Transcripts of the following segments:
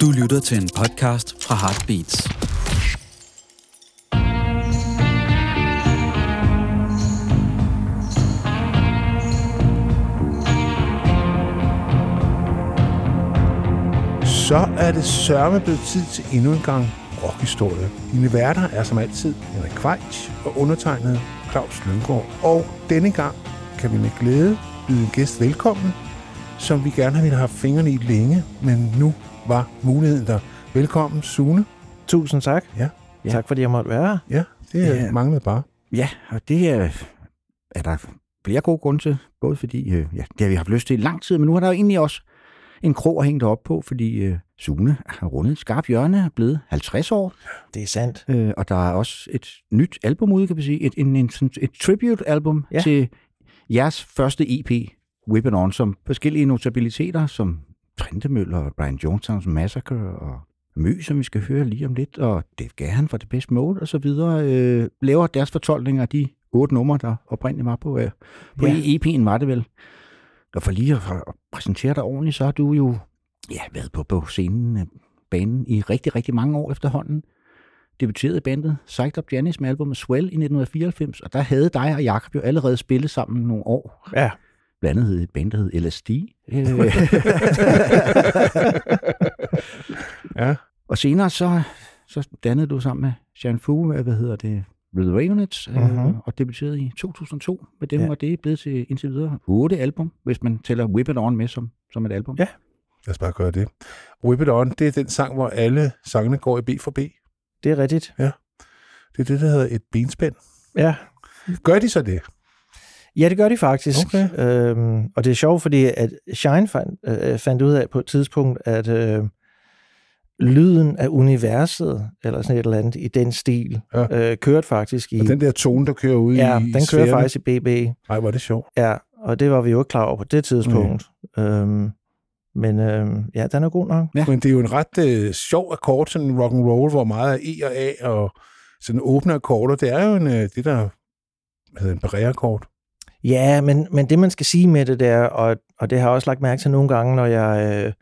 Du lytter til en podcast fra Heartbeats. Så er det sørme blevet tid til endnu en gang rockhistorie. Dine værter er som altid Henrik Kvejs og undertegnet Claus Lynggaard. Og denne gang kan vi med glæde byde en gæst velkommen, som vi gerne har ville have fingrene i længe, men nu var muligheden der. Velkommen, Sune. Tusind tak. Ja. ja. Tak fordi jeg måtte være her. Ja, det Ja. manglede bare. Ja, og det er, er der flere gode grunde til. Både fordi, øh, ja, det har vi haft lyst til i lang tid, men nu er der jo egentlig også en krog at hænge det op på, fordi øh, Sune har rundet et skarpt hjørne, er blevet 50 år, Det er sandt. øh, og der er også et nyt album ude, kan vi sige, et, en, en, et tribute-album Ja. til jeres første EP, Whip On, som forskellige notabiliteter, som Trentemøller og Brian Jonestown's Massacre og Mø, som vi skal høre lige om lidt, og Dave Gahan fra The Best Mode og så videre, øh, laver deres fortolkning af de otte numre, der oprindeligt var på, øh, på Ja. EP'en, var det vel. Og for lige at, at præsentere dig ordentligt, så har du jo ja, været på, på scenen, øh, banen i rigtig, rigtig mange år efterhånden. Debuterede bandet Psyched Up Janis med albumet Swell i 1994, og der havde dig og Jakob jo allerede spillet sammen nogle år. Ja. Blandt andet hed et band, der hed LSD. Øh, Ja. og senere så, så dannede du sammen med Jean Fu, hvad hvad hedder det, The Ravenets, mm-hmm. Mhm. øh, og debuterede i 2002 med dem, Ja. ja. og det er blevet til indtil videre otte album, hvis man tæller Whip It On med som, som et album. Ja. Lad os bare gøre det. Whip It On, det er den sang, hvor alle sangene går i B for B. Det er rigtigt. Det er det, der hedder et benspænd. Ja. Gør de så det? Ja, det gør de faktisk. Okay. Øhm, og det er sjovt, fordi at Shine fandt, øh, fandt ud af på et tidspunkt, at øh, lyden af universet, eller sådan et eller andet i den stil, Ja. øh, kørte faktisk i... Og den der tone, der kører ud ja, i den kører sfærerne. faktisk i BB. Ej, hvor er det sjovt. Ja, og det var vi jo ikke klar over på det tidspunkt. Øhm, men øhm, ja, den er god nok. Ja. Men det er jo en ret øh, sjov akkord, sådan rock and roll, hvor meget er E og A og sådan åbne akkorder. Det er jo en, øh, det, der hedder en barré-akkord. Ja, men, men det man skal sige med det der, og, og det har jeg også lagt mærke til nogle gange, når jeg, øh,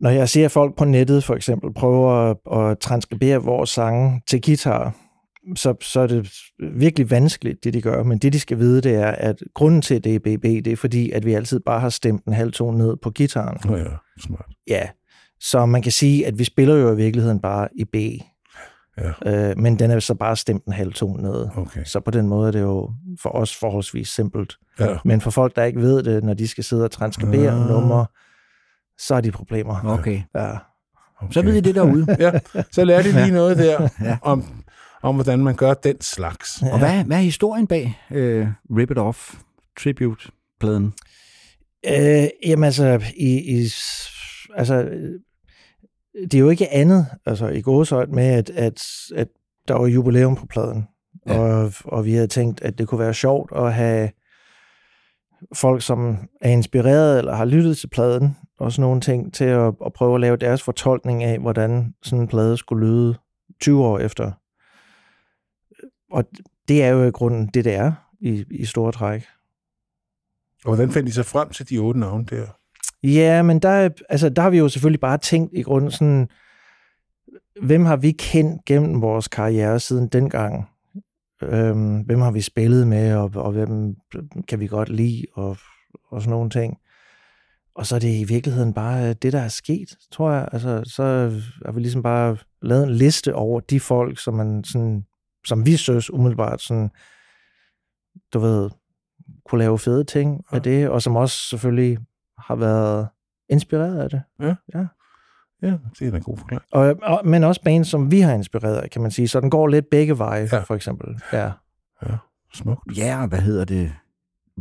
når jeg ser folk på nettet for eksempel prøve at, at transkribere vores sange til guitar, så, så er det virkelig vanskeligt, det de gør. Men det de skal vide, det er, at grunden til, det er BB, det er fordi, at vi altid bare har stemt en halv tone ned på gitaren. Nå ja, smart. Ja, så man kan sige, at vi spiller jo i virkeligheden bare i B. Ja. Øh, men den er så bare stemt en halv tone ned. Okay. Så på den måde er det jo for os forholdsvis simpelt. Ja. Men for folk, der ikke ved det, når de skal sidde og transkribere Ah. numre, så er de problemer. Okay. Ja. okay. Så ved I det derude. Ja, så lærer de lige noget der Ja. om, om, hvordan man gør den slags. Og hvad, hvad er historien bag øh, Rip It Off Tribute-pladen? Øh, jamen altså, i, i, altså, det er jo ikke andet, altså i gåsøjt med, at, at, at der var jubilæum på pladen. Ja. Og, og vi havde tænkt, at det kunne være sjovt at have folk, som er inspireret eller har lyttet til pladen, og sådan nogle ting, til at, at prøve at lave deres fortolkning af, hvordan sådan en plade skulle lyde 20 år efter. Og det er jo i grunden det, det er i, i store træk. Og hvordan fandt de så frem til de otte navne der? Ja, men der, er- altså, der har vi jo selvfølgelig bare tænkt i grunden sådan, hvem har vi kendt gennem vores karriere siden dengang? Øhm, hvem har vi spillet med, og, og hvem kan vi godt lide, og, og sådan nogle ting. Og så er det i virkeligheden bare det, der er sket, tror jeg. Altså, så har vi ligesom bare lavet en liste over de folk, som, man sådan, som vi synes umiddelbart sådan, du ved, kunne lave fede ting Ja. af det, og som også selvfølgelig har været inspireret af det. Ja, det er en god forklaring. Og, og, men også bands, som vi har inspireret af, kan man sige. Så den går lidt begge veje, Ja. ja. for eksempel. Ja. Smukt. Ja, og hvad hedder det?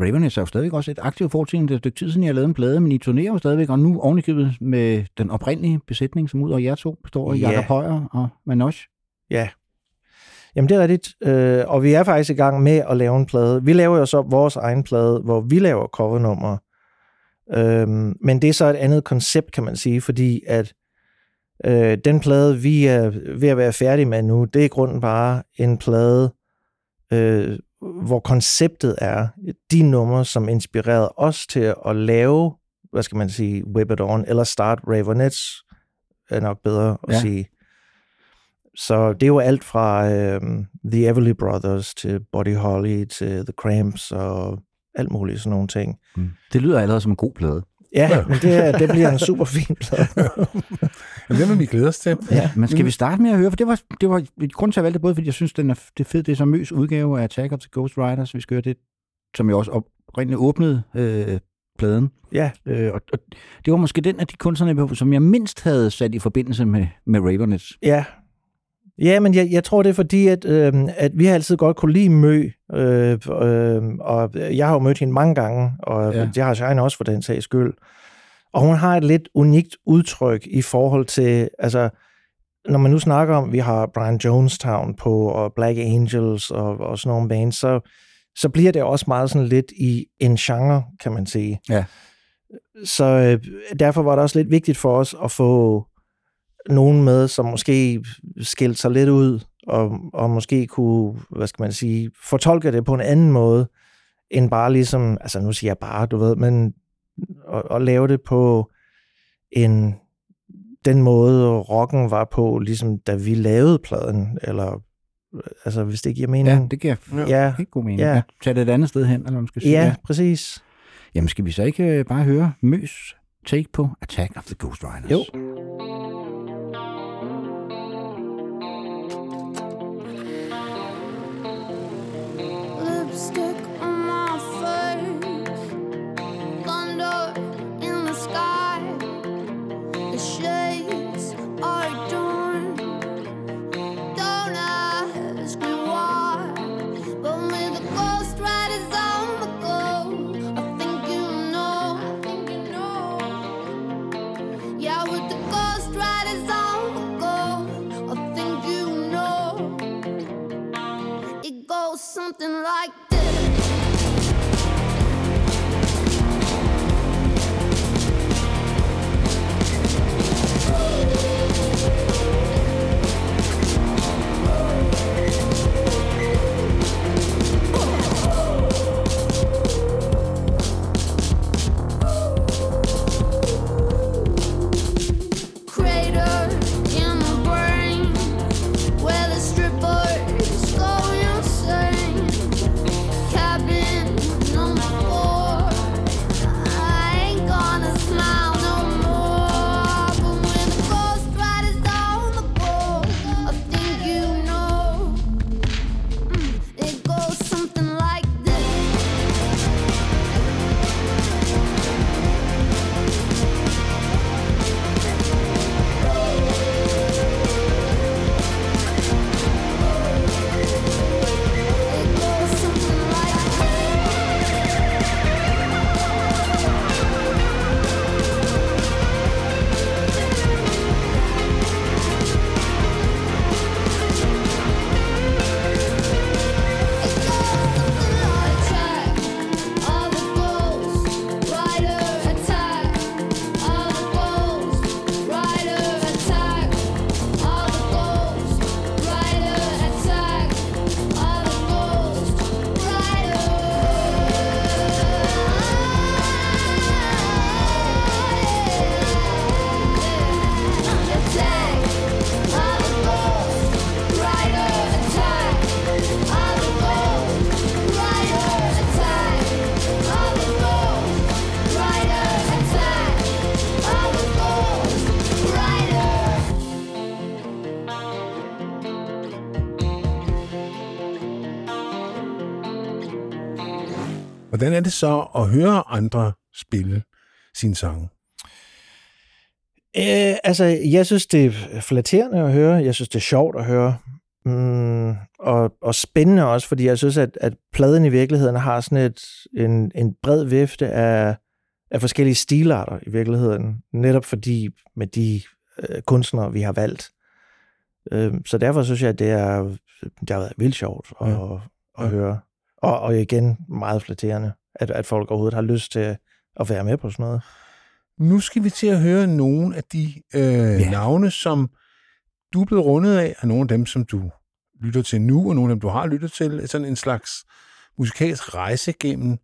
Ravenets er jo stadigvæk også et aktivt fortid. Det er et stykke tid siden, jeg lavet en plade, men I turnerer jo stadigvæk, og nu ovenikøbet med den oprindelige besætning, som ud af jer to består af Ja. Jakob Højer og Manoj. ja. Jamen, det er rigtigt. Øh, og vi er faktisk i gang med at lave en plade. Vi laver jo så vores egen plade, hvor vi laver covernummer. Øhm, men det er så et andet koncept, kan man sige, fordi at øh, den plade, vi er ved at være færdige med nu, det er i grunden bare en plade, øh, hvor konceptet er de numre, som inspirerede os til at lave, hvad skal man sige, Whip It On, eller Start Ravenets, er nok bedre at Ja. ja. sige. Så det er jo alt fra øh, The Everly Brothers til Buddy Holly til The Cramps og alt muligt sådan nogle ting. Mm. Det lyder allerede som en god plade. Ja, Ja. men det, det bliver en super fin plade. Men det vil vi glæde os til. Ja. Men skal vi starte med at høre? For det var, det var grund til at jeg valgte både fordi jeg synes, den er, det er fedt. Det er så møs udgave af Attack of the Ghost Riders. Vi skal høre det, som jeg også oprindeligt åbnede øh, pladen. Ja, Øh, og, og, det var måske den af de kunstnere, som jeg mindst havde sat i forbindelse med, med Ravenets. Ja. Ja, men jeg, jeg tror, det er fordi, at, øh, at vi har altid godt kunne lide Mø, øh, øh, og jeg har jo mødt hende mange gange, og Ja. det har Shine også for den sags skyld. Og hun har et lidt unikt udtryk i forhold til, altså, når man nu snakker om, vi har Brian Jonestown på, og Black Angels og, og sådan nogle bands, så, så bliver det også meget sådan lidt i en genre, kan man sige. Ja. Så øh, derfor var det også lidt vigtigt for os at få nogen med, som måske skilte sig lidt ud, og, og måske kunne, hvad skal man sige, fortolke det på en anden måde, end bare ligesom, altså nu siger jeg bare, du ved, men at, at lave det på en, den måde, rocken var på, ligesom da vi lavede pladen, eller altså hvis det giver mening. Ja, det giver ja, helt god mening. Ja. Ja. Tag det et andet sted hen, eller man skal sige. ja, præcis. Jamen skal vi så ikke øh, bare høre Møs take på Attack of the Ghost Riders? Jo. Like er det så at høre andre spille sine sange? Øh, altså, jeg synes, det er flatterende at høre. Jeg synes, det er sjovt at høre. Mm, og, og spændende også, fordi jeg synes, at, at pladen i virkeligheden har sådan et, en, en bred vifte af, af forskellige stilarter i virkeligheden. Netop fordi med de øh, kunstnere, vi har valgt. Øh, så derfor synes jeg, at det, er, det har været vildt sjovt at, ja. at, at Ja. høre. Og, og igen, meget flatterende, at, at folk overhovedet har lyst til at være med på sådan noget. Nu skal vi til at høre nogle af de øh, ja. navne, som du er blevet rundet af, og nogle af dem, som du lytter til nu, og nogle af dem, du har lyttet til. Sådan en slags musikalsk rejse gennem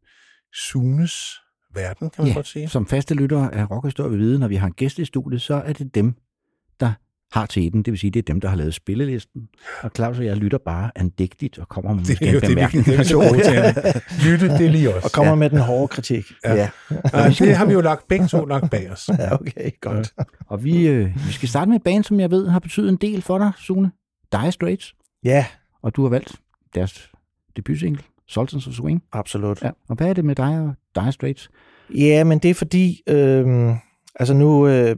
Sunes verden, kan man Ja, godt sige. Som faste lyttere af Rockhistorie vil vide, når vi har en gæst i studiet, så er det dem, der har teten, det vil sige, det er dem, der har lavet spillelisten. Og Claus og jeg lytter bare andægtigt og kommer med Det er jo en det, vi er så gode til. Lytte, det er lige os. Og kommer med den hårde kritik. Ja. Ja. Ja, det har vi jo lagt begge to lagt bag os. Ja, okay, godt. Og vi, øh, vi skal starte med et band, som jeg ved har betydet en del for dig, Sune. Dire Straits. Ja, Og du har valgt deres debutsingle, Sultans of Swing. absolut. Ja. Og hvad er det med dig og Dire Straits? Ja, men det er fordi, øh, altså nu øh,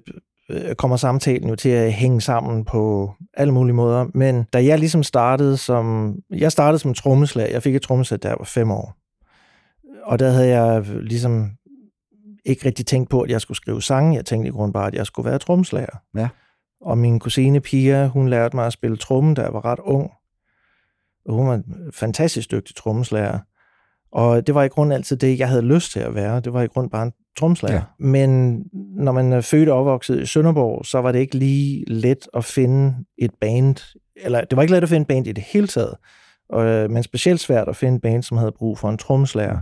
kommer samtalen jo til at hænge sammen på alle mulige måder, men da jeg ligesom startede som, jeg startede som trommeslager, jeg fik et trommesæt, da jeg var fem år, og der havde jeg ligesom ikke rigtig tænkt på, at jeg skulle skrive sange, jeg tænkte i grund bare, at jeg skulle være trommeslager. Ja. Og min kusine Pia, hun lærte mig at spille tromme, da jeg var ret ung, og hun var en fantastisk dygtig trommeslager. Og det var i grund altid det, jeg havde lyst til at være. Det var i grund bare en tromslager. Ja. Men når man er født og opvokset i Sønderborg, så var det ikke lige let at finde et band, eller det var ikke let at finde et band i det hele taget, og, øh, men specielt svært at finde et band, som havde brug for en tromslager.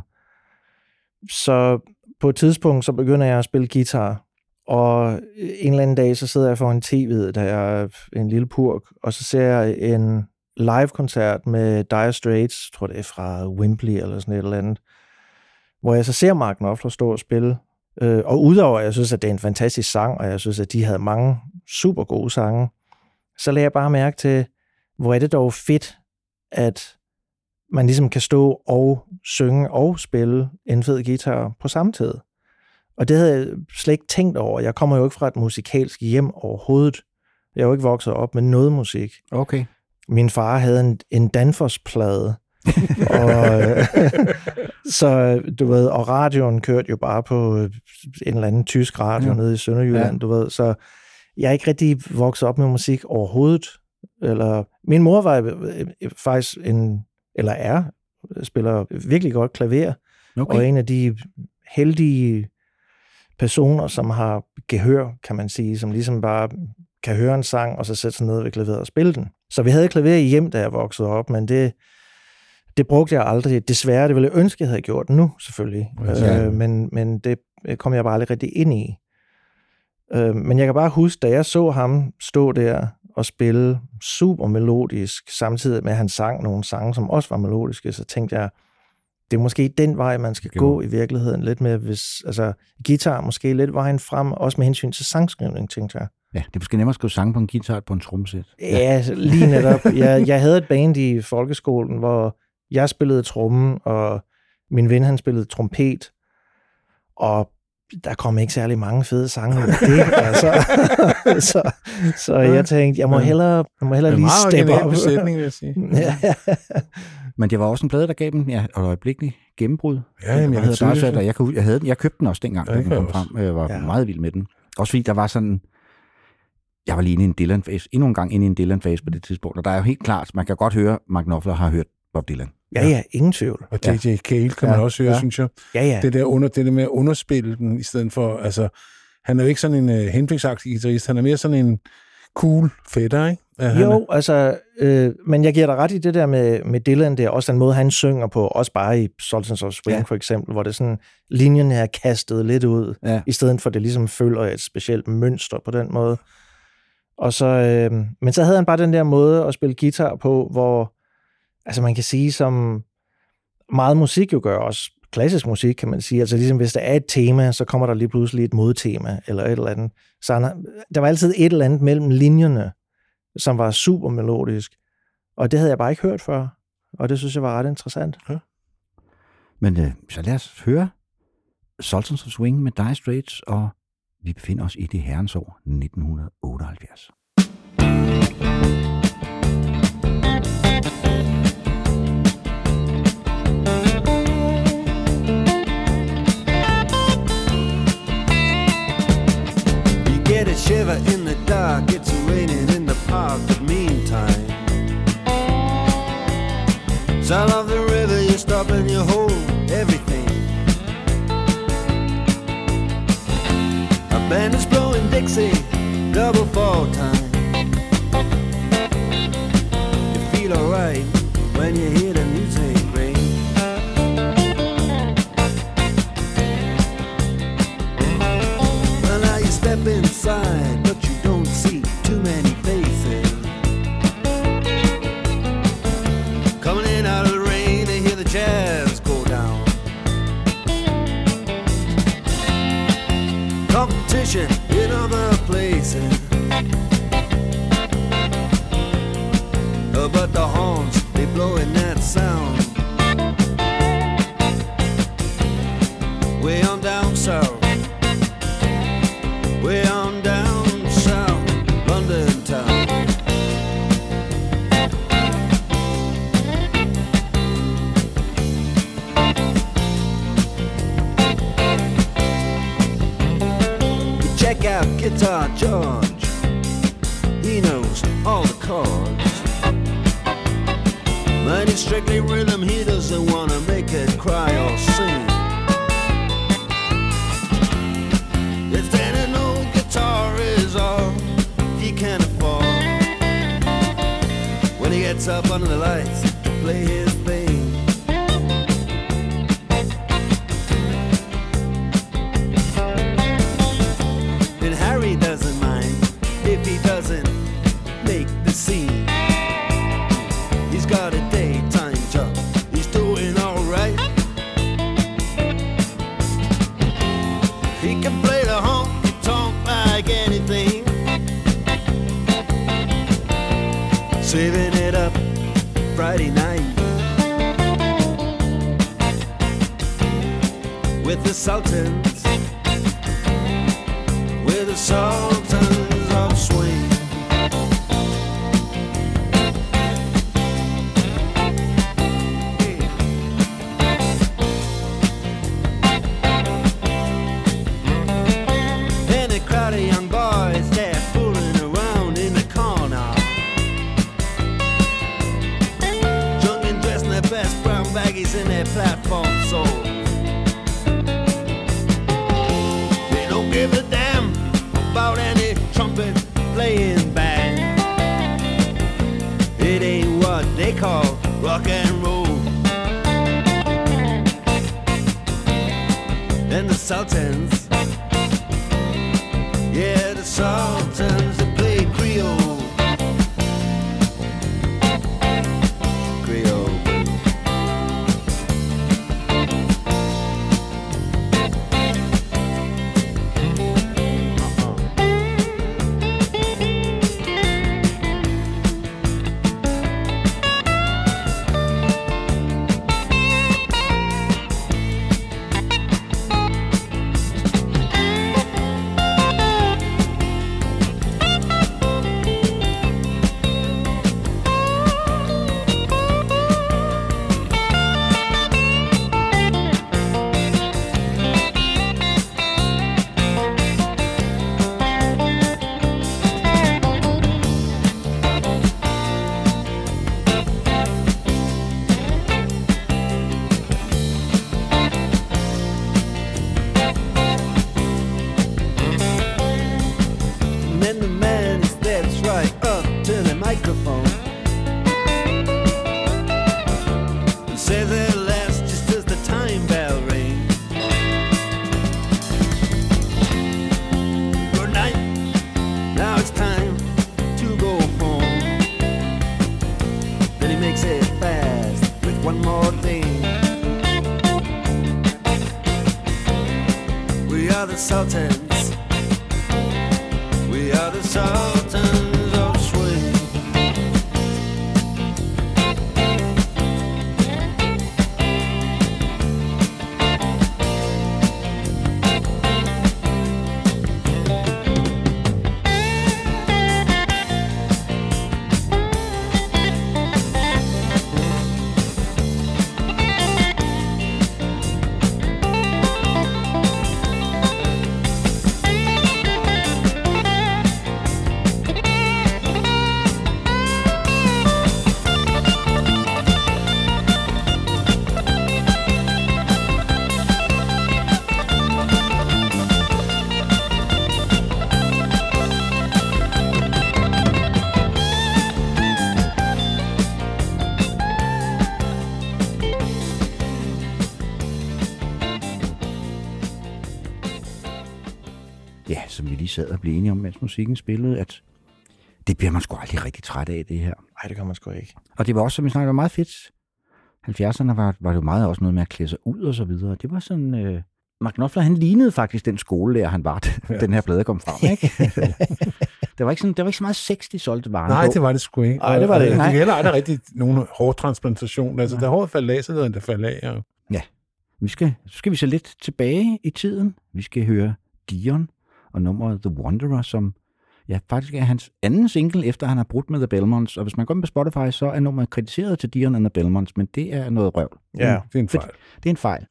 Så på et tidspunkt, så begynder jeg at spille guitar, og en eller anden dag, så sidder jeg foran tv'et, der er en lille purk, og så ser jeg en live-koncert med Dire Straits, tror det er fra Wembley eller sådan et eller andet, hvor jeg så ser Mark Knopfler stå og spille. Øh, og udover, at jeg synes, at det er en fantastisk sang, og jeg synes, at de havde mange super gode sange, så lagde jeg bare mærke til, hvor er det dog fedt, at man ligesom kan stå og synge og spille en fed guitar på samme tid. Og det havde jeg slet ikke tænkt over. Jeg kommer jo ikke fra et musikalsk hjem overhovedet. Jeg er jo ikke vokset op med noget musik. Okay. Min far havde en, en Danfoss-plade, og, øh, så du ved, og radioen kørte jo bare på en eller anden tysk radio ja. nede i Sønderjylland, Ja. ja. du ved, så jeg er ikke rigtig vokset op med musik overhovedet. Eller, min mor var øh, øh, faktisk en, eller er, spiller virkelig godt klaver, okay. og en af de heldige personer, som har gehør, kan man sige, som ligesom bare kan høre en sang, og så sætte sig ned ved klaveret og spille den. Så vi havde klaver i hjem, da jeg voksede op, men det, det brugte jeg aldrig. Desværre, det ville jeg ønske, jeg havde gjort nu, selvfølgelig. Ja. Øh, men, men det kom jeg bare aldrig rigtig ind i. Øh, men jeg kan bare huske, da jeg så ham stå der og spille super melodisk, samtidig med, at han sang nogle sange, som også var melodiske, så tænkte jeg, det er måske den vej, man skal Jo. gå i virkeligheden lidt med, hvis, altså, guitar måske lidt vejen frem, også med hensyn til sangskrivning, tænkte jeg. Ja, det er måske nemmere at skrive sange på en guitar på en tromsæt. Ja, lige netop. Jeg, jeg havde et band i folkeskolen, hvor jeg spillede trommen, og min ven han spillede trompet, og der kom ikke særlig mange fede sange ud af det. altså. så, så jeg tænkte, jeg må hellere, jeg må hellere er lige steppe op. besætning, vil jeg sige. ja, Men det var også en plade, der gav dem ja, et øjeblikkeligt gennembrud. Ja, jamen, jeg hedder kan Dire tydeligt Straits, og jeg, kunne, jeg, havde den, jeg købte den også dengang, Ja, da den kom jeg også. frem. Jeg var Ja. meget vild med den. Også fordi der var sådan... Jeg var lige inde i en Dylan-fase, endnu en gang inde i en Dylan-fase på det tidspunkt, og der er jo helt klart, man kan godt høre, Mark Knopfler har hørt Bob Dylan. Ja, ja, ingen tvivl. Og J.J. Cale kan man Ja, også høre, ja. synes jeg. Ja, ja. Det der, under, det der med at underspille den, i stedet for, altså, han er jo ikke sådan en uh, henfiksagtig guitarist, han er mere sådan en cool fætter, ikke? At han er- Jo, altså, øh, men jeg giver dig ret i det der med, med Dylan der, også den måde, han synger på, også bare i Sultans of Swing Ja. ja. for eksempel, hvor det sådan, linjerne er kastet lidt ud, Ja. i stedet for at det ligesom følger et specielt mønster på den måde. Og så, øh, men så havde han bare den der måde at spille guitar på, hvor, altså man kan sige, som meget musik jo gør, også klassisk musik, kan man sige. Altså ligesom hvis der er et tema, så kommer der lige pludselig et modtema, eller et eller andet. Så han, der var altid et eller andet mellem linjerne, som var super melodisk. Og det havde jeg bare ikke hørt før. Og det synes jeg var ret interessant. Men øh, så lad os høre Sultans of Swing med Dire Straits, og vi befinder os i det herrens år 1978. Double fall time. The Sultans. Sad og blev enige om, mens musikken spillede, at det bliver man sgu aldrig rigtig træt af, det her. Nej, det kan man sgu ikke. Og det var også, som vi snakkede, meget fedt. 70'erne var, var det jo meget også noget med at klæde sig ud og så videre. Det var sådan... Øh, Mark Knopfler, han lignede faktisk den skolelærer, han var, da den her plade kom frem. Ikke? det, var ikke sådan, det var ikke så meget sex, de solgte varen Nej, på. det var det sgu ikke. Nej, det var det ikke. De heller aldrig rigtig nogen hårtransplantation. Altså, da håret faldt af, så hedder det falde af. Og... Vi skal, så skal vi så lidt tilbage i tiden. Vi skal høre Dion og nummeret The Wanderer, som ja, faktisk er hans anden single, efter han har brudt med The Belmonts. Og hvis man går ind på Spotify, så er nummeret kritiseret til Dion and The Belmonts, men det er noget røvl. Ja. Det er en fejl. Det er en fejl.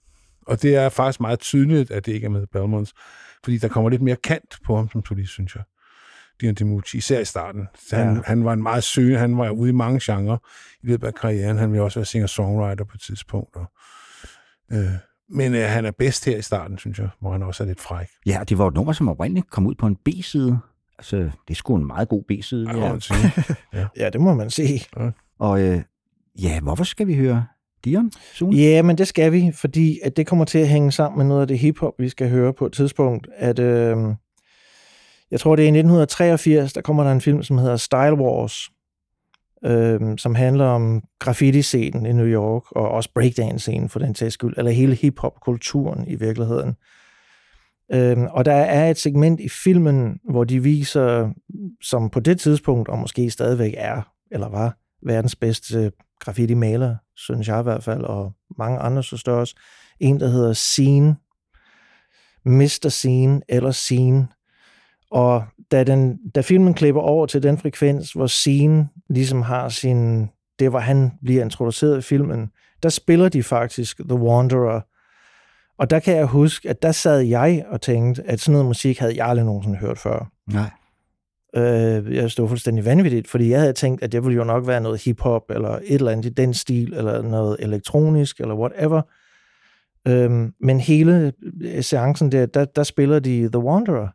Og det er faktisk meget tydeligt, at det ikke er med Belmonts, fordi der kommer lidt mere kant på ham som solist, synes jeg. Dion DiMucci, især i starten. Så han, Ja. han var en meget søgende, han var ude i mange genrer i løbet af karrieren. Han ville også være singer-songwriter på et tidspunkt. Og, øh, men øh, han er bedst her i starten, synes jeg, hvor han også er lidt fræk. Ja, og det var et nummer, som oprindeligt kom ud på en B-side. Altså, det er sgu en meget god B-side. Ej, det må her. man sige. Ja, det må man sige. Og øh, ja, hvorfor skal vi høre Dion? Sune? Ja, men det skal vi, fordi at det kommer til at hænge sammen med noget af det hiphop, vi skal høre på et tidspunkt. At, øh, jeg tror, det er i 1983, der kommer der en film, som hedder Style Wars, øh, som handler om graffiti-scenen i New York, og også breakdance-scenen for den sags skyld, eller hele hiphop-kulturen i virkeligheden. Øh, og der er et segment i filmen, hvor de viser, som på det tidspunkt, og måske stadigvæk er, eller var, verdens bedste graffiti-maler, synes jeg i hvert fald, og mange andre så står også. En, der hedder Scene, Mr. Scene eller Scene. Og da, den, da filmen klipper over til den frekvens, hvor Scene ligesom har sin, det hvor han bliver introduceret i filmen, der spiller de faktisk The Wanderer. Og der kan jeg huske, at der sad jeg og tænkte, at sådan noget musik havde jeg aldrig nogensinde hørt før. Nej. Øh, jeg stod fuldstændig vanvittigt, fordi jeg havde tænkt, at det ville jo nok være noget hiphop, eller et eller andet i den stil, eller noget elektronisk, eller whatever. Øhm, men hele øh, seancen der, der, der spiller de The Wanderer.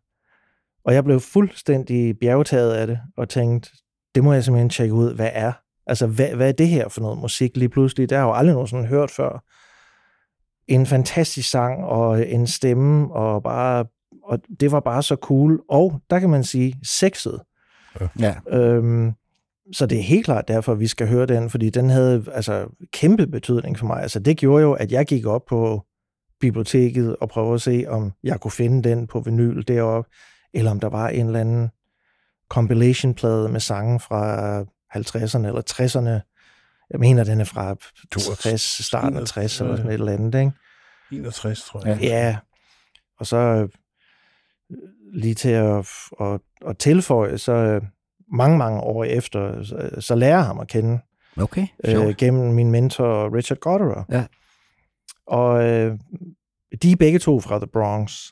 Og jeg blev fuldstændig bjergtaget af det, og tænkte, det må jeg simpelthen tjekke ud, hvad er. Altså, hvad, hvad er det her for noget musik lige pludselig? Det har jeg jo aldrig nogensinde hørt før. En fantastisk sang, og en stemme, og bare og det var bare så cool. Og der kan man sige, sexet. Ja. Øhm, så det er helt klart derfor, vi skal høre den, fordi den havde altså kæmpe betydning for mig. Altså det gjorde jo, at jeg gik op på biblioteket og prøvede at se, om jeg kunne finde den på vinyl deroppe, eller om der var en eller anden compilation-plade med sange fra 50'erne eller 60'erne. Jeg mener, den er fra 62, starten af 60 eller sådan et eller andet, ikke? 61, tror jeg. Ja, og så øh, lige til at, at, at tilføje, så øh, mange, mange år efter, så, så lærer jeg ham at kende Okay, øh, sjovt. gennem min mentor Richard Gotterer. Ja. Og øh, de er begge to fra The Bronx.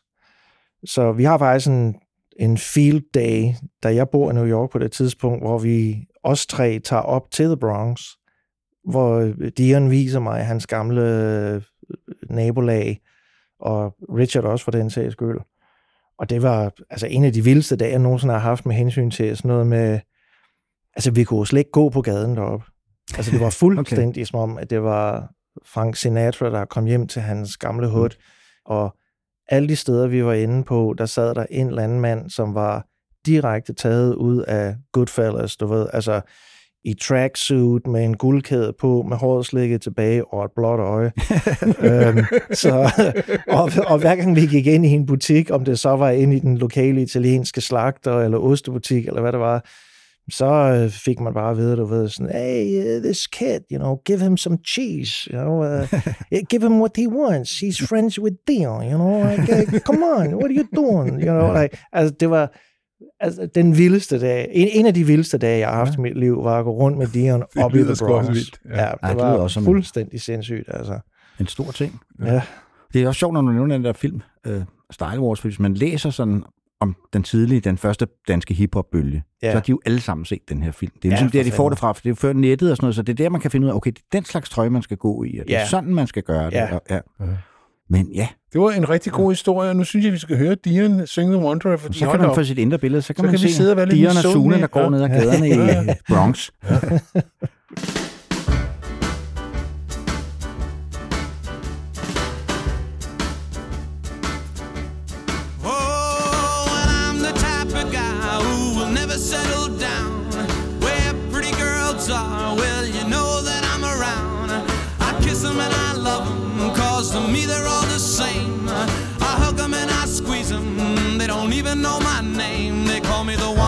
Så vi har faktisk en, en field day, da jeg bor i New York på det tidspunkt, hvor vi os tre tager op til The Bronx, hvor Dion viser mig hans gamle øh, nabolag, og Richard også for den sags skyld. Og det var altså en af de vildeste dage, jeg nogensinde har haft med hensyn til sådan noget med... Altså, vi kunne jo slet ikke gå på gaden deroppe. Altså, det var fuldstændig okay. som om, at det var Frank Sinatra, der kom hjem til hans gamle hood. Mm. Og alle de steder, vi var inde på, der sad der en eller anden mand, som var direkte taget ud af Goodfellas, du ved, altså i tracksuit med en guldkæde på, med håret slikket tilbage og et blåt øje. øhm, så, og, og hver gang vi gik ind i en butik, om det så var inde i den lokale italienske slagter eller ostebutik, eller hvad det var, så øh, fik man bare at vide, du ved, sådan, hey, uh, this kid, you know, give him some cheese, you know, uh, give him what he wants, he's friends with Dion, you know, like, uh, come on, what are you doing, you know, like, altså, det var, altså, den vildeste dag, en, en af de vildeste dage, jeg har haft i mit liv, var at gå rundt med Dion Det op i The Bronx. vildt, ja. Ja, Ej, det det lyder var også som en- fuldstændig sindssygt, altså. En stor ting. Ja. Det er også sjovt, når du nævner den der film, uh, Style Wars, hvis man læser sådan om den tidlige, den første danske hiphop-bølge, ja. Ja. så har de jo alle sammen set den her film. Det er Ja, ligesom for der, de får det fra, for det er før nettet og sådan noget, så det er der, man kan finde ud af, okay, det er den slags trøje, man skal gå i, og det er Ja. sådan, man skal gøre det. Ja. Og, ja. Men ja, Det var en rigtig god historie, og nu synes jeg, vi skal høre Dion synge The Wanderer, fordi så kan man op. få sit indre billede, så kan Så man kan vi se sidde og Dion og. Sune, der går Ja. ned ad gaderne i Bronx. Oh,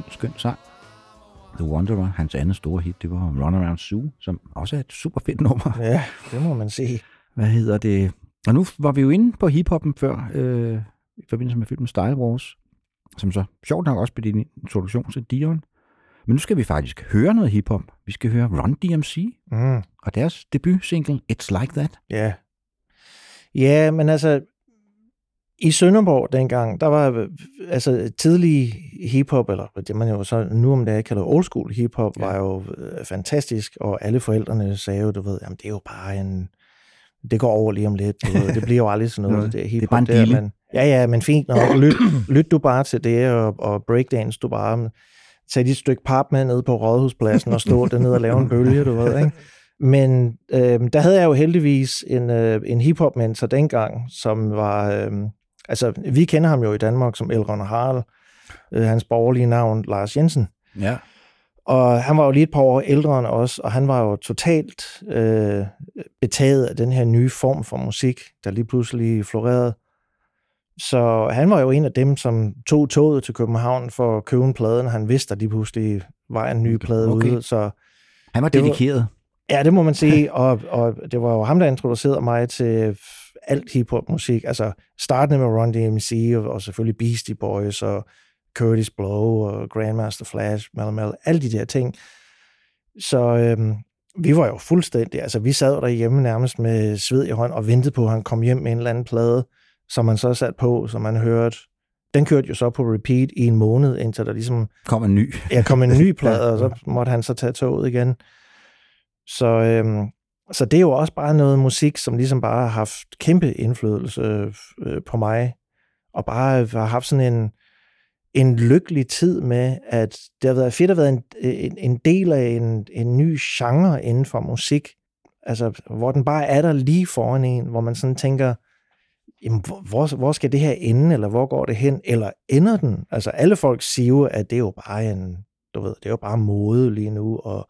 skøn, skøn sang. The Wanderer, hans andet store hit, det var Run Around Sue, som også er et super fedt nummer. Ja, det må man sige. Hvad hedder det? Og nu var vi jo inde på hiphoppen før, øh, i forbindelse med filmen Style Wars, som så sjovt nok også blev din introduktion til Dion. Men nu skal vi faktisk høre noget hiphop. Vi skal høre Run DMC Mm. og deres debutsingle It's Like That. Ja. Ja, men altså, i Sønderborg dengang, der var øh, altså tidlig hiphop, eller det man jo så nu om dagen kalder old school hiphop, ja. var jo øh, fantastisk, og alle forældrene sagde jo, du ved, jamen det er jo bare en, det går over lige om lidt, du ved, det bliver jo aldrig sådan noget, det er hiphop. bare en der, men, ja, ja, men fint nok, lyt, lyt du bare til det, og, og breakdance du bare, tag dit stykke pap med ned på Rådhuspladsen og stå dernede og lave en bølge, du ved, ikke? Men øh, der havde jeg jo heldigvis en, øh, en hiphop-mentor dengang, som var... Øh, altså, vi kender ham jo i Danmark som Elron Harald. Øh, hans borgerlige navn, Lars Jensen. Ja. Og han var jo lige et par år ældre end os, og han var jo totalt øh, betaget af den her nye form for musik, der lige pludselig florerede. Så han var jo en af dem, som tog toget til København for at købe en plade, når han vidste, at lige pludselig var en ny plade Okay. ude. Så Han var Det var- dedikeret. Ja, det må man sige, og, og det var jo ham, der introducerede mig til alt hiphop-musik, altså startende med Run DMC, og, og selvfølgelig Beastie Boys, og Curtis Blow, og Grandmaster Flash, Mel Mel, alle de der ting. Så øhm, vi var jo fuldstændig, altså vi sad derhjemme nærmest med sved i hånd, og ventede på, at han kom hjem med en eller anden plade, som man så sat på, som man hørte. Den kørte jo så på repeat i en måned, indtil der ligesom Kom en ny. Ja, kom en ny plade, og så måtte han så tage toget igen. Så, øhm, så det er jo også bare noget musik, som ligesom bare har haft kæmpe indflydelse øh, på mig, og bare har haft sådan en, en lykkelig tid med, at det har været fedt at være en, en, en del af en, en ny genre inden for musik, altså hvor den bare er der lige foran en, hvor man sådan tænker, jamen, hvor, hvor, hvor skal det her ende, eller hvor går det hen, eller ender den? Altså alle folk siger jo, at det er jo bare en, du ved, det er jo bare mode lige nu, og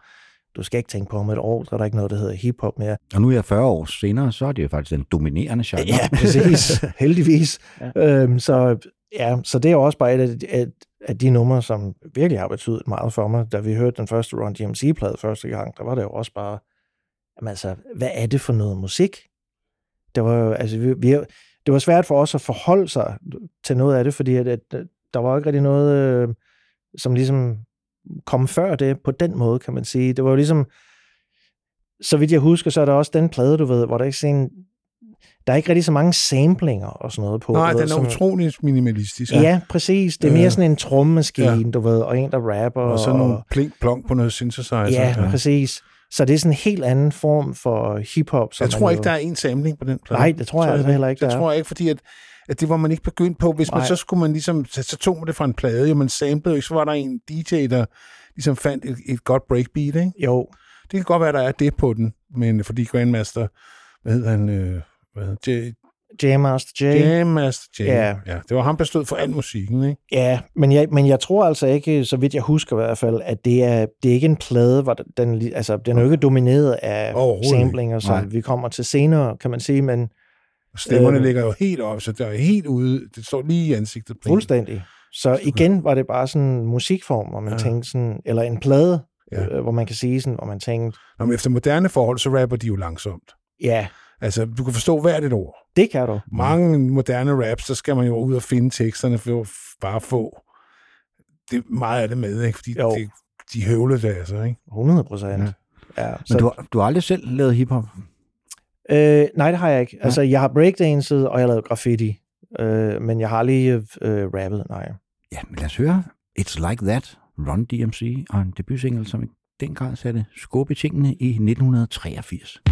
du skal ikke tænke på om et år, så er der ikke noget, der hedder hiphop mere. Og nu er jeg 40 år senere, så er det jo faktisk den dominerende genre. Ja, præcis. Heldigvis. Ja. Øhm, så, ja, så det er jo også bare et af, de- af, af de numre, som virkelig har betydet meget for mig. Da vi hørte den første Run DMC-plade første gang, der var det jo også bare, jamen altså, hvad er det for noget musik? Det var jo, altså, vi, vi, det var svært for os at forholde sig til noget af det, fordi at, at, der var ikke rigtig noget, øh, som ligesom kom før det på den måde, kan man sige. Det var jo ligesom, så vidt jeg husker, så er der også den plade, du ved, hvor der ikke sådan, der er ikke rigtig så mange samplinger og sådan noget på. Nej, ved, den er som- utrolig minimalistisk. Ja, ja præcis. Det er mere Ja. sådan en trommemaskine, Ja. du ved, og en, der rapper. Og så nogle plink plonk på noget synthesizer. Ja, ja, præcis. Så det er sådan en helt anden form for hiphop. Jeg tror ikke, der er en samling på den plade. Nej, det tror jeg altså heller ikke, Det der er. tror jeg ikke, fordi at, at det var man ikke begyndt på. Hvis man Nej. så skulle man ligesom, så, så tog man det fra en plade, jo man samplede, så var der en DJ, der ligesom fandt et, et godt breakbeat, ikke? Jo, Det kan godt være, der er det på den, men fordi Grandmaster, hvad hedder han, øh, hvad hedder, J, Jam Master Jay. Jam Master Jam. Ja. ja. Det var ham, der stod for al musikken, ikke? Ja, men jeg, men jeg tror altså ikke, så vidt jeg husker i hvert fald, at det er, det er ikke en plade, hvor den, altså, den er jo ikke domineret af ikke. som Nej. vi kommer til senere, kan man sige, men Stemmerne Øh. ligger jo helt op, så der er helt ude, det står lige i ansigtet på fuldstændig. Så igen var det bare sådan en musikform, hvor man Ja. tænkte sådan, eller en plade, Ja. øh, hvor man kan sige sådan, hvor man tænkte, Nå, men efter moderne forhold, så rapper de jo langsomt. ja, Altså, du kan forstå hvert et ord. det kan du. Mange moderne raps, så skal man jo ud og finde teksterne for at bare få det, meget af det med, ikke? Fordi Jo. det, de høvler det altså, ikke? 100 procent. Ja. Ja, Men du, har- du har aldrig selv lavet hiphop? Øh, nej, det har jeg ikke. Altså, jeg har breakdanset, og jeg har lavet graffiti. Øh, men jeg har aldrig øh, rappet, nej. Ja, men lad os høre It's Like That, Run DMC, og en debutsingle, som i den grad satte skub i tingene i 1983.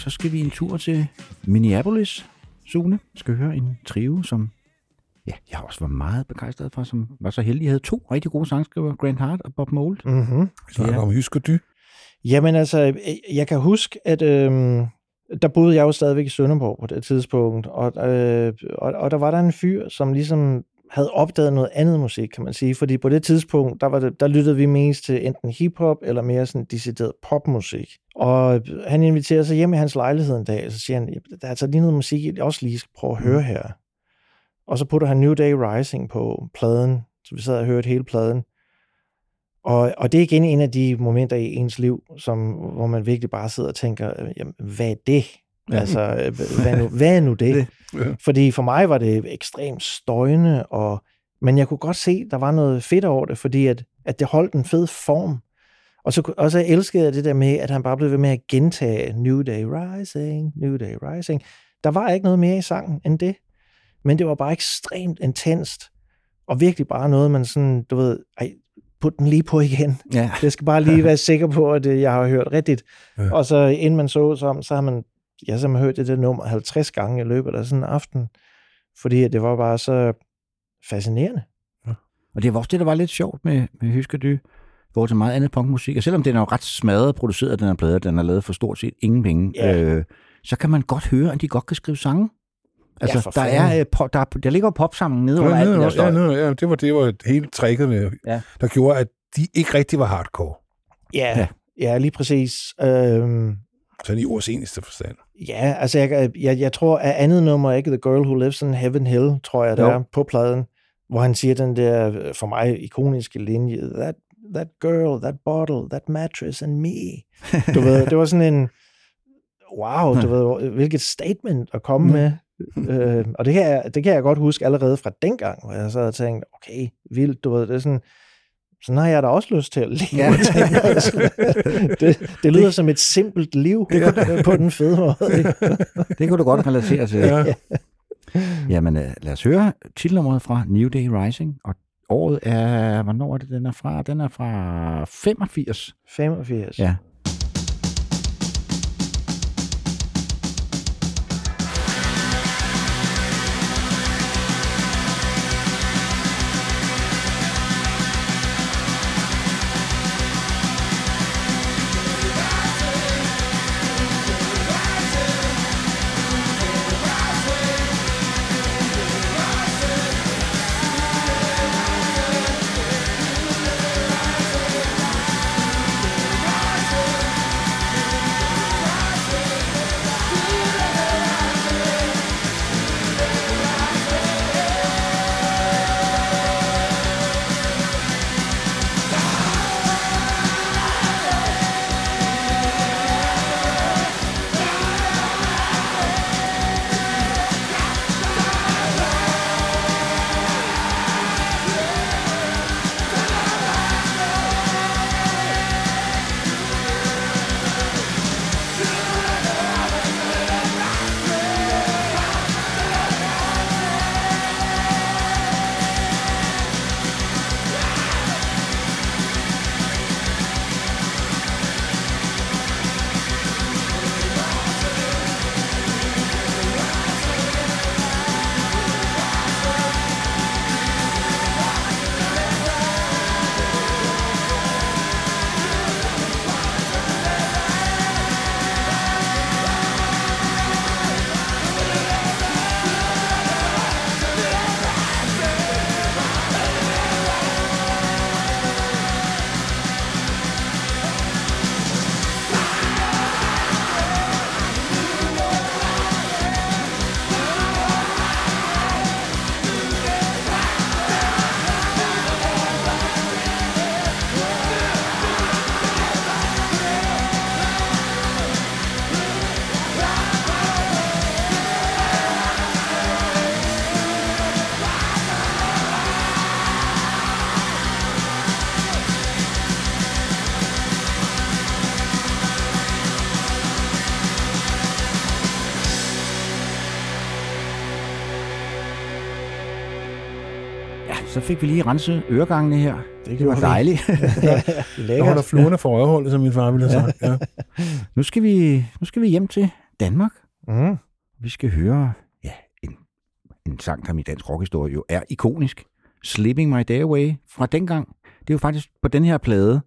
så skal vi en tur til Minneapolis. Sune skal høre en trio, som ja, jeg har også været meget begejstret for, som var så heldig, at havde to rigtig gode sangskriver, Grant Hart og Bob Mould. Mm-hmm. Vi snakker om Hysker Dy. Jamen altså, jeg kan huske, at øhm, der boede jeg jo stadigvæk i Sønderborg på det tidspunkt, og, øh, og, og der var der en fyr, som ligesom havde opdaget noget andet musik, kan man sige. Fordi på det tidspunkt, der, var det, der lyttede vi mest til enten hiphop eller mere sådan decideret popmusik. Og han inviterer sig hjem i hans lejlighed en dag, og så siger han, der er altså lige noget musik, jeg også lige skal prøve at høre her. Og så putter han New Day Rising på pladen, så vi sad og hørte hele pladen. Og, og det er igen en af de momenter i ens liv, som, hvor man virkelig bare sidder og tænker, jamen, hvad er det? Ja. Altså, hvad, nu, hvad er nu det? Ja. Fordi for mig var det ekstremt støjende, og, men jeg kunne godt se, der var noget fedt over det, fordi at, at det holdt en fed form. Og så, og så elskede jeg det der med, at han bare blev ved med at gentage New Day Rising, New Day Rising. Der var ikke noget mere i sangen end det. Men det var bare ekstremt intenst. Og virkelig bare noget, man sådan, du ved, ej, put den lige på igen. Ja. Jeg skal bare lige være sikker på, at øh, jeg har hørt rigtigt. Ja. Og så inden man så sig om, så har man, ja, så har man hørt det der nummer 50 gange i løbet af sådan en aften. Fordi det var bare så fascinerende. Og det var også det, der var lidt sjovt med, med Hysker Dy, hvor til meget andet punkmusik. Og selvom den er jo ret smadret produceret, den her plade, den er lavet for stort set ingen penge, Ja. øh, så kan man godt høre, at de godt kan skrive sange. Altså, for der, fanden. er, øh, pop, der, er, der ligger popsangen nede under Ja, alt det der ja, nede, ja, det var, det var hele tricket, med, Ja. der gjorde, at de ikke rigtig var hardcore. Ja, Ja. ja, ja lige præcis. Øhm, Sådan i ordets eneste forstand. Ja, altså jeg, jeg, jeg tror, at andet nummer er ikke The Girl Who Lives in Heaven Hill, tror jeg, der Jo. er på pladen, hvor han siger den der, for mig, ikoniske linje, that, that girl, that bottle, that mattress and me. Du ved, det var sådan en, wow, du ved, hvilket statement at komme med. Øh, og det kan, jeg, det kan jeg godt huske allerede fra dengang, hvor jeg så havde tænkt, okay, vildt, du ved, det er sådan, sådan har jeg da også lyst til at leve. Ja. Det, det lyder som et simpelt liv på den fede måde. Ikke? Det kunne du godt relatere til. Ja. Jamen, øh, lad os høre titelnummeret fra New Day Rising. Og året er, hvornår er det, den er fra? Den er fra 85. 85. Ja. Fik vi lige renset øregangene her. Det Det var dejligt. ja, Der lækkert. holder fluerne for øjeholdet, som min far ville have sagt. Ja. nu, skal vi, nu skal vi hjem til Danmark. Mm. Vi skal høre ja, en, en sang, der i dansk rockhistorie jo er ikonisk. Slipping My Day Away fra dengang. Det er jo faktisk på den her plade,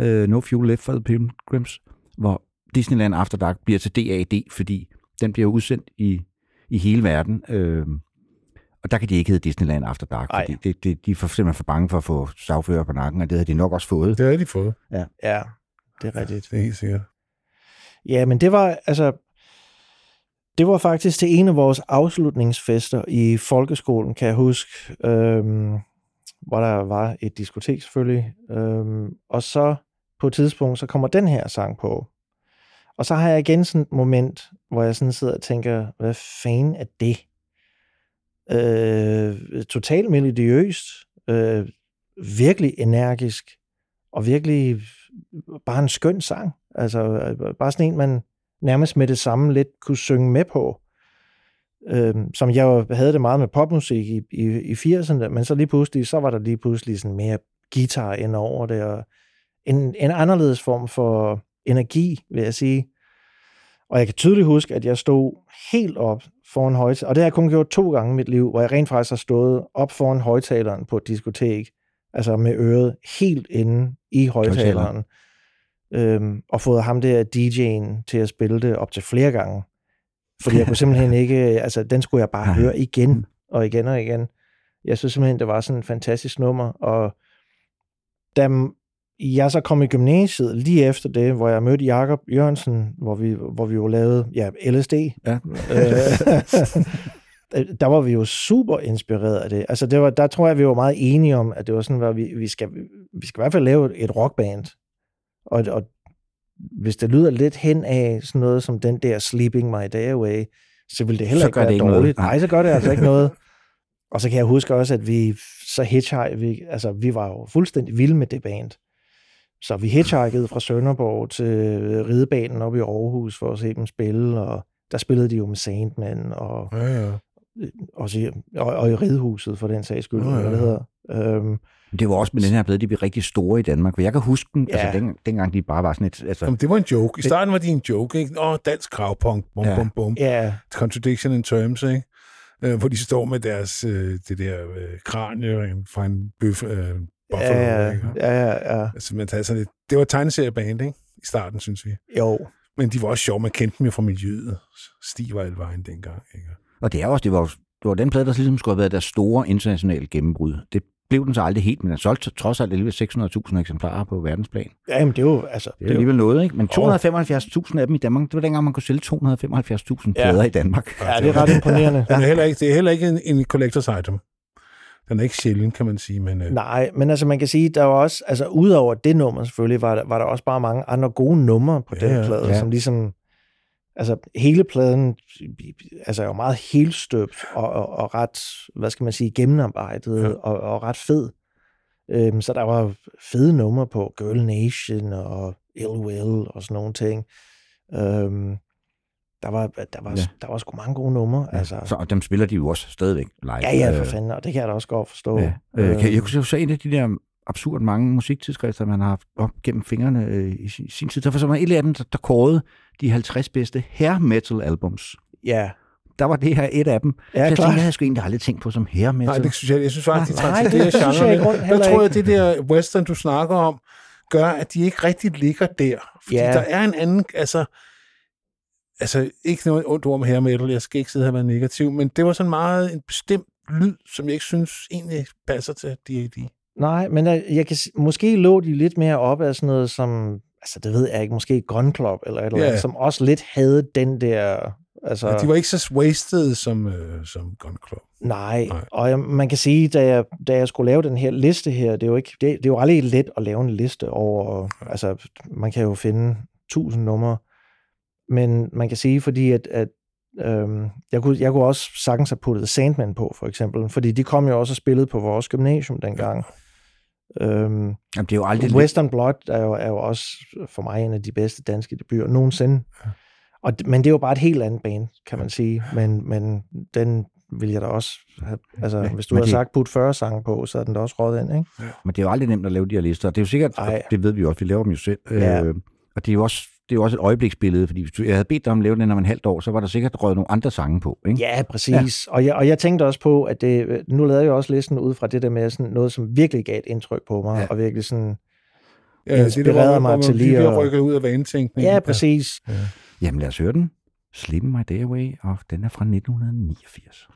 uh, No Fuel Left for the Pilgrims, hvor Disneyland After Dark bliver til DAD, fordi den bliver udsendt i, i hele verden. Øh, og der kan de ikke hedde Disneyland After Dark, Ej. fordi det, det, de er for, simpelthen for bange for at få sagfører på nakken, og det havde de nok også fået. Det har de fået. Ja, det er rigtigt. Det er helt sikkert. Ja, men det var altså det var faktisk til en af vores afslutningsfester i folkeskolen, kan jeg huske, øhm, hvor der var et diskotek selvfølgelig. Øhm, og så på et tidspunkt, så kommer den her sang på. Og så har jeg igen sådan et moment, hvor jeg sådan sidder og tænker, hvad fanden er det? Øh, totalt melodiøst, øh, virkelig energisk, og virkelig bare en skøn sang. Altså øh, bare sådan en, man nærmest med det samme lidt kunne synge med på. Øh, som jeg jo havde det meget med popmusik i, i, i 80'erne, men så lige pludselig, så var der lige pludselig sådan mere guitar ind over det, og en, en anderledes form for energi, vil jeg sige. Og jeg kan tydeligt huske, at jeg stod helt op foran højtaleren, og det har jeg kun gjort to gange i mit liv, hvor jeg rent faktisk har stået op foran højtaleren på et diskotek, altså med øret helt inde i højtaleren, øhm, og fået ham der DJ'en til at spille det op til flere gange. Fordi jeg kunne simpelthen ikke, altså den skulle jeg bare høre igen og igen og igen. Jeg synes simpelthen, det var sådan et fantastisk nummer, og da jeg så kom i gymnasiet lige efter det, hvor jeg mødte Jakob Jørgensen, hvor vi, hvor vi jo lavede ja, LSD. Ja. Øh, der var vi jo super inspireret af det. Altså det var, der tror jeg, vi var meget enige om, at det var sådan, at vi, vi, skal, vi skal i hvert fald lave et rockband. Og, og hvis det lyder lidt hen af sådan noget som den der Sleeping My Day Away, så vil det heller Så ikke være det ikke dårligt. noget. Nej. Nej, så gør det altså ikke noget. Og så kan jeg huske også, at vi så hitchhike, vi, altså vi var jo fuldstændig vilde med det band. Så vi hitchhikede fra Sønderborg til ridebanen op i Aarhus for at se dem spille, og der spillede de jo med Sandman, og, Ja, ja. også i, og, og i Ridehuset for den sags skyld, eller ja. hvad det hedder. Øhm, Det var også med den her plade, de blev rigtig store i Danmark. For jeg kan huske den, Ja. altså den, dengang de bare var sådan et... Altså, Jamen, det var en joke. I starten var de en joke, ikke? Åh, dansk kravpunk, bum, Ja. bum, bum. ja, Contradiction in terms, ikke? Øh, hvor de står med deres, øh, det der øh, kranie fra en bøf, øh, buffalo, ja, ja, ja, ja, Altså, man tager sådan lidt, det var et tegneserieband, ikke? I starten, synes vi. jo. Men de var også sjove, man kendte dem jo fra miljøet. Stig var alle vejen dengang, ikke? og det er også, det var, jo- det var den plade, der ligesom skulle have været deres store internationale gennembrud. Det blev den så aldrig helt, men den solgte trods alt alligevel 600.000 eksemplarer på verdensplan. Ja, men det er jo, altså, Det er alligevel noget, ikke? Men Åh. 275.000 af dem i Danmark, det var dengang, man kunne sælge 275.000 Ja. plader i Danmark. ja, det er ret imponerende. Den er heller ikke, det er heller ikke en, en collector's item. Den er ikke sjælden, kan man sige, men... Øh, Nej, men altså man kan sige, der var også, altså udover det nummer selvfølgelig, var der, var der også bare mange andre gode numre på Ja, den plade, Ja. som ligesom, altså hele pladen, altså er jo meget helstøbt og, og, og ret, hvad skal man sige, gennemarbejdet ja. og, og ret fed. Øhm, så der var fede numre på Girl Nation og Ill Will og sådan nogle ting. Øhm, der var, der var, Ja. der var sgu mange gode numre. Ja, altså, Så, og dem spiller de jo også stadigvæk live. ja, ja, for Øh, fanden, og det kan jeg da også godt forstå. Ja. Øh, kan, jeg kunne se- en af de der absurd mange musiktidsskrifter, man har haft op gennem fingrene øh, i sin, sin tid. Der var så et af dem, der, der kårede de 50 bedste hair metal albums. Ja, Der var det her et af dem. ja så jeg klart. tænkte, jeg havde sgu egentlig aldrig tænkt på som hair metal. Nej, det synes jeg, jeg synes faktisk, de Nej, det transcenderer synes jeg Jeg tror, ikke. at det der western, du snakker om, gør, at de ikke rigtig ligger der. Fordi Ja. der er en anden, altså, altså ikke noget ondt ord om her metal, jeg skal ikke sidde her og være negativ, men det var sådan meget en bestemt lyd, som jeg ikke synes egentlig passer til D.A.D. Nej, men jeg, jeg kan, måske lå de lidt mere op af sådan noget som, altså det ved jeg ikke, måske Gun Club eller et eller Ja. andet, som også lidt havde den der, altså... Ja, de var ikke så wasted som, øh, som Gun Club. Nej, Nej. Og jeg, man kan sige, da jeg, da jeg skulle lave den her liste her, det er jo, ikke, det, det er jo aldrig let at lave en liste over, altså man kan jo finde tusind numre, men man kan sige, fordi at, at Øhm, jeg, kunne, jeg kunne også sagtens have puttet Sandman på, for eksempel, fordi de kom jo også og spillede på vores gymnasium dengang. Ja. Øhm, det er jo aldrig... Western Blood er jo, er jo også for mig en af de bedste danske debuter nogensinde. Ja. Og, men det er jo bare et helt andet bane, kan man sige. Men, men den vil jeg da også have... Altså, ja, hvis du har det... sagt put 40 sange på, så er den da også råd ind, ikke? Men det er jo aldrig nemt at lave de her lister. Det er jo sikkert... Det ved vi jo også, vi laver dem jo selv. Ja. Øh, og det er jo også det er jo også et øjebliksbillede, fordi hvis du, jeg havde bedt dig om at lave den om en halvt år, så var der sikkert røget nogle andre sange på. Ikke? Ja, præcis. Ja. Og, jeg, og jeg tænkte også på, at det, nu lavede jeg også listen ud fra det der med sådan noget, som virkelig gav et indtryk på mig, ja. og virkelig sådan ja, inspirerede det der, mig til lige at... rykke ud af vanetænkningen. Ja, præcis. Ja. Ja. Jamen lad os høre den. Slim My Day Away, og den er fra 1989.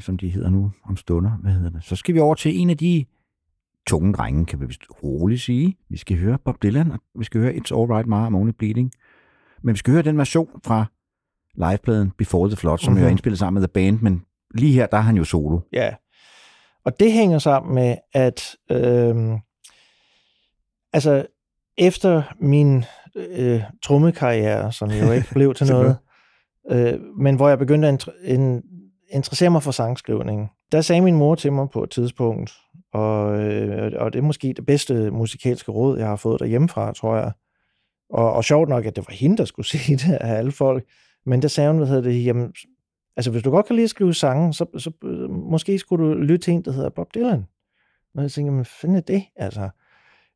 som de hedder nu om stunder, hvad hedder det, så skal vi over til en af de tunge drenge, kan vi vist roligt sige. Vi skal høre Bob Dylan, og vi skal høre It's Alright, Ma, I'm Only Bleeding. Men vi skal høre den version fra livepladen Before the Flood, som mm-hmm. hører indspillet sammen med The Band, men lige her, der er han jo solo. Ja, og det hænger sammen med, at øh, altså efter min øh, trommekarriere, som jo ikke blev til noget, øh, men hvor jeg begyndte at interesserer mig for sangskrivning, der sagde min mor til mig på et tidspunkt, og, øh, og det er måske det bedste musikalske råd, jeg har fået derhjemmefra, tror jeg. Og, og sjovt nok, at det var hende, der skulle sige det af alle folk. Men der sagde hun, hvad hedder det, jamen, altså hvis du godt kan lide at skrive sange, så, så øh, måske skulle du lytte til en, der hedder Bob Dylan. Og jeg tænkte, men fanden er det, altså?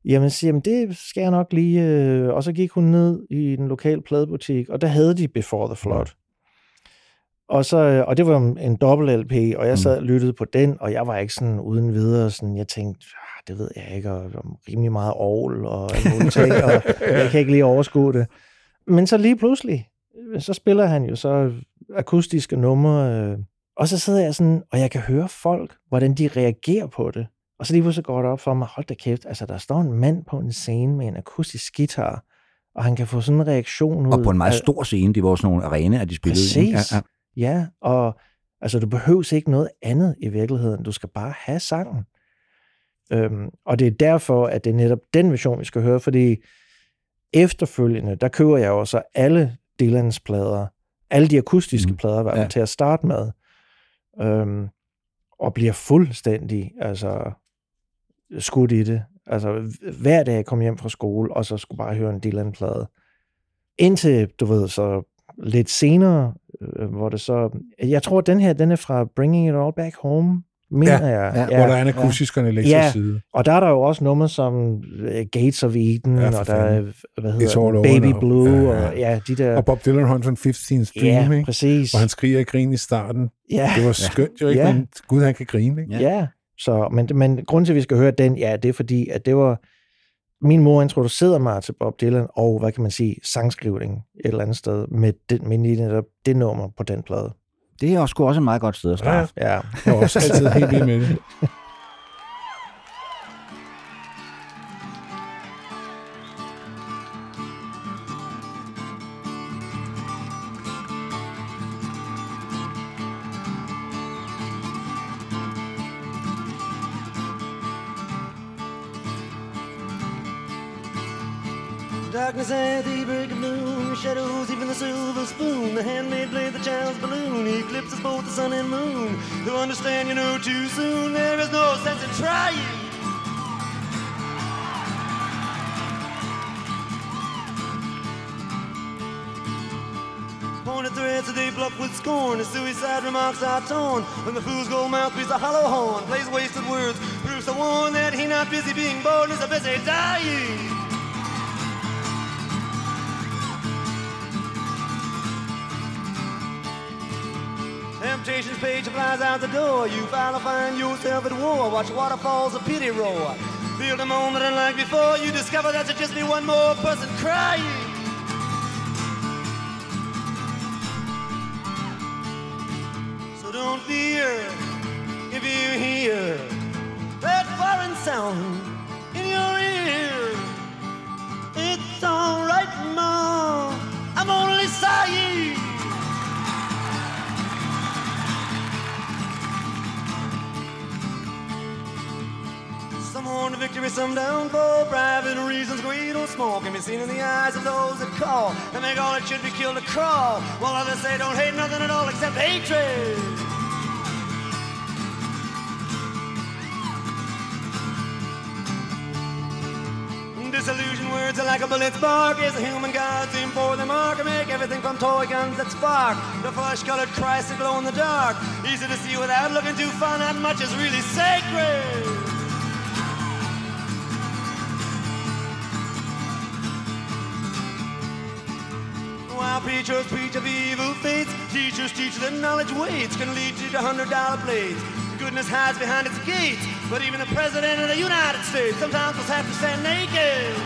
Jamen, siger, jamen, det skal jeg nok lige... Øh, og så gik hun ned i den lokale pladebutik, og der havde de Before the Flood. Og, så, øh, og det var en- dobbelt LP, og jeg sad og lyttede på den, og jeg var ikke sådan uden videre, sådan, jeg tænkte, ah, det ved jeg ikke, og, og rimelig meget ovl og ting, og jeg kan ikke lige overskue det. Men så lige pludselig, øh, så spiller han jo så akustiske numre, øh, og så sidder jeg sådan, og jeg kan høre folk, hvordan de reagerer på det. Og så lige pludselig går det op for mig, hold da kæft, altså der står en mand på en scene med en akustisk guitar, og han kan få sådan en reaktion ud. Og på en meget stor scene, det var sådan nogle arena, at de spillede. Præcis. Ja, ja. Ja, og altså, du behøver ikke noget andet i virkeligheden. Du skal bare have sangen. Øhm, og det er derfor, at det er netop den version, vi skal høre, fordi efterfølgende, der køber jeg jo så alle Dylans plader, alle de akustiske mm. plader, fald Ja. til at starte med, øhm, og bliver fuldstændig altså, skudt i det. Altså hver dag jeg kom hjem fra skole, og så skulle bare høre en Dylan-plade. Indtil, du ved, så lidt senere, øh, hvor det så... Jeg tror, at den her, den er fra Bringing It All Back Home, mener Ja, jeg. ja, Ja, hvor der er en akustisk og en elektrisk Ja. side. Og der er der jo også numre som øh, Gates of Eden, Ja, ja, og der er, hvad It's hedder over Baby now. Blue, Ja, ja. og ja, de der... Og Bob Dylan 115 Stream, ja, ikke? præcis. hvor han skriger i grin i starten. ja, Det var skønt jo ikke, Ja. men gud, han kan grine. Ikke? ja. ja. Så, men, men grunden til, at vi skal høre den, ja, det er fordi, at det var... Min mor introducerede mig til Bob Dylan, og hvad kan man sige, sangskrivning et eller andet sted, med, den, med lige netop det nummer på den plade. Det er også, sgu også et meget godt sted at starte. Ja, Jeg var også altid helt vild med det. sun and moon. To understand you know too soon, there is no sense in trying. Pointed threads that they bluff with scorn, the suicide remarks are torn. When the fool's gold mouth beats a hollow horn, plays wasted words, proves the one that he not busy being born, is a busy dying. Temptation's page flies out the door. You finally find yourself at war. Watch waterfalls of pity roar. Feel the moment unlike before. You discover that there's just be one more person crying. So don't fear if you hear that foreign sound in your ear. It's alright, Mom. I'm only sighing. Some on to victory, some down for. Private reasons, greed or small can be seen in the eyes of those that call. And make all that should be killed to crawl, while others say don't hate nothing at all except hatred. Disillusion words are like a bullet spark. Is the human gods aim for the mark. And make everything from toy guns that spark. The flesh-colored Christ that glow in the dark. Easy to see without looking too far. Not much is really sacred While preachers preach of evil fates, teachers teach that knowledge waits can lead to hundred dollar blades. Goodness hides behind its gates, but even the president of the United States sometimes must have to stand naked.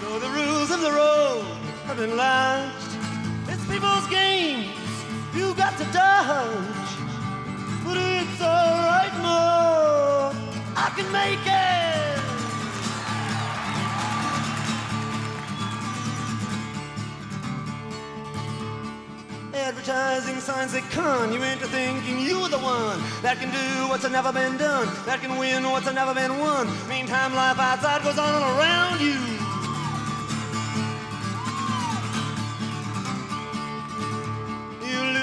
Though the rules of the road have been launched, it's people's games you got to dodge. But it's alright, Mo. I can make it. Advertising signs that con you into thinking you're the one that can do what's never been done, that can win what's never been won. Meantime, life outside goes on around you.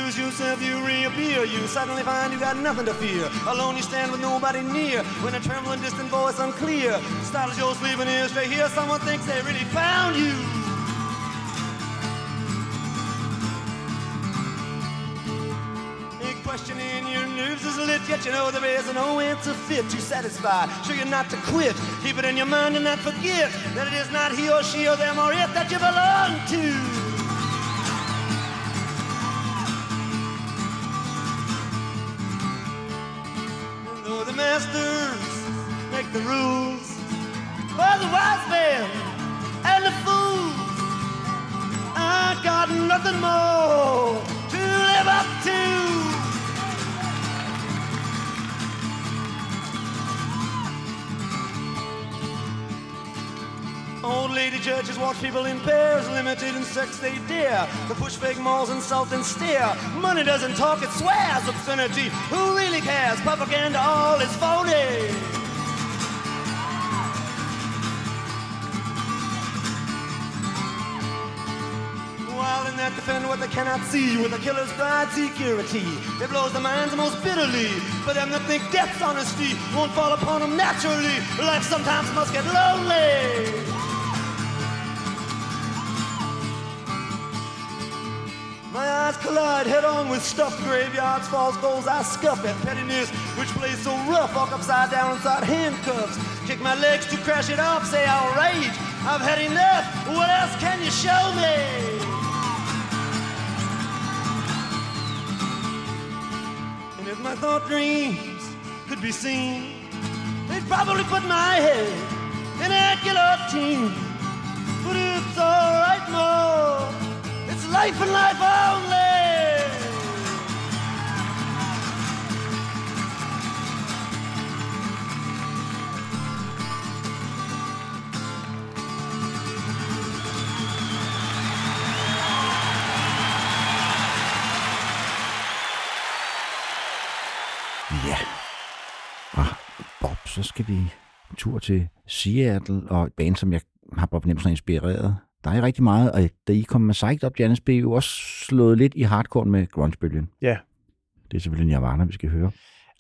Lose yourself, you reappear. You suddenly find you got nothing to fear. Alone you stand with nobody near. When a trembling, distant voice unclear startles your sleeping ears to hear someone thinks they really found you. A question in your nerves is lit, yet you know there is no answer fit to satisfy. Sure you're not to quit. Keep it in your mind and not forget that it is not he or she or them or it that you belong to. Masters make the rules. For the wise men and the fools, I got nothing more Old lady judges watch people in pairs, limited in sex they dare. The push fake malls insult and stare. Money doesn't talk, it swears obscenity. Who really cares? Propaganda all is phony. While in that defend what they cannot see with a killer's pride security. It blows the minds most bitterly. For them that think death's honesty won't fall upon them naturally. Life sometimes must get lonely. My eyes collide head on with stuffed graveyards, false goals I scuff at pettiness, which plays so rough, walk upside down inside handcuffs. Kick my legs to crash it off, say I'll rage. I've had enough. What else can you show me? And if my thought dreams could be seen, they'd probably put my head in a guillotine. But it's alright, Mo. Life and life only. Ja. Og Bob, så skal vi en tur til Seattle, og et band, som jeg har på fornemmelsen inspireret. Der er rigtig meget, og da I kom med Psyched Up, Janis, blev I jo også slået lidt i hardcore med grungebølgen. Ja. Det er selvfølgelig Nirvana, vi skal høre.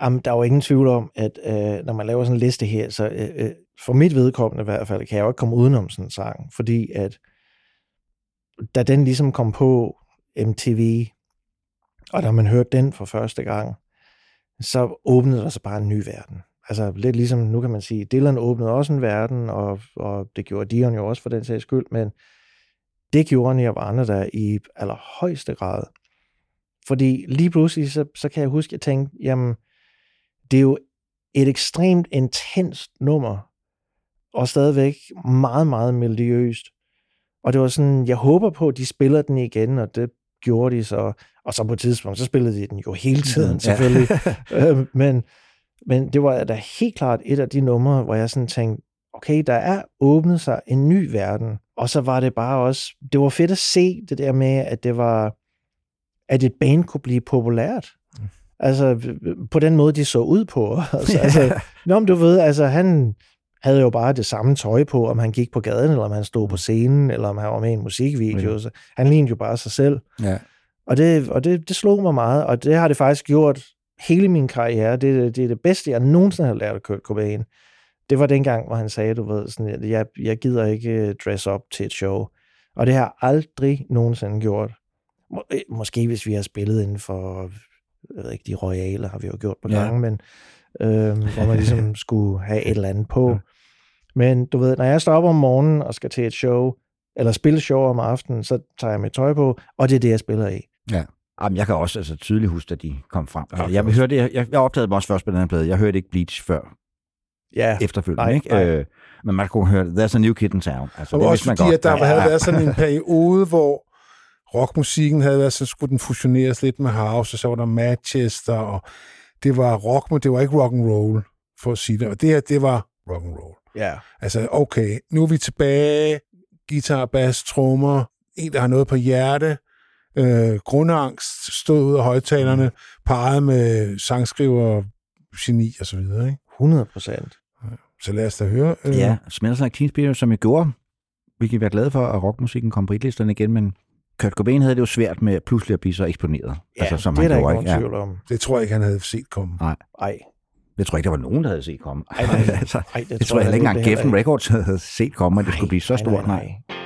Jamen, der er jo ingen tvivl om, at øh, når man laver sådan en liste her, så øh, øh, for mit vedkommende i hvert fald, kan jeg jo ikke komme udenom sådan en sang, fordi at da den ligesom kom på MTV, og da man hørte den for første gang, så åbnede der sig bare en ny verden. Altså lidt ligesom, nu kan man sige, Dylan åbnede også en verden, og, og det gjorde Dion jo også for den sags skyld, men det gjorde Nirvana der i allerhøjeste grad. Fordi lige pludselig, så, så kan jeg huske, at jeg tænkte, jamen, det er jo et ekstremt intenst nummer, og stadigvæk meget, meget melodiøst. Og det var sådan, jeg håber på, at de spiller den igen, og det gjorde de så. Og så på et tidspunkt, så spillede de den jo hele tiden, selvfølgelig. øh, men, men det var da helt klart et af de numre, hvor jeg sådan tænkte, okay, der er åbnet sig en ny verden. Og så var det bare også, det var fedt at se det der med, at det var, at et band kunne blive populært. Altså, på den måde, de så ud på. altså, altså, nå, men du ved, altså, han havde jo bare det samme tøj på, om han gik på gaden, eller om han stod på scenen, eller om han var med i en musikvideo. Ja. Så han lignede jo bare sig selv. Ja. Og, det, og det, det slog mig meget, og det har det faktisk gjort hele min karriere. Det, det er det bedste, jeg nogensinde har lært af Kurt Cobain. Det var dengang, hvor han sagde, du ved, sådan, at jeg, jeg gider ikke dress op til et show. Og det har jeg aldrig nogensinde gjort. Må, øh, måske hvis vi har spillet inden for, jeg ved ikke, de royale har vi jo gjort på Ja. gange, men øh, hvor man ligesom skulle have et eller andet på. Ja. Men du ved, når jeg står op om morgenen og skal til et show, eller spille show om aftenen, så tager jeg mit tøj på, og det er det, jeg spiller i. Jamen, jeg kan også altså, tydeligt huske, at de kom frem. Ja, Ja, jeg, hørte, jeg, jeg, opdagede dem også først på den her plade. Jeg hørte ikke Bleach før Ja, efterfølgende. Nej, ikke? nej. Øh, men man kunne høre, There's a new kid in town. Altså, Og det også man fordi, godt. at der Ja, havde været sådan en periode, hvor rockmusikken havde været, så skulle den fusioneres lidt med house, og så var der Manchester, og det var rock, men det var ikke rock and roll, for at sige det. Og det her, det var rock and roll. Ja. Altså, okay, nu er vi tilbage. Guitar, bass, trommer. En, der har noget på hjerte. Øh, grundangst stod ud af højtalerne, parret med sangskriver, geni og så videre. Ikke? 100 procent. Så lad os da høre. Øh, Ja, Smells Like Teen Spirit, som jeg gjorde. Vi kan være glade for, at rockmusikken kom på hitlisterne igen, men Kurt Cobain havde det jo svært med pludselig at blive så eksponeret. Ja, altså, som det er han der ikke nogen tvivl om. Det tror jeg ikke, han havde set komme. Nej. Ej, Det tror jeg ikke, der var nogen, der havde set komme. Ej, nej. altså, ej, det, det tror jeg heller ikke engang Geffen Records havde set komme, at det skulle blive så nej, stort. nej, Nej, nej.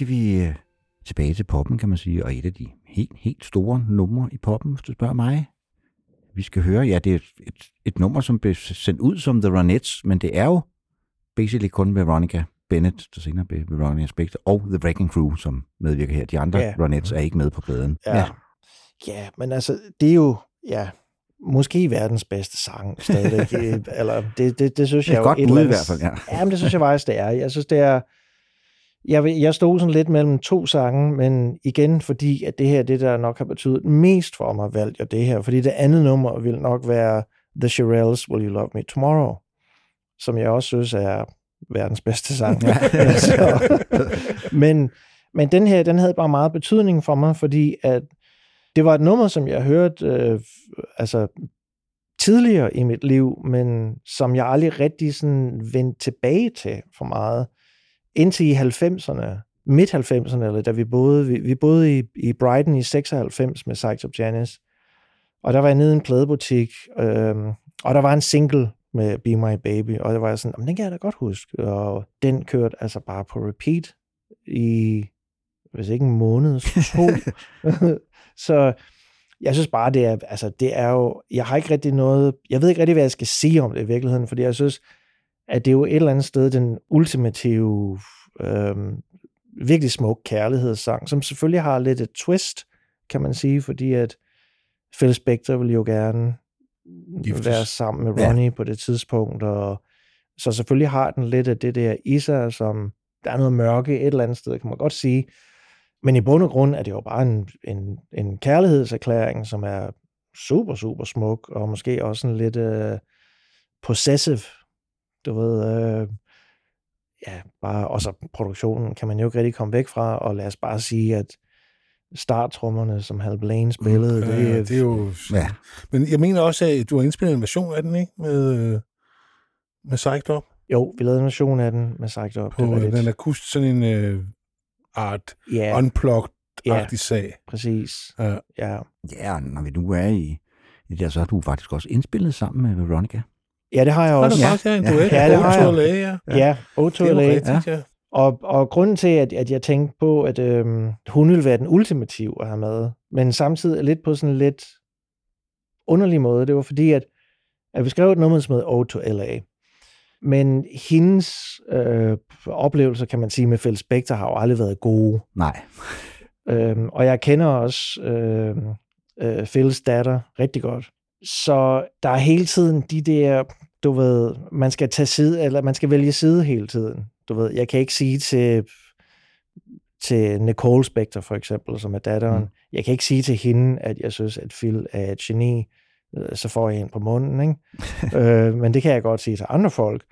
Skal vi øh, tilbage til poppen, kan man sige, og et af de helt, helt store numre i poppen, hvis du spørger mig. Vi skal høre, ja, det er et, et, et nummer, som blev sendt ud som The Ronettes, men det er jo basically kun Veronica Bennett, der senere blev Veronica Spector, og The Wrecking Crew, som medvirker her. De andre Ja. Ronettes er ikke med på pladen. Ja. ja, men altså, det er jo, ja, måske verdens bedste sang stadigvæk. øh, eller det, det, det synes Det er jeg et jo godt et bud i hvert fald, ja. Ja, men det synes jeg faktisk, det er. Jeg synes, det er... Jeg, jeg stod sådan lidt mellem to sange, men igen, fordi at det her, det der nok har betydet mest for mig, valgte jeg det her. Fordi det andet nummer vil nok være The Shirelles, Will You Love Me Tomorrow, som jeg også synes er verdens bedste sang. Så, men, men den her, den havde bare meget betydning for mig, fordi at det var et nummer, som jeg hørte øh, altså tidligere i mit liv, men som jeg aldrig rigtig sådan vendte tilbage til for meget. Indtil i 90'erne, midt 90'erne, eller da vi boede, vi, vi boede i, i Brighton i 96 med Sykes of Janice, og der var jeg nede i en pladebutik, øhm, og der var en single med Be My Baby, og der var jeg sådan, "Jamen, den kan jeg da godt huske, og den kørte altså bare på repeat i, hvis ikke en måned, så to. så jeg synes bare, det er, altså, det er jo, jeg har ikke rigtig noget, jeg ved ikke rigtig, hvad jeg skal sige om det i virkeligheden, fordi jeg synes, at det er jo et eller andet sted den ultimative, øhm, virkelig smuk kærlighedssang, som selvfølgelig har lidt et twist, kan man sige, fordi at Phil Spector vil jo gerne Giftes. være sammen med. Ronnie ja. på det tidspunkt, og så selvfølgelig har den lidt af det der i sig, som der er noget mørke et eller andet sted, kan man godt sige. Men i bund og grund er det jo bare en, en, en kærlighedserklæring, som er super, super smuk, og måske også sådan lidt øh, possessive, du ved, øh, ja, bare, og så produktionen kan man jo ikke rigtig komme væk fra, og lad os bare sige, at starttrummerne, som Hal Blaine spillede, Ja, det, det er jo... Ja. Men jeg mener også, at du har indspillet en version af den, ikke? Med, øh, med Psyched Up jo, vi lavede en version af den med sagt op. på det er øh, den akust, sådan en øh, art ja, unplugged-agtig sag. præcis. Ja. Ja. Ja, når vi nu er i, i det, så har du faktisk også indspillet sammen med Veronica. Ja, det har jeg Og også. der faktisk er en Ja. duet. Ja, det har jeg. Ja. Ja, ja O2 Det er jo LA. rigtigt, ja. Og, og grunden til, at, at jeg tænkte på, at øhm, hun ville være den ultimative at have med, men samtidig lidt på sådan en lidt underlig måde, det var fordi, at, at vi skrev et nummer, som hedder O to LA. Men hendes øh, oplevelser, kan man sige, med Phil Spector har jo aldrig været gode. Nej. Øhm, og jeg kender også øh, øh, Phils datter rigtig godt. Så der er hele tiden de der, du ved, man skal tage side, eller man skal vælge side hele tiden. Du ved, jeg kan ikke sige til, til Nicole Spector for eksempel, som er datteren, Mm. jeg kan ikke sige til hende, at jeg synes, at Phil er et geni, Øh, så får jeg en på munden, ikke? øh, men det kan jeg godt sige til andre folk.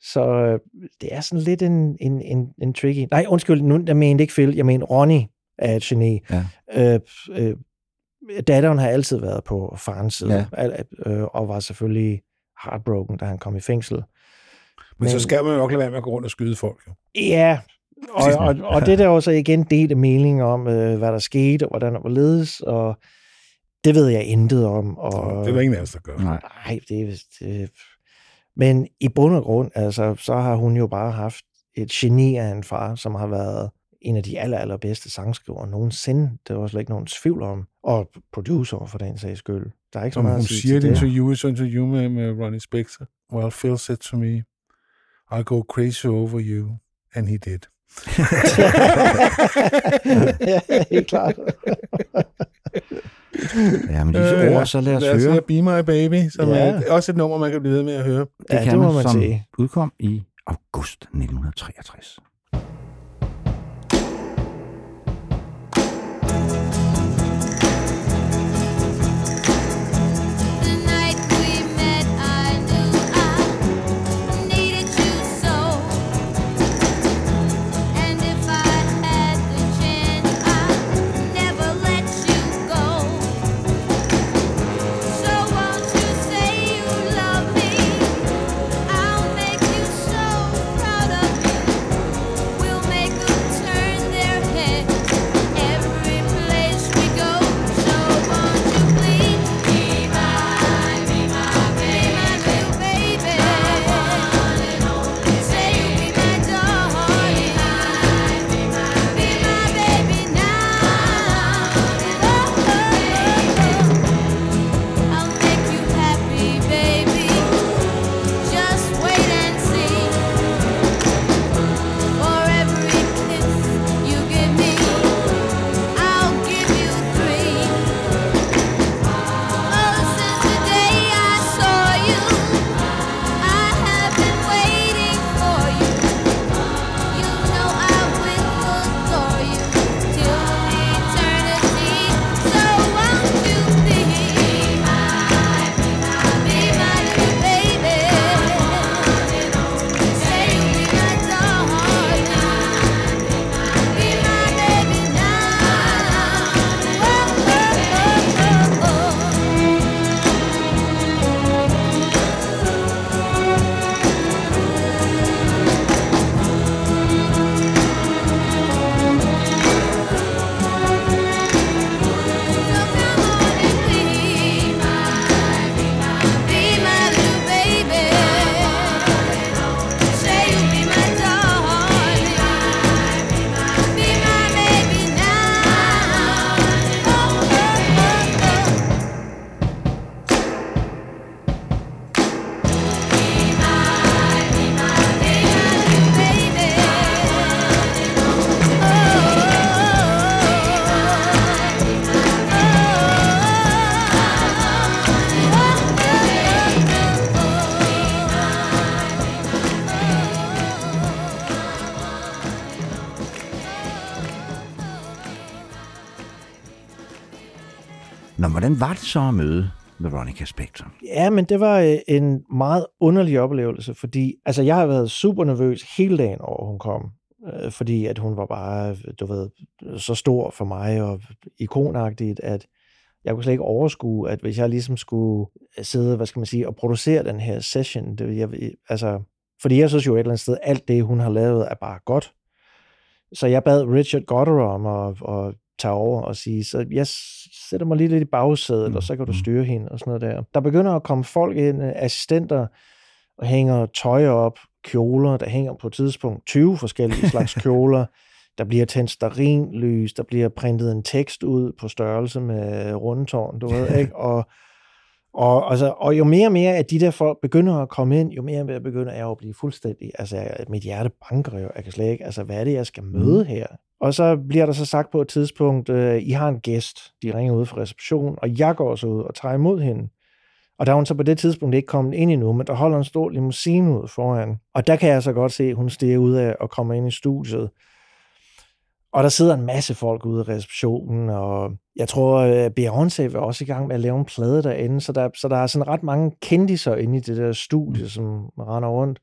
Så øh, det er sådan lidt en, en, en, en tricky... Nej, undskyld, nu, jeg mente ikke Phil, jeg mener Ronnie er et geni. Ja. Øh, øh, datteren har altid været på farens side, Ja. al- øh, og var selvfølgelig heartbroken, da han kom i fængsel. Men så Men- skal man jo nok lade være med at gå rundt og skyde folk. Jo. Ja, og, og, og det er der jo så igen delte mening om, øh, hvad der skete, og hvordan var ledes, og det ved jeg intet om. Og, Det er der ingen af os, der gør. Nej. Nej, det er vist... Det... Men i bund og grund, altså, så har hun jo bare haft et geni af en far, som har været en af de aller, allerbedste sangskrivere nogensinde. Det var slet ikke nogen tvivl om. Og producer for den sags skyld. Der er ikke så meget hun at sige siger i det. interview, et interview med, med Ronnie Spector. Well, Phil said to me, I'll go crazy over you. And he did. ja, helt klart. Ja, men disse Øh, ord, så lad os lad os høre Be My Baby, som Ja. er også et nummer, man kan blive ved med at høre. Det Ja, kan det må man, man som sige. udkom i august 1963. hvordan var det så at møde Veronica Spector? Ja, men det var øh, en meget underlig oplevelse, fordi altså, jeg har været super nervøs hele dagen over, hun kom. Øh, fordi at hun var bare, du ved, så stor for mig og ikonagtigt, at jeg kunne slet ikke overskue, at hvis jeg ligesom skulle sidde, hvad skal man sige, og producere den her session, det, jeg, altså, fordi jeg synes jo et eller andet sted, alt det, hun har lavet, er bare godt. Så jeg bad Richard Goddard om at, at tage over og sige, så jeg sætter mig lige lidt i bagsædet, Mm, og så kan du mm. styre hende og sådan noget der. Der begynder at komme folk ind, øh, assistenter, og hænger tøj op, kjoler, der hænger på et tidspunkt 20 forskellige slags kjoler. Der bliver tændt stearinlys, der bliver printet en tekst ud på størrelse med rundtårn, du ved, ikke? Og, og, altså, og jo mere og mere, at de der folk begynder at komme ind, jo mere og mere begynder jeg at blive fuldstændig, altså mit hjerte banker jo, jeg kan slet ikke, altså hvad er det, jeg skal møde her? Og så bliver der så sagt på et tidspunkt, øh, I har en gæst, de ringer ud fra reception, og jeg går så ud og tager imod hende. Og der er hun så på det tidspunkt ikke kommet ind endnu, men der holder en stor limousine ud foran. Og der kan jeg så godt se, at hun stiger ud af og kommer ind i studiet. Og der sidder en masse folk ude i receptionen, og jeg tror, at Beyoncé var også i gang med at lave en plade derinde, så der, så der er sådan ret mange kendiser inde i det der studie, som render rundt.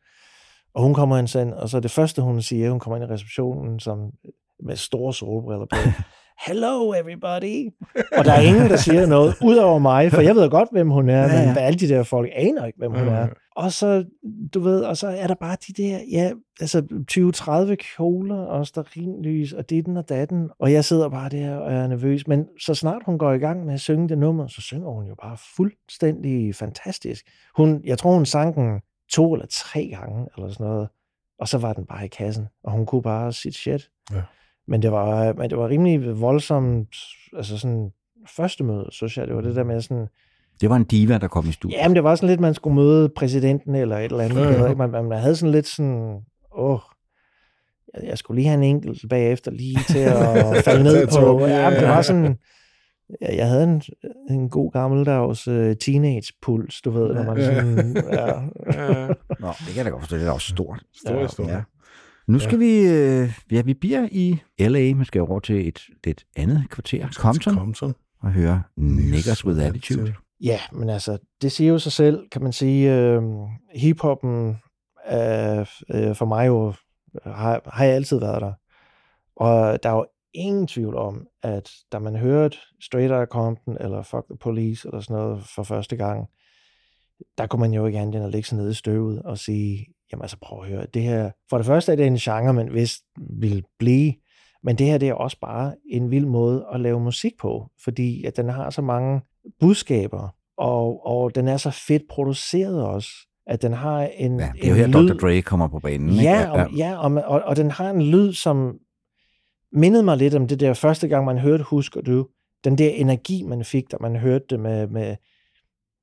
Og hun kommer ind sådan, og så det første, hun siger, hun kommer ind i receptionen som, med store solbriller på. Hello everybody. Og der er ingen, der siger noget, udover mig, for jeg ved godt, hvem hun er, Ja, ja. men alle de der folk aner ikke, hvem hun er. Og så, du ved, og så er der bare de der, ja, altså 20-30 kjoler og stearinlys og ditten og datten, og jeg sidder bare der og er nervøs, men så snart hun går i gang med at synge det nummer, så synger hun jo bare fuldstændig fantastisk. Hun, jeg tror, hun sang den to eller tre gange, eller sådan noget, og så var den bare i kassen, og hun kunne bare sit shit. Ja. Men det var, men det var rimelig voldsomt, altså sådan første møde, synes jeg, det var det der med sådan, Det var en diva, der kom i studiet. Jamen, det var sådan lidt, man skulle møde præsidenten eller et eller andet. Ja, Ja. Man, man, havde sådan lidt sådan, åh, jeg, jeg skulle lige have en enkelt bagefter lige til at falde ned på. ja, det var sådan, jeg havde en, en god gammeldags uh, teenage-puls, du ved, når man sådan, ja. Ja, Nå, det kan jeg da godt forstå. Det er da også stort. stor Ja, historie. Ja. Nu skal ja. vi, øh, ja, vi bliver i L.A., men skal over til et lidt andet kvarter. Compton Compton. og høre Niggers with Attitude. Ja, men altså, det siger jo sig selv, kan man sige. Øh, hiphoppen er øh, for mig jo, har, har jeg altid været der. Og der er jo ingen tvivl om, at da man hørte Straight Outta Compton, eller Fuck the Police, eller sådan noget for første gang, der kunne man jo ikke andet end at lægge sig ned i støvet og sige, jamen altså prøv at høre, det her, for det første er det en genre, man vist vil blive, men det her det er også bare en vild måde at lave musik på, fordi at den har så mange budskaber, og, og den er så fedt produceret også, at den har en, Ja, det er jo her, lyd, Dr. Dre kommer på banen. ikke? Ja, og, ja og, og, og den har en lyd, som mindede mig lidt om det der første gang, man hørte Husker du? Den der energi, man fik, da man hørte det med, med...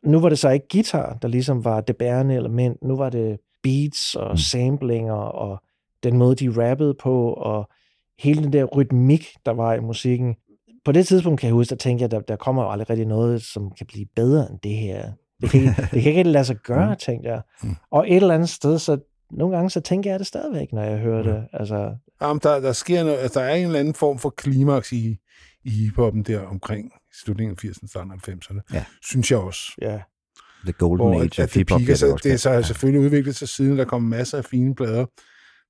Nu var det så ikke guitar, der ligesom var det bærende element. Nu var det beats og Mm. samplinger og den måde, de rappede på, og hele den der rytmik, der var i musikken. På det tidspunkt kan jeg huske, der tænkte jeg, at der, der kommer jo aldrig rigtig noget, som kan blive bedre end det her. Det kan, ikke- det kan ikke lade sig gøre, tænkte jeg. Mm. Og et eller andet sted, så nogle gange, så tænker jeg det stadigvæk, når jeg hører det. Altså, Jamen, der, der sker noget, altså, der er en eller anden form for klimaks i, i hiphoppen der omkring slutningen af 80'erne, starten af 90'erne. Ja. Synes jeg også. ja. The Golden Hvor Age at, af det hip-hop. så også det, kaldt. så har selvfølgelig udviklet sig siden, der kommer masser af fine plader.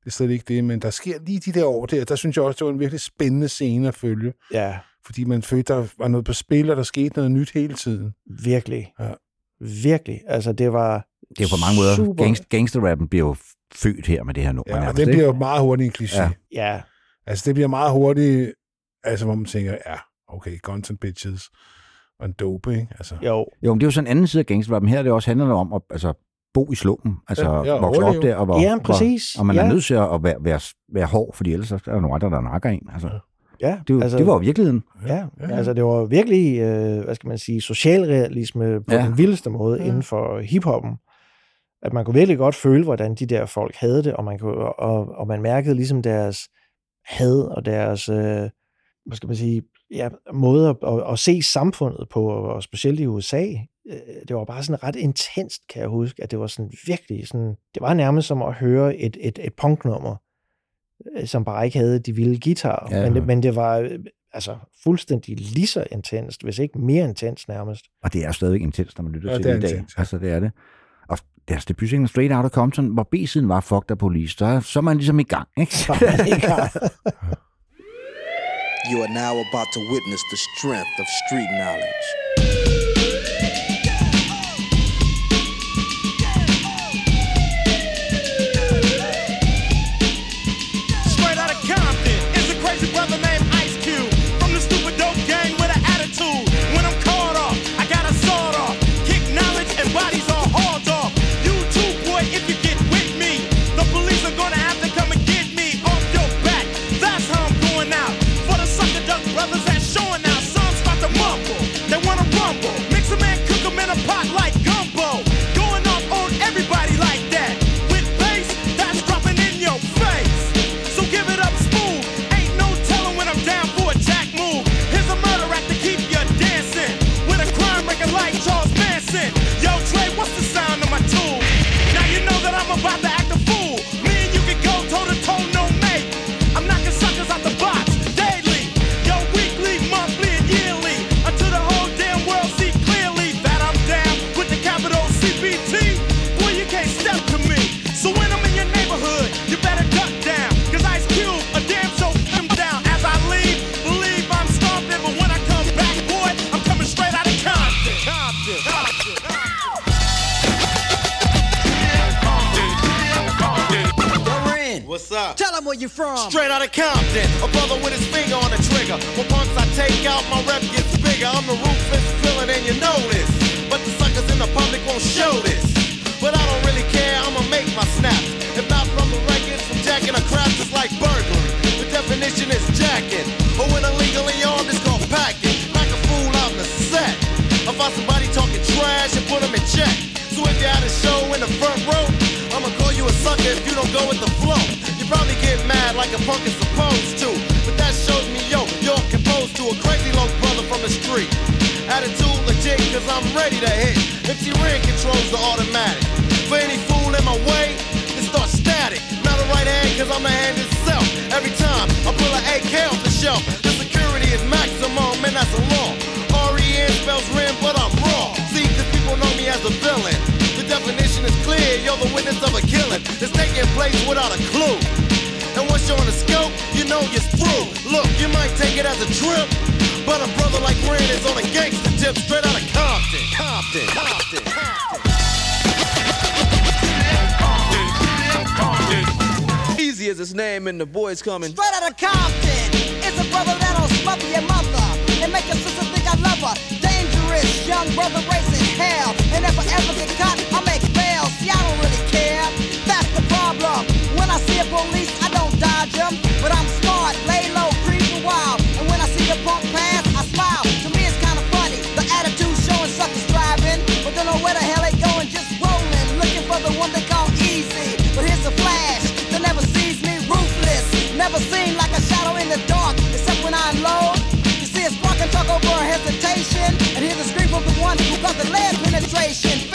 Det er slet ikke det, men der sker lige de der år der, der synes jeg også, det var en virkelig spændende scene at følge, Ja, fordi man følte, der var noget på spil, og der skete noget nyt hele tiden. virkelig. Ja. Virkelig. Altså, det var Det er jo på mange måder, super. gangst, gangsterrappen bliver jo født her med det her nummer. Ja, og nærmest, det ikke? bliver jo meget hurtigt en kliché. Ja. Ja. Ja, Altså, det bliver meget hurtigt, altså, hvor man tænker, ja, okay, guns and bitches, og en dope, ikke? Altså, jo. Jo, men det er jo sådan en anden side af gangsterrappen. Her er det også handler om at altså, bo i slummen. Altså Ja, ja, vokse op der. Og, hvor, Ja, præcis. Hvor, og man ja. er nødt til at være, være, være hård, fordi ellers så er der nogle andre, der nakker en. Altså, Ja, det, altså, det var virkeligheden. Ja, Ja, ja, ja. altså det var virkelig, øh, hvad skal man sige, socialrealisme på Ja. ja. den vildeste måde Ja. ja. inden for hiphoppen. At man kunne virkelig godt føle, hvordan de der folk havde det, og man, kunne, og, og man mærkede ligesom deres had og deres, øh, hvad skal man sige, ja, måde at, at, at se samfundet på, og specielt i USA. Øh, Det var bare sådan ret intenst, kan jeg huske, at det var sådan virkelig sådan, det var nærmest som at høre et, et, et punknummer, øh, som bare ikke havde de vilde guitarer. Ja. Men, det, men det var altså fuldstændig lige så intenst, hvis ikke mere intens nærmest. Og det er stadigvæk intens, når man lytter Ja, til det det, er i dag. Altså, det er det. Og deres debutsingle Straight Outta Compton, hvor B-siden var Fuck the Police, så, er- så er man ligesom i gang, ikke? Så er man i gang. You are now about to witness the strength of street knowledge. Tell them where you from. Straight out of Compton, a brother with his finger on the trigger. When punks I take out, my rep gets bigger. I'm the ruthless villain, and you know this. But the suckers in the public won't show this. But I don't really care, I'ma make my snaps. If not from the records, from jacking a crap, it's like burglary. The definition is jacking. But when illegally armed, it's called packing. Like a fool out in the set. I find somebody talking trash and put them in check. So if you're at a show in the front row, I'ma call you a sucker if you don't go with the flow. Probably get mad like a punk is supposed to. But that shows me, yo, you're composed to a crazy little brother from the street. Attitude legit, cause I'm ready to hit. MC Ren controls the automatic. For any fool in my way, it starts static. Not a right hand, cause I'm the hand itself. Every time I pull an AK off the shelf, the security is maximum, and that's a law. R-E-N spells Ren, but I'm raw. See, cause people know me as a villain. You're the witness of a killing. It's taking place without a clue. And once you're on the scope, you know you're through. Look, you might take it as a trip, but a brother like Ren is on a gangster tip straight out of Compton. Compton, Compton, Compton. Easy as his name and the boys coming. Straight out of Compton, it's a brother that'll smother your mother and make your sister think I love her. Dangerous young brother raising hell, and if I ever get caught, Police, I don't dodge them, but I'm smart, lay low, creep a while. And when I see the punk pass, I smile. To me, it's kind of funny. The attitude showing suckers driving, but don't know where the hell they going, just rolling, looking for the one they call easy. But here's a flash that never sees me ruthless. Never seen like a shadow in the dark, except when I unload. You see a spark and talk over a hesitation, and hear the scream from the one who got the lead penetration.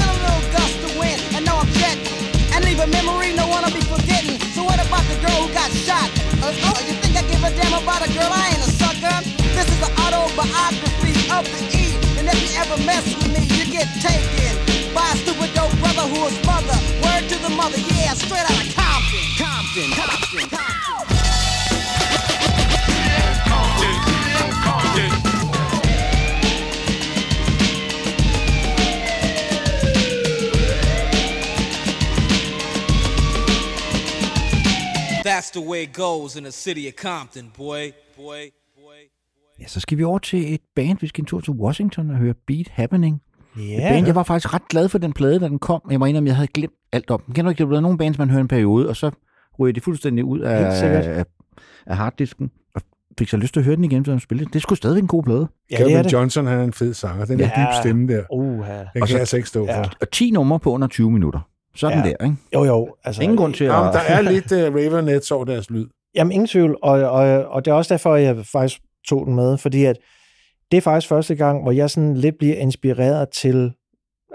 A about a girl? I ain't a sucker. This is an autobiography of the E. And if you ever mess with me, you get taken by a stupid dope brother who is mother. Word to the mother, yeah, straight out of. Compton, Compton, Compton. That's the way it goes in the city of Compton, boy. Boy, boy. Ja, så skal vi over til et band. Vi skal en tur til Washington og høre Beat Happening. Ja, band, jeg var faktisk ret glad for den plade, da den kom. Jeg må indrømme, jeg havde glemt alt om den. Kender du ikke, der er nogle bands, man hører en periode, og så ryger de fuldstændig ud af, af, af harddisken. Og fik så lyst til at høre den igen, så den spillede. Det skulle stadigvæk en god plade. ja, det er Calvin det. Johnson, han er en fed sanger. Den der Ja. dybe stemme der, Uha. den Og kan så- jeg altså ikke stå Ja. for. Og 10 numre på under 20 minutter. Sådan Ja. der, ikke? Jo, jo. Altså, Ingen grund til at... Ja, men der er lidt uh, Ravenets over deres lyd. Jamen, ingen tvivl. Og, og, og det er også derfor, jeg faktisk tog den med, fordi at det er faktisk første gang, hvor jeg sådan lidt bliver inspireret til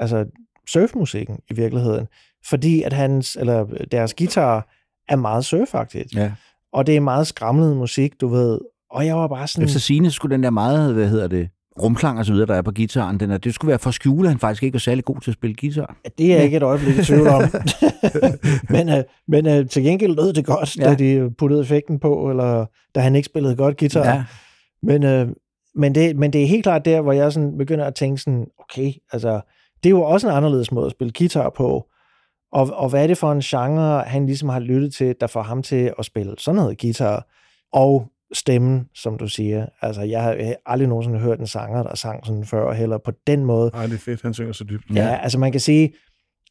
altså surfmusikken i virkeligheden. Fordi at hans, eller deres guitar er meget surfagtigt. Ja. Og det er meget skramlet musik, du ved. Og jeg var bare sådan... Efter sine skulle den der meget, hvad hedder det, rumklang og så videre, der er på gitaren, den er, det skulle være for at skjule, at han faktisk ikke var særlig god til at spille guitar. Det er jeg ikke et øjeblik i tvivl om. men øh, men øh, til gengæld lød det godt, ja. da Ja. de puttede effekten på, eller da han ikke spillede godt guitar. Ja. Men, øh, men, det, men det er helt klart der, hvor jeg sådan begynder at tænke sådan, okay, altså, det er jo også en anderledes måde at spille guitar på. Og, og hvad er det for en genre, han ligesom har lyttet til, der får ham til at spille sådan noget guitar? Og stemmen, som du siger. Altså, jeg har aldrig nogensinde hørt en sanger, der sang sådan før, heller på den måde. Nej, det er fedt, han synger så dybt. Ja, ja altså man kan sige,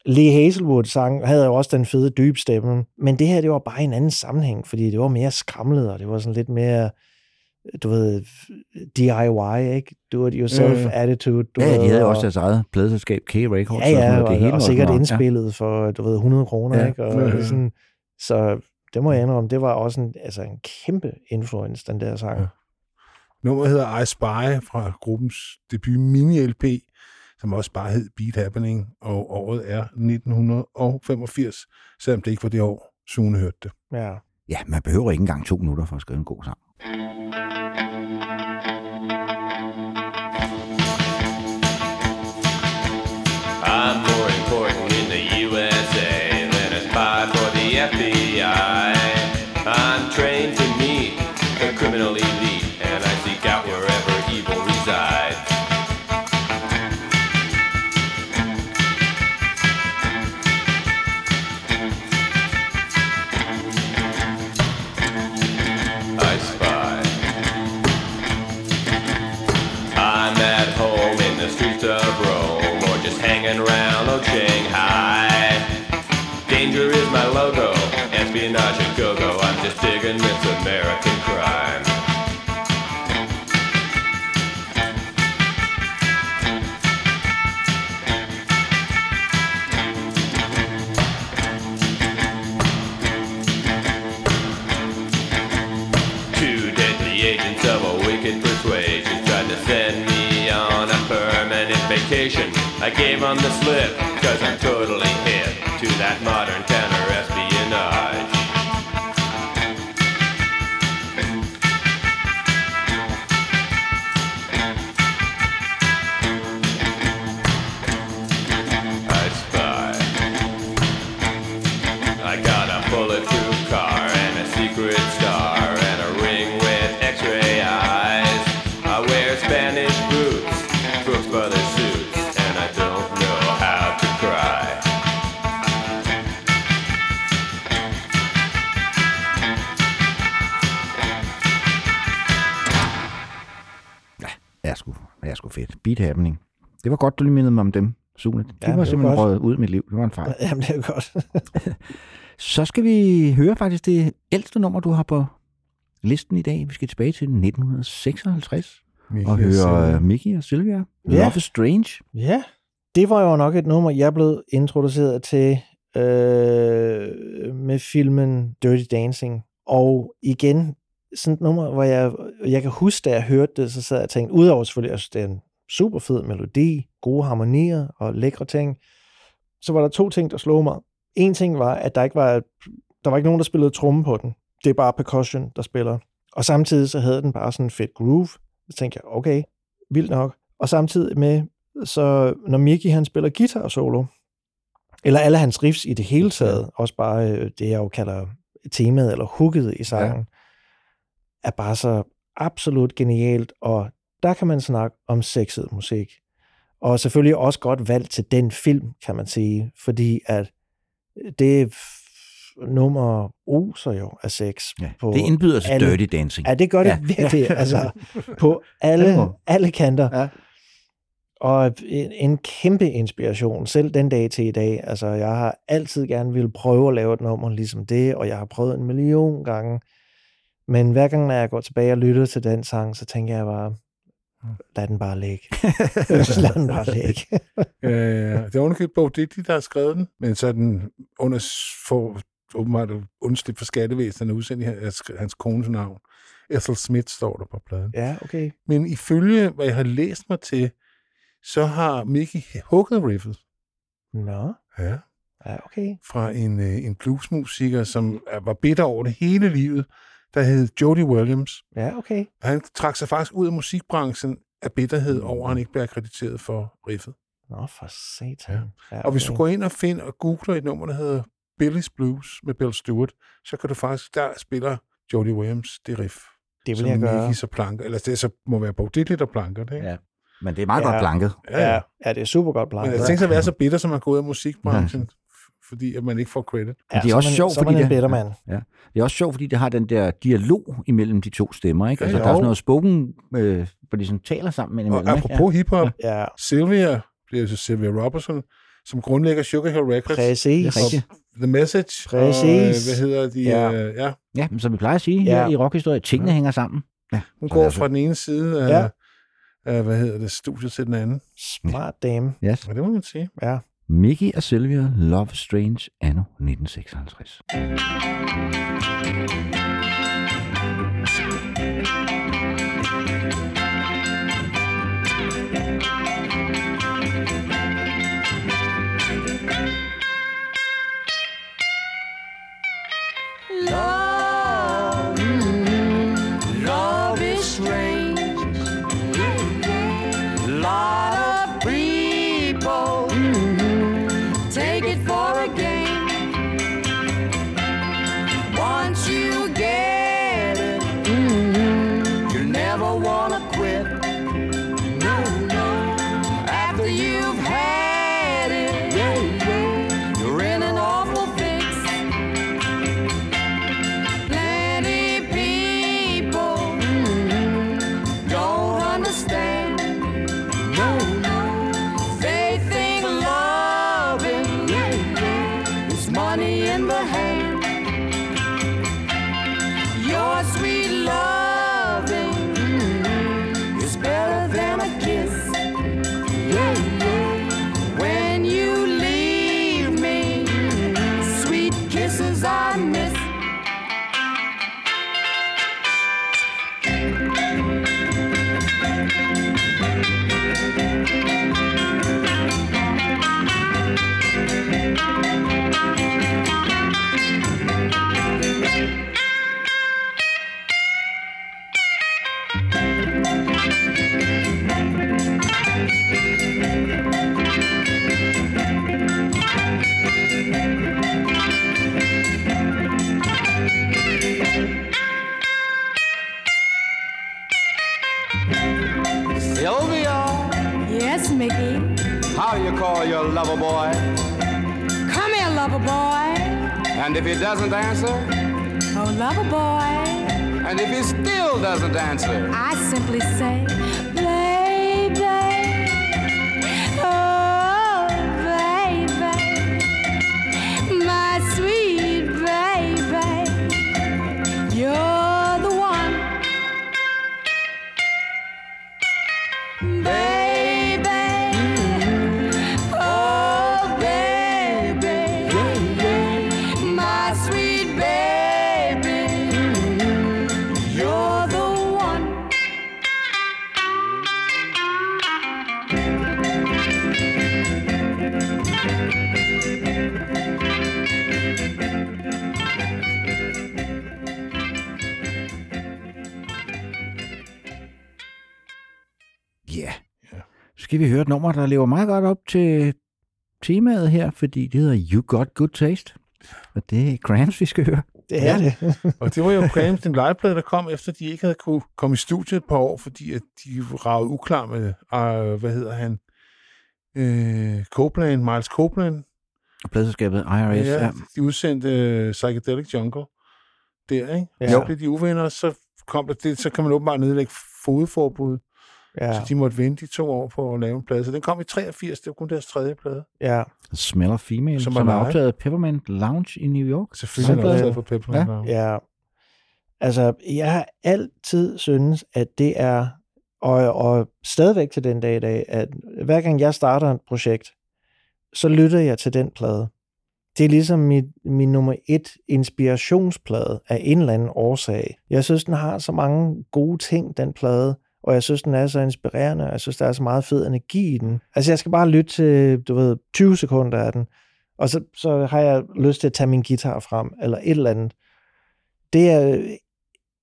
Lee Hazelwood sang, havde jo også den fede dybe stemme, men det her, det var bare en anden sammenhæng, fordi det var mere skramlet, og det var sådan lidt mere, du ved, DIY, ikke? Do it yourself Mm. attitude. Du Ja, ved, de havde og- også deres eget pladeselskab, K-Records. Ja, ja, sådan og, noget. det hele og var sikkert indspillet for, du ved, 100 kroner, Ja. ikke? Og Ja, ja, ja, ja. sådan, så det må jeg indrømme, det var også en, altså en kæmpe influence, den der sang. Ja. Nummeret hedder I Spy fra gruppens debut mini-LP, som også bare hed Beat Happening, og året er 1985, selvom det ikke var det år, Sune hørte det. Ja. Ja, man behøver ikke engang to minutter for at skrive en god sang. FBI. American crime. Two deadly agents of a wicked persuasion tried to send me on a permanent vacation. I gave them the slip, cause I'm totally hip to that modern counter Beat Happening. Det var godt, du lige mindede mig om dem, Sune. De Ja, var simpelthen røget ud af mit liv. Det var en fejl. Jamen, det er godt. Så skal vi høre faktisk det ældste nummer, du har på listen i dag. Vi skal tilbage til 1956 og høre uh, Mickey og Sylvia. Ja. Love is Strange. Ja, det var jo nok et nummer, jeg blev introduceret til øh, med filmen Dirty Dancing. Og igen, sådan et nummer, hvor jeg, jeg kan huske, da jeg hørte det, så sad jeg og tænkte, udover selvfølgelig, at det er en super fed melodi, gode harmonier og lækre ting, så var der to ting, der slog mig. En ting var, at der ikke var, der var ikke nogen, der spillede tromme på den. Det er bare percussion, der spiller. Og samtidig så havde den bare sådan en fedt groove. Så tænkte jeg, okay, vildt nok. Og samtidig med, så når Mickey han spiller guitar solo, eller alle hans riffs i det hele taget, også bare øh, det, jeg jo kalder temaet eller hooket i sangen, ja. er bare så absolut genialt, og der kan man snakke om sexet musik. Og selvfølgelig også godt valgt til den film, kan man sige, fordi at det f- nummer oser jo af sex. Ja. på Det indbyder til alle- Dirty Dancing. Ja, det gør det Ja. virkelig. altså, på alle, Det alle kanter. Ja. Og en, en kæmpe inspiration, selv den dag til i dag. Altså, jeg har altid gerne ville prøve at lave et nummer ligesom det, og jeg har prøvet en million gange. Men hver gang, når jeg går tilbage og lytter til den sang, så tænker jeg bare, lad den bare ligge. lad den bare ligge. Øh, det er underkøbt Bo Diddley, der har skrevet den, men så er den under for åbenbart undslip for skattevæsenet udsendt hans, hans kones navn. Ethel Smith står der på pladen. ja, okay. Men ifølge, hvad jeg har læst mig til, så har Mickey hugget riffet Nå, ja, ja, okay. fra en, øh, en bluesmusiker, som er- var bitter over det hele livet, der hed Jody Williams. Ja, okay. Han trak sig faktisk ud af musikbranchen af bitterhed over, at han ikke blev akkrediteret for riffet. Nå, for satan. Ja. Ja, Og hvis du går ind og finder og googler et nummer, der hedder Billy's Blues med Bill Stewart, så kan du faktisk, der spiller Jody Williams det riff. Det vil som jeg gøre. Mickey så planker, eller det så må være Bo Diddley, der planker det, ikke? Ja. Men det er meget Ja. godt blanket. Ja, ja, det er super godt Men planket. jeg tænker sig at være så bitter, som man går ud af musikbranchen, fordi at man ikke får credit. Ja, det er så også sjovt, fordi det- mand. Ja. Det er også sjovt, fordi det har den der dialog imellem de to stemmer. Ikke? Ja, Altså, jo. der er sådan noget spoken, øh, hvor de sådan taler sammen Og imellem. ikke? apropos hiphop, Ja, Sylvia, bliver så Sylvia Robertson, som grundlægger Sugar Hill Records. præcis. Det er rigtigt. The Message. Præcis. Og, øh, hvad hedder de? Ja. Ja. Øh, ja. Ja, men som vi plejer at sige Ja. her i rockhistorie, tingene hænger sammen. Ja. Hun Så går altså- fra den ene side af, Ja. ja. af hvad hedder det, studiet til den anden. Smart dame. Yes. Ja, det må man sige. Ja. Mickey og Sylvia, Love Strange, anno 1956. vi høre et nummer, der lever meget godt op til temaet her, fordi det hedder You Got Good Taste. Og det er Cramps, vi skal høre. Det er det. Og det var jo Cramps, den liveplade, der kom, efter de ikke havde kunne komme i studiet et par år, fordi at de ragede uklar med, uh, hvad hedder han, uh, Copeland, Miles Copeland. Og pladselskabet IRS. Ja. ja. de udsendte uh, Psychedelic Jungle der, ikke? Ja. Ja. Så blev de uvenner, så kom der det, så kan man åbenbart nedlægge fodforbud. Ja. Så de måtte vente i to år på at lave en plade. Så den kom i 83, det var kun deres tredje plade. Ja. Smell of Female, Som som, er optaget af Peppermint Lounge i New York. Selvfølgelig er optaget på Peppermint Ja. Lounge. Ja. Altså, jeg har altid synes, at det er, og, og stadigvæk til den dag i dag, at hver gang jeg starter et projekt, så lytter jeg til den plade. Det er ligesom mit, min nummer et inspirationsplade af en eller anden årsag. Jeg synes, den har så mange gode ting, den plade, og jeg synes, den er så inspirerende, og jeg synes, der er så meget fed energi i den. Altså, jeg skal bare lytte til, du ved, 20 sekunder af den, og så, så har jeg lyst til at tage min guitar frem, eller et eller andet. Det er øh,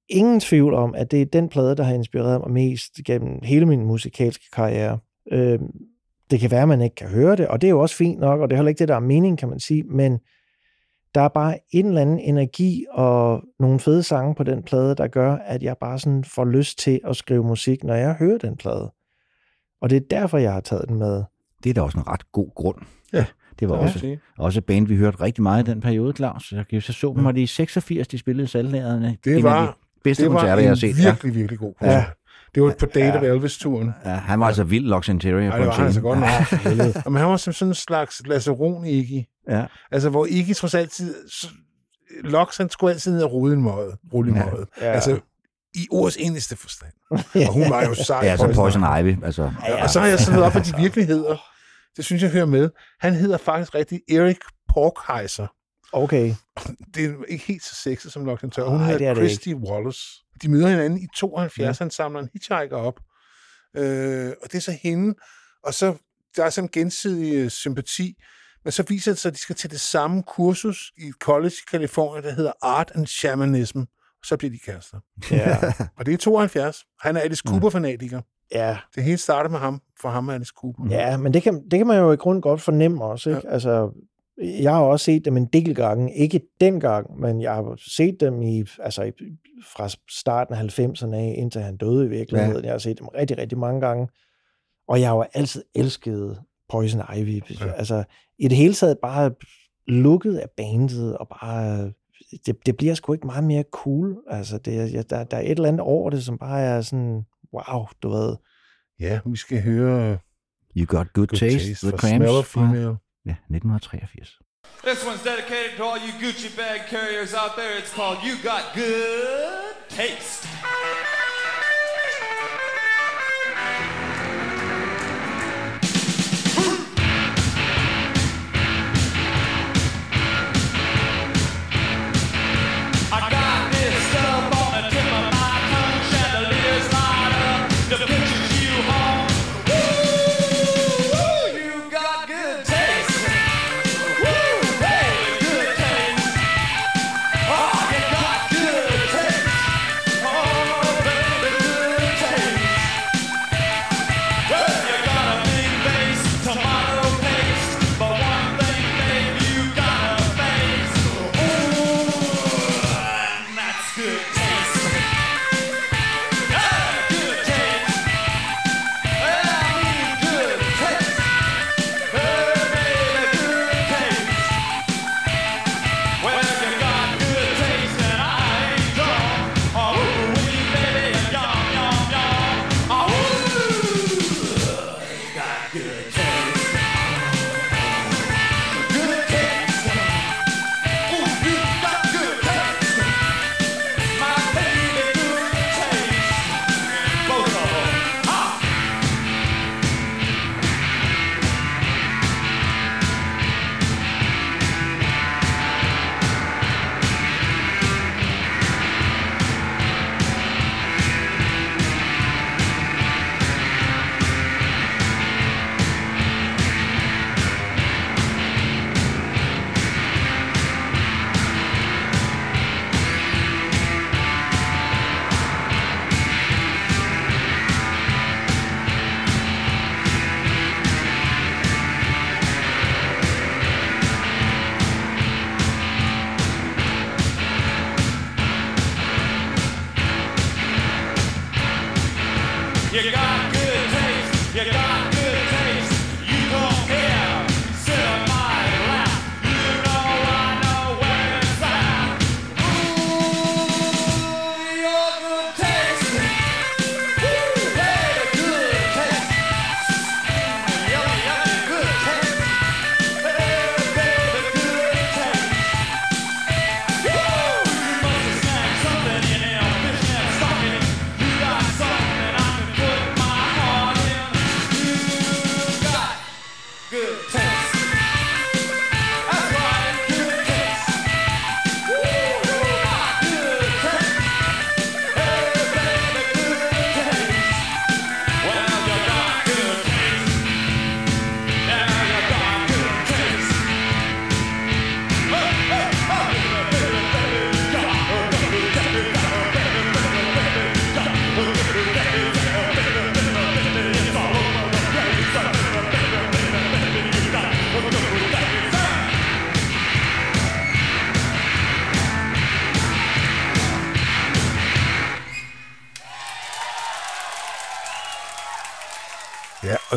ingen tvivl om, at det er den plade, der har inspireret mig mest gennem hele min musikalske karriere. Øh, det kan være, at man ikke kan høre det, og det er jo også fint nok, og det er heller ikke det, der er mening, kan man sige, men der er bare en eller anden energi og nogle fede sange på den plade, der gør, at jeg bare sådan får lyst til at skrive musik, når jeg hører den plade. Og det er derfor, jeg har taget den med. Det er da også en ret god grund. Ja. Det var Ja. også, også et band, vi hørte rigtig meget i den periode, Claus. Jeg kan så så dem, var det i 86, de spillede salglærerne. Det var, de bedste det var koncerter, en jeg har set. virkelig, virkelig god koncert. Ja. Det var på Date ja. Elvis-turen. Ja, han var altså vild, Lux Interior. Ej, på det var han altså godt nok. Ja. Jamen, han var som sådan en slags laceron Iggy. Ja. Altså, hvor Iggy trods altid... s- Lux, han skulle altid ned og rode en måde. Rulle en Ja. måde. Ja. Altså, i ordets eneste forstand. Og hun var jo sej. Ja, så Poison Ivy. Altså. Ja, og så har jeg sådan noget op for de virkeligheder. Det synes jeg hører med. Han hedder faktisk rigtig Erik Porkheiser. Okay. Det er ikke helt så sexet som Lux Interior. Hun Nej, hedder det er det Christy Wallace. De møder hinanden i 72. Ja. Han samler en hitchhiker op. Øh, og det er så hende. Og så der er sådan en gensidig øh, sympati. Men så viser det sig, at de skal til det samme kursus i et college i Californien, der hedder Art and Shamanism. Og så bliver de kærester. Ja. og det er 72. Han er Alice Cooper-fanatiker. Ja. Det hele starter med ham, for ham er Alice Cooper. Ja, men det kan, det kan man jo i grund godt fornemme også. Ikke? Ja. Altså, jeg har også set dem en del gange. Ikke dengang, men jeg har set dem i, altså, i, fra starten af 90'erne af, indtil han døde i virkeligheden. Ja. Jeg har set dem rigtig, rigtig mange gange. Og jeg har jo altid elsket Poison Ivy. Ja. Altså, i det hele taget bare lukket af bandet, og bare... Det, det bliver sgu ikke meget mere cool. Altså, det, ja, der, der er et eller andet over det, som bare er sådan, wow, du ved. Ja, vi skal høre... You Got Good, Good Taste, Taste The Cramps. Smell of fra- Female. Ja, 1983. This one's dedicated to all you Gucci bag carriers out there. It's called You Got Good Taste.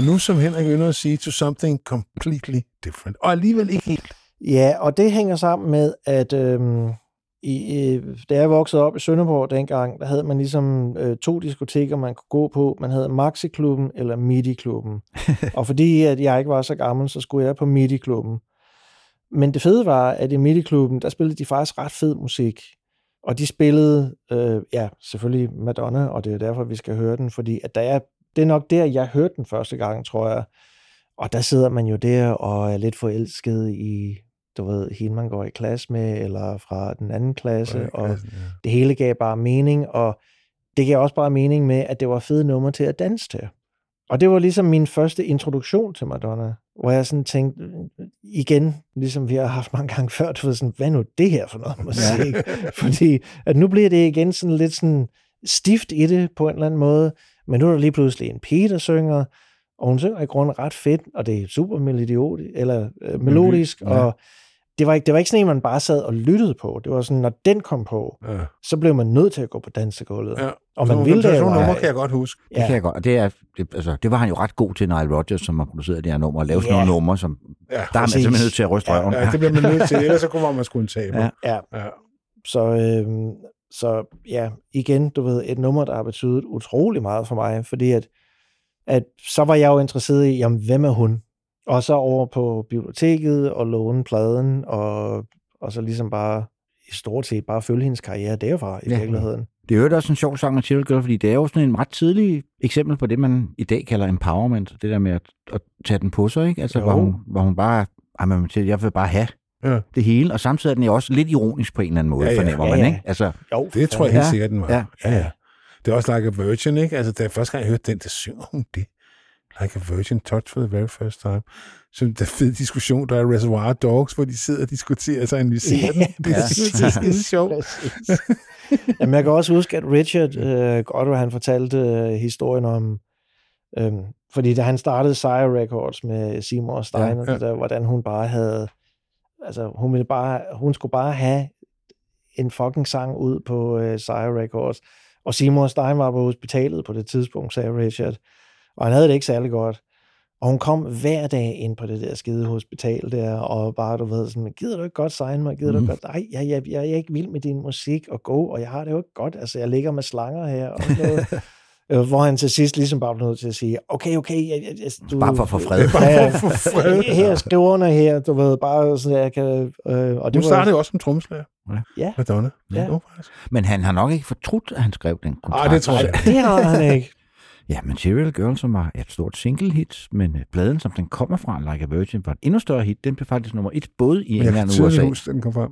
Og nu som Henrik ynder at sige, to something completely different. Og alligevel ikke helt. Ja, og det hænger sammen med, at øhm, i, øh, da jeg voksede op i Sønderborg dengang, der havde man ligesom øh, to diskoteker, man kunne gå på. Man havde Maxi-klubben eller Midi-klubben. og fordi at jeg ikke var så gammel, så skulle jeg på Midi-klubben. Men det fede var, at i Midi-klubben, der spillede de faktisk ret fed musik. Og de spillede, øh, ja, selvfølgelig Madonna, og det er derfor, vi skal høre den, fordi at der er, det er nok der, jeg hørte den første gang, tror jeg. Og der sidder man jo der og er lidt forelsket i, du ved, hende man går i klasse med, eller fra den anden klasse, Ja, og klassen, ja. det hele gav bare mening, og det gav også bare mening med, at det var fede numre til at danse til. Og det var ligesom min første introduktion til Madonna, hvor jeg sådan tænkte, igen, ligesom vi har haft mange gange før, du ved sådan, hvad nu det her for noget musik? Fordi at nu bliver det igen sådan lidt sådan stift i det på en eller anden måde, men nu er der lige pludselig en pige, der synger, og hun synger i grunden ret fedt, og det er super melodisk, eller øh, melodisk, Ja. og det var, ikke, det var ikke sådan en, man bare sad og lyttede på. Det var sådan, når den kom på, Ja. så blev man nødt til at gå på dansegulvet. Ja. Og man Sådan ville det sådan jo. nogle numre ej. kan jeg godt huske. Det kan jeg godt. Og det, er, det, altså, det var han jo ret god til, Nile Rodgers, som har produceret det her nummer, og lave sådan Ja. nogle numre, som Ja, der er man simpelthen nødt til at ryste røven. Ja, det bliver man nødt til, ellers så kunne man sgu en tabe. Ja. Ja. Ja. Så, øhm, så ja, igen, du ved, et nummer, der har betydet utrolig meget for mig, fordi at, at så var jeg jo interesseret i, jamen, hvem er hun? Og så over på biblioteket og låne pladen, og, og så ligesom bare i stort set bare følge hendes karriere derfra i Ja. virkeligheden. Det er jo også en sjov sang med Cheryl Girl, fordi det er jo sådan en ret tidlig eksempel på det, man i dag kalder empowerment. Det der med at, at tage den på sig, ikke? Altså, Jo. hvor hun, hvor hun bare, siger, jeg vil bare have Ja. det hele, og samtidig er den jo også lidt ironisk på en eller anden måde, Ja, ja. fornemmer Ja, man, ja. ikke? Altså, Jo, Det tror jeg helt Ja. sikkert, den var. Ja. ja, ja. Det er også Like a Virgin, ikke? Altså, da jeg første gang jeg hørte den, der synger hun det. Like a Virgin, touch for the very first time. Så der er fed diskussion, der er Reservoir Dogs, hvor de sidder og diskuterer sig og analyserer den. Det er Ja, skide- sjovt. Jamen, jeg kan også huske, at Richard øh, Godwin, han fortalte øh, historien om, øh, fordi da han startede Sire Records med Seymour og Stein, Ja, ja, ja. ja. Der, hvordan hun bare havde, altså hun, ville bare, hun skulle bare have en fucking sang ud på øh, Sire Records. Og og Stein var på hospitalet på det tidspunkt, sagde Richard. Og han havde det ikke særlig godt. Og hun kom hver dag ind på det der skide hospital der, og bare, du ved, sådan, gider du ikke godt signe mig? Gider mm. du Mhm. godt? Nej, jeg, jeg, jeg, er ikke vild med din musik og go, og jeg har det jo ikke godt. Altså, jeg ligger med slanger her og noget. Øh, Hvor han til sidst ligesom bare blev nødt til at sige, okay, okay, jeg, jeg, jeg, du, Bare for at få fred. Bare Ja, for at få fred. her, skriv under her, du ved, bare sådan, jeg kan... Øh, og det Hun var, startede jo også som trommeslager. Ja. Madonna. Ja. Faktisk. men han har nok ikke fortrudt, at han skrev den kontrakt. Ej, det tror jeg. det har han ikke. Ja, men Serial Girl, som var et stort single hit, men øh, pladen, som den kommer fra, Like a Virgin, var et endnu større hit. Den blev faktisk nummer et, både i England og USA. at den kom frem.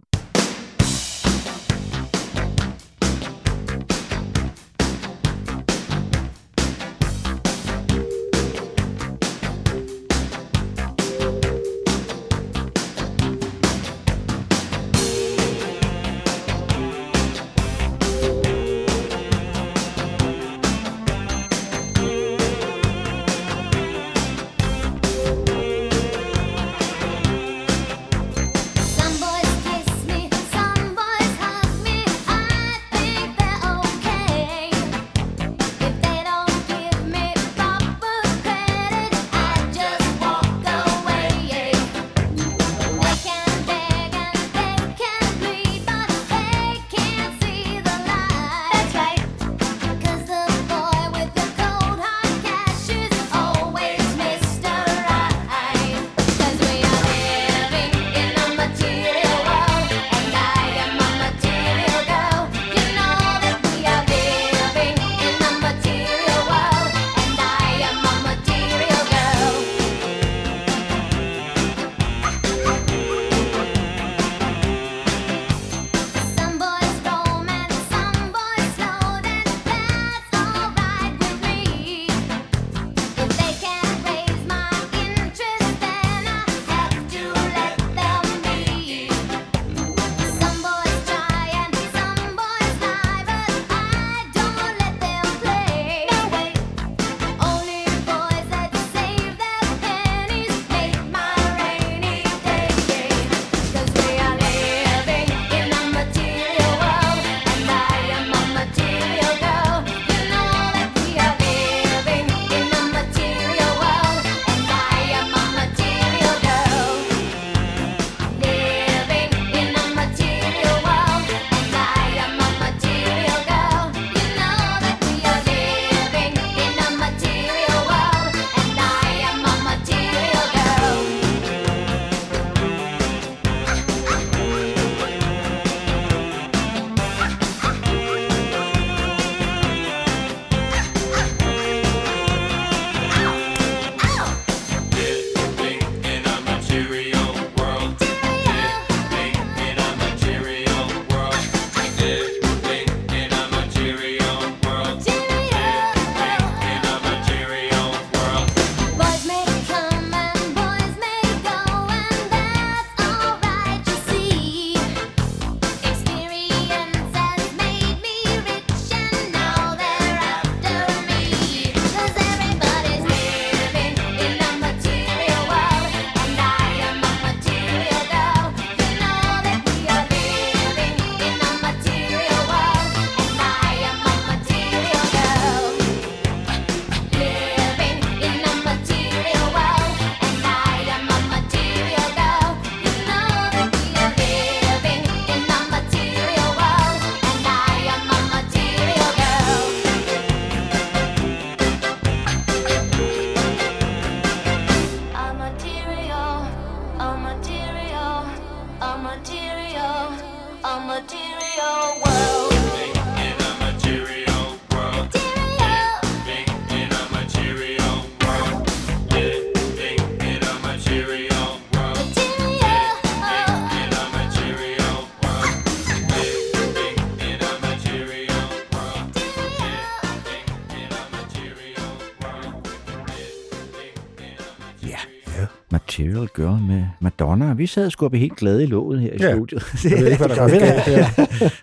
Material Girl med Madonna. Vi sad sgu helt glade i låget her i Ja. studiet. Jeg ved ikke, hvad der det, her.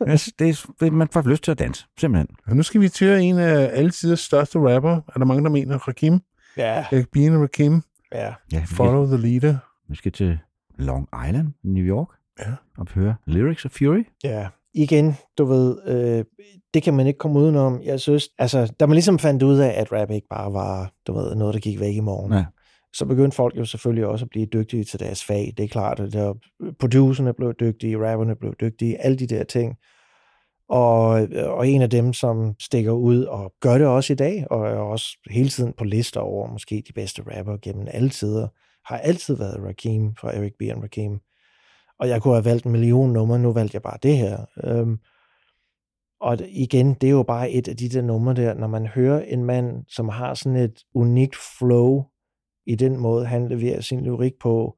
det, det, det, man får lyst til at danse, simpelthen. Og nu skal vi til en af alle tiders største rapper. Er der mange, der mener? Rakim? Ja. Bean og Rakim. Ja. Ja, Follow the leader. vi skal til Long Island, New York. Ja. Og høre Lyrics of Fury. Ja, igen, du ved, øh, det kan man ikke komme udenom. Jeg synes, altså, da man ligesom fandt ud af, at rap ikke bare var, du ved, noget, der gik væk i morgen, Ja så begyndte folk jo selvfølgelig også at blive dygtige til deres fag. Det er klart, at der, producerne blev dygtige, rapperne blev dygtige, alle de der ting. Og, øh, og en af dem, som stikker ud og gør det også i dag, og er også hele tiden på lister over måske de bedste rapper gennem alle tider, har altid været Rakim fra Eric B. and Rakim. Og jeg kunne have valgt en million numre, nu valgte jeg bare det her. Øhm, og igen, det er jo bare et af de der numre der, når man hører en mand, som har sådan et unikt flow i den måde, han leverer sin lyrik på,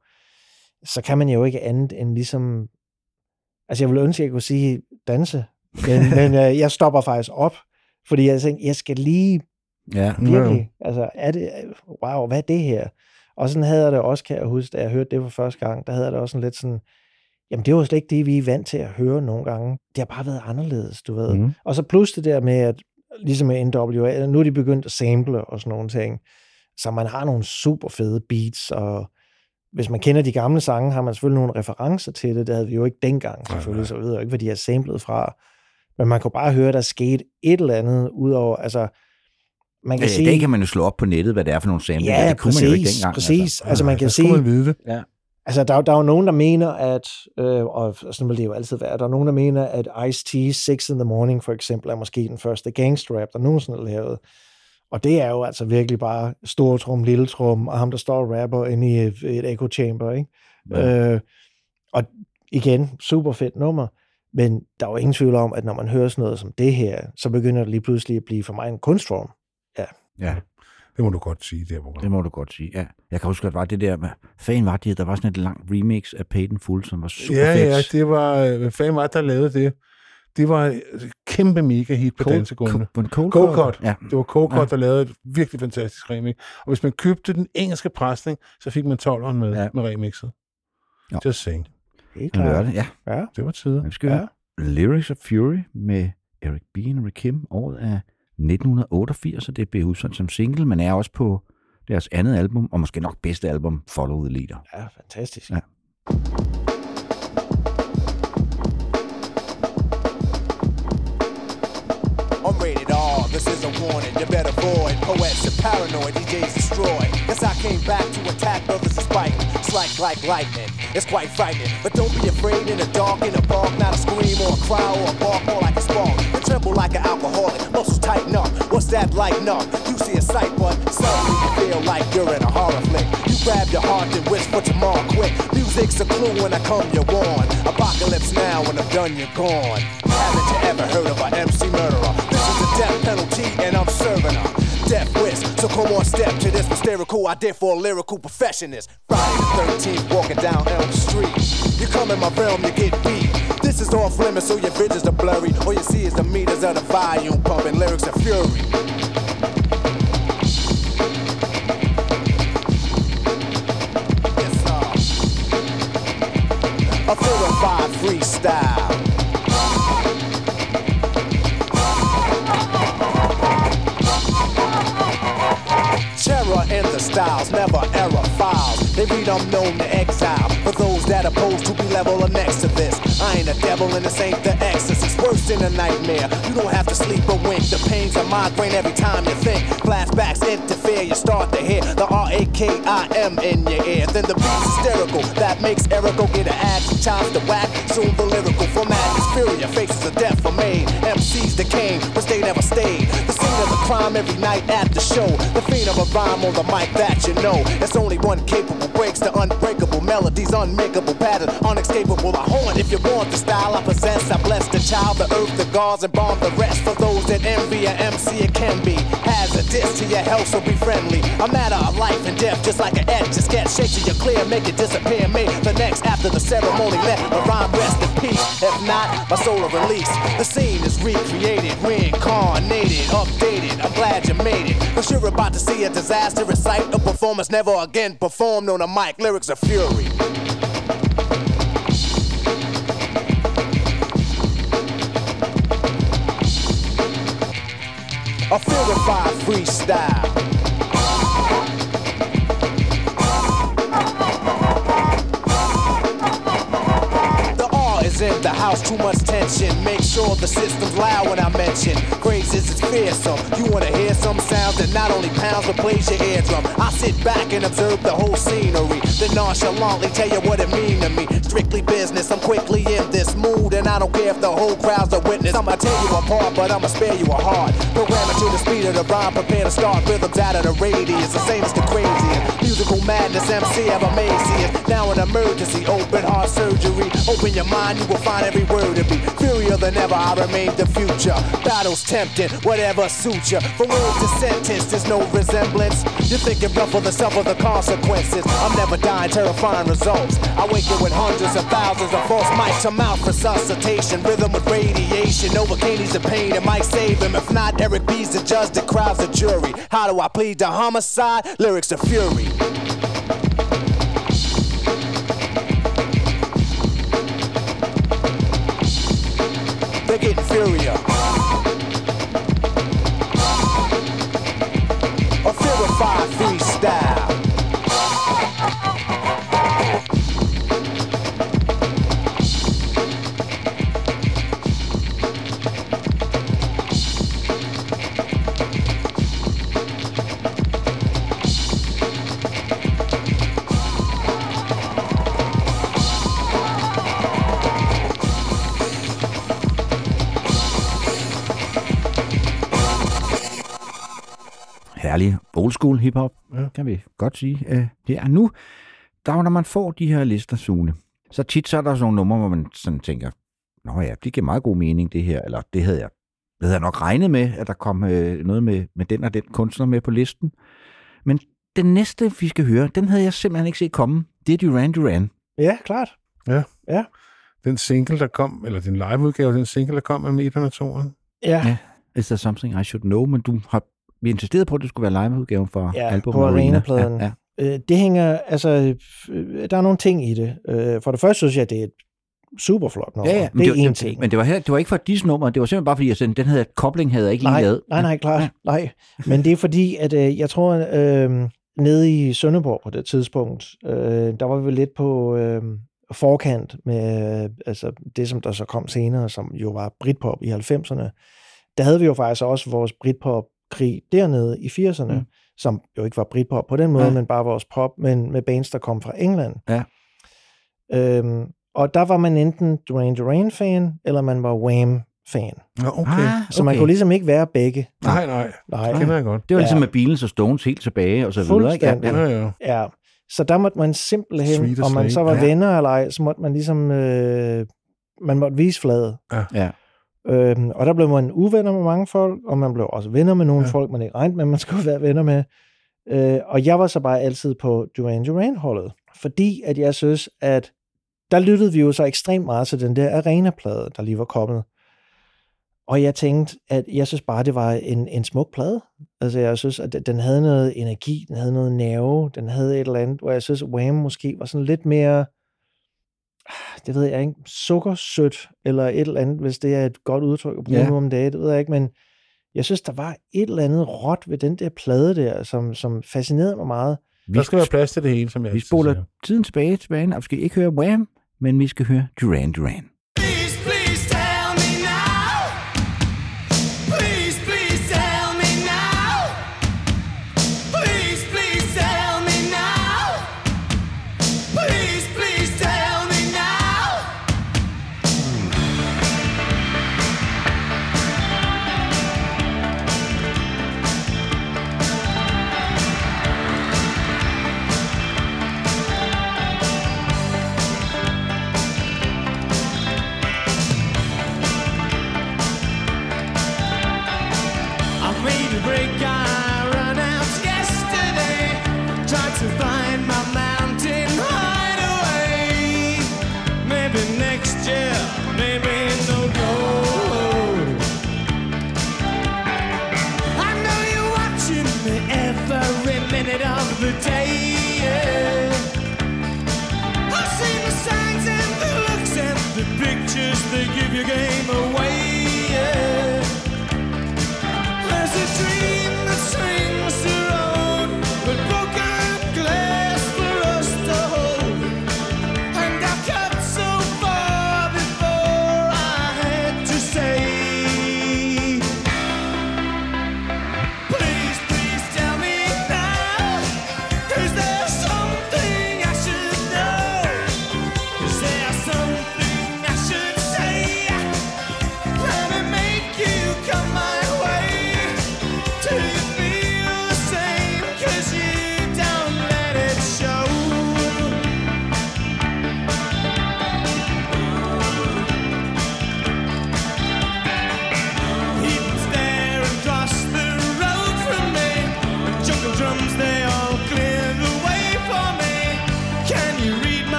så kan man jo ikke andet end ligesom... Altså, jeg ville ønske, at jeg kunne sige danse, men, men øh, jeg stopper faktisk op, fordi jeg tænker, jeg skal lige Ja. virkelig, altså, er det, wow, hvad er det her? Og sådan havde jeg det også, kan jeg huske, da jeg hørte det for første gang, der havde jeg det også sådan lidt sådan, jamen det var slet ikke det, vi er vant til at høre nogle gange. Det har bare været anderledes, du ved. Mhm. Og så plus det der med, at ligesom med NWA, nu er de begyndt at sample og sådan nogle ting, så man har nogle super fede beats, og hvis man kender de gamle sange, har man selvfølgelig nogle referencer til det. Det havde vi jo ikke dengang, selvfølgelig, så jeg ved jo ikke, hvad de har samlet fra. Men man kunne bare høre, der skete et eller andet, udover, altså, man kan Ja, sige... det kan man jo slå op på nettet, hvad det er for nogle sampler. Ja, det kunne man jo ikke præcis, dengang. præcis. Altså, man kan sige- man vide det. Ja. Altså, der, er der er jo nogen, der mener, at, øh, og sådan vil det jo altid være, der er nogen, der mener, at Ice-T Six in the Morning for eksempel er måske den første gangster-rap, der nogensinde er lavet. Og det er jo altså virkelig bare stor trum, lille trum, og ham, der står og rapper inde i et, et echo chamber, ikke? Ja. Øh, og igen, super fedt nummer, men der er jo ingen tvivl om, at når man hører sådan noget som det her, så begynder det lige pludselig at blive for mig en kunstform. Ja. Ja, Det må du godt sige, der hvor det må du godt sige. Ja. Jeg kan huske, at det var det der med, fan var det, der var sådan et langt remix af in Full, som var super Ja, fedt. ja, det var... øh, Hvad fanden var det, der lavede det? Det var et kæmpe mega hit på dansegulvene. Co- en Cold Cold Cut. Ja. Det var Cold Cut, Ja. der lavede et virkelig fantastisk remix. Og hvis man købte den engelske presning, så fik man 12'eren med, Ja. ja. med remixet. Jo. Just saying. Helt En lørdag, ja. Ja. Det var tider. Vi skal høre Lyrics of Fury med Eric B. og Rakim. Året er 1988, og det blev udsendt som single, men er også på deres andet album, og måske nok bedste album, Follow the Leader. Ja, fantastisk. Ja. Warning, you better avoid. Poets are paranoid, DJs destroy Guess I came back to attack brothers is biting Strike like lightning, it's quite frightening. But don't be afraid in the dark, in the park Not a scream or a cry or a bark, more like a spark. You tremble like an alcoholic, muscles tighten up. What's that like numb? You see a sight, but suddenly you feel like you're in a horror flick. You grab your heart and wish for tomorrow quick. Music's a clue when I come, you warn Apocalypse now, when I'm done, you're gone. Haven't you ever heard of an MC murderer? Penalty and I'm serving her Death wish, so come on, step to this hysterical idea for a lyrical perfectionist. Friday the 13th, walking down Elm Street. You come in my realm, you get beat. This is off limits, so your visions are blurry. All you see is the meters of the volume pumping lyrics of fury. A freestyle. The styles, never error files. They read I'm known to exile. For those that oppose to be level or next to this. I ain't a devil and this ain't the exorcist. It's worse than a nightmare. You don't have to sleep or wink. The pains of migraine every time you think. Flashbacks interfere, you start to hear the R-A-K-I-M in your ear. Then the beat's hysterical. That makes Eric go get an axe, chimes to whack. Soon the lyrical format is furia. Faces of death are made. MCs decaying, but they never stayed. The scene of the crime every night at the show. The fiend of a rhyme on the mic that you know. It's only one capable breaks the unbreakable melodies, unmakeable patterns, unescapable. I haunt if you want the style I possess. I bless the child, the earth, the gods, and bomb the rest. For those that envy a MC, it can be hazardous to your health, so be friendly. A matter of life and death, just like an etch. Just get shake to you clear, make it disappear. Make the next after the ceremony. Let my rhyme rest in peace. If not, my soul will release. The scene is recreated, reincarnated, updated. I'm glad you made it. But you're about to see a disastrous sight. A performance never again performed on a mic. Lyrics of fury. A feel freestyle. House, too much tension. Make sure the system's loud when I mention. Phrases is fearsome. You wanna hear some sounds that not only pounds but plays your eardrum. I sit back and observe the whole scenery. Then nonchalantly tell you what it mean to me. Strictly business, I'm quickly in this mood, and I don't care if the whole crowd's a witness. I'ma tear you apart, but I'ma spare you a heart. Program it to the speed of the rhyme, prepare to start rhythms out of the radius. The same as the craziest. Musical madness, MC ever amaziest. Now an emergency, open heart surgery. Open your mind, you will find every word to be furier than ever. I remain the future. Battles tempting, whatever suits you. From word to sentence, there's no resemblance. You're thinking rough for the suffer the consequences. I'm never dying, terrifying results. I wake you with hundreds of thousands of false mics to mouth resuscitation. Rhythm with radiation. Novocaine needs the pain, it might save him. If not, Eric B's the judge, the crowd's the jury. How do I plead the homicide? Lyrics of fury. Old school hiphop, ja. kan vi godt sige. Øh, det er nu, der når man får de her lister, Sune, så tit så er der sådan nogle numre, hvor man sådan tænker, Nå ja, det giver meget god mening, det her, eller det havde jeg, det havde jeg nok regnet med, at der kom øh, noget med, med den og den kunstner med på listen. Men den næste, vi skal høre, den havde jeg simpelthen ikke set komme. Det er Duran Duran. Ja, klart. Ja. Ja. Den single, der kom, eller den liveudgave, den single, der kom med meterne toren. Ja. ja. Is there something I should know? Men du har vi insisterede på, at det skulle være liveudgaven for ja, albumet på Arena-pladen. Ja, ja. Øh, det hænger, altså, øh, der er nogle ting i det. Øh, for det første synes jeg, det er et super flot nummer. Ja, ja. det er det, en det, ting. Men det var, her, det var ikke for disse nummer, det var simpelthen bare fordi, at den, den havde, kobling havde jeg ikke nej, lige lavet. Nej, nej, klart. Nej. Men det er fordi, at øh, jeg tror, øh, nede i Sønderborg på det tidspunkt, øh, der var vi lidt på øh, forkant med øh, altså det, som der så kom senere, som jo var Britpop i 90'erne. Der havde vi jo faktisk også vores Britpop-krig dernede i 80'erne, mm. som jo ikke var Britpop på den måde, ja. men bare vores pop, men med bands, der kom fra England. Ja. Øhm, og der var man enten Duran Duran-fan, eller man var Wham-fan. Ja, okay. Ah, Så man okay. kunne ligesom ikke være begge. Nej, nej. Nej. Det kender jeg godt. Det var ligesom Ja. med Beatles og Stones helt tilbage, og så videre. Ikke? Ja, ja. Ja, så der måtte man simpelthen, Sweet om man så var Ja. venner eller ej, så måtte man ligesom, øh, man måtte vise fladet. Ja. Øhm, og der blev man uvenner med mange folk, og man blev også venner med nogle Ja. folk, man ikke regnede med, man skulle være venner med. Øh, og jeg var så bare altid på Duran Duran-holdet, fordi at jeg synes, at der lyttede vi jo så ekstremt meget til den der arenaplade, der lige var kommet. Og jeg tænkte, at jeg synes bare, det var en, en smuk plade. Altså jeg synes, at den havde noget energi, den havde noget nerve, den havde et eller andet, hvor jeg synes, Wham måske var sådan lidt mere, det ved jeg ikke, sukkersødt, eller et eller andet, hvis det er et godt udtryk at bruge Ja. nu om dagen, det ved jeg ikke, men jeg synes, der var et eller andet råt ved den der plade der, som, som fascinerede mig meget. Der skal være plads til det hele, som jeg Vi spoler siger. tiden tilbage til banen, og vi skal ikke høre Wham, men vi skal høre Duran Duran.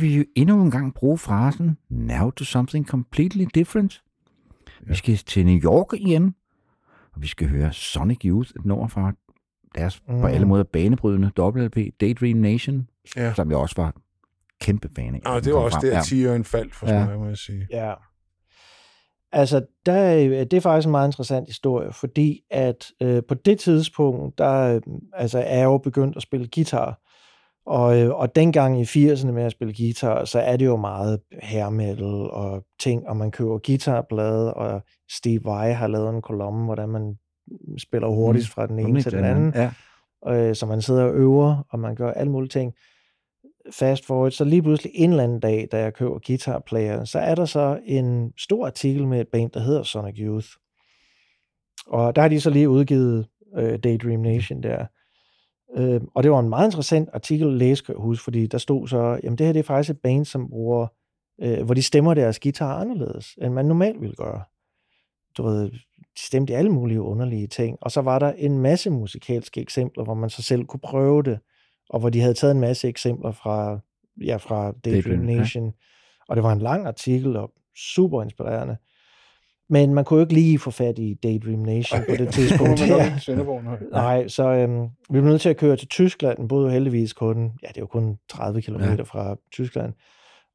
Kan vi jo endnu en gang bruge frasen now to something completely different. Vi skal til New York igen, og vi skal høre Sonic Youth, et nummer fra deres mm. på alle måder banebrydende WLP, Daydream Nation, Ja. som jeg også var kæmpe fan af. Og det var også frem. der, tieren faldt for Ja. mig, må jeg sige. Ja. Altså, der, er- det er faktisk en meget interessant historie, fordi at øh, på det tidspunkt, der øh, altså, er jeg jo begyndt at spille guitar. Og, øh, og dengang i 80'erne med at spille guitar, så er det jo meget hair metal og ting, og man køber guitarblade, og Steve Vai har lavet en kolumne, hvordan man spiller hurtigst Mm. fra den ene til den anden. Ja. øh, så man sidder og øver, og man gør alle mulige ting. Fast forward, så lige pludselig en eller anden dag, da jeg køber Guitar Player, så er der så en stor artikel med et band, der hedder Sonic Youth. Og der har de så lige udgivet øh, Daydream Nation der. Øh, og det var en meget interessant artikel at læse, kan jeg huske, fordi der stod så, jamen det her det er faktisk et band, som bruger, øh, hvor de stemmer deres guitar anderledes, end man normalt ville gøre. Du ved, de stemte alle mulige underlige ting. Og så var der en masse musikalske eksempler, hvor man så selv kunne prøve det, og hvor de havde taget en masse eksempler fra, ja, fra Daydream Daydream, ja. Nation. Og det var en lang artikel, og super inspirerende. Men man kunne jo ikke lige få fat i Daydream Nation på det tidspunkt. Ja. Nej, så øhm, vi blev nødt til at køre til Tyskland. Den boede jo heldigvis kun, ja, det er jo kun 30 km Ja. fra Tyskland.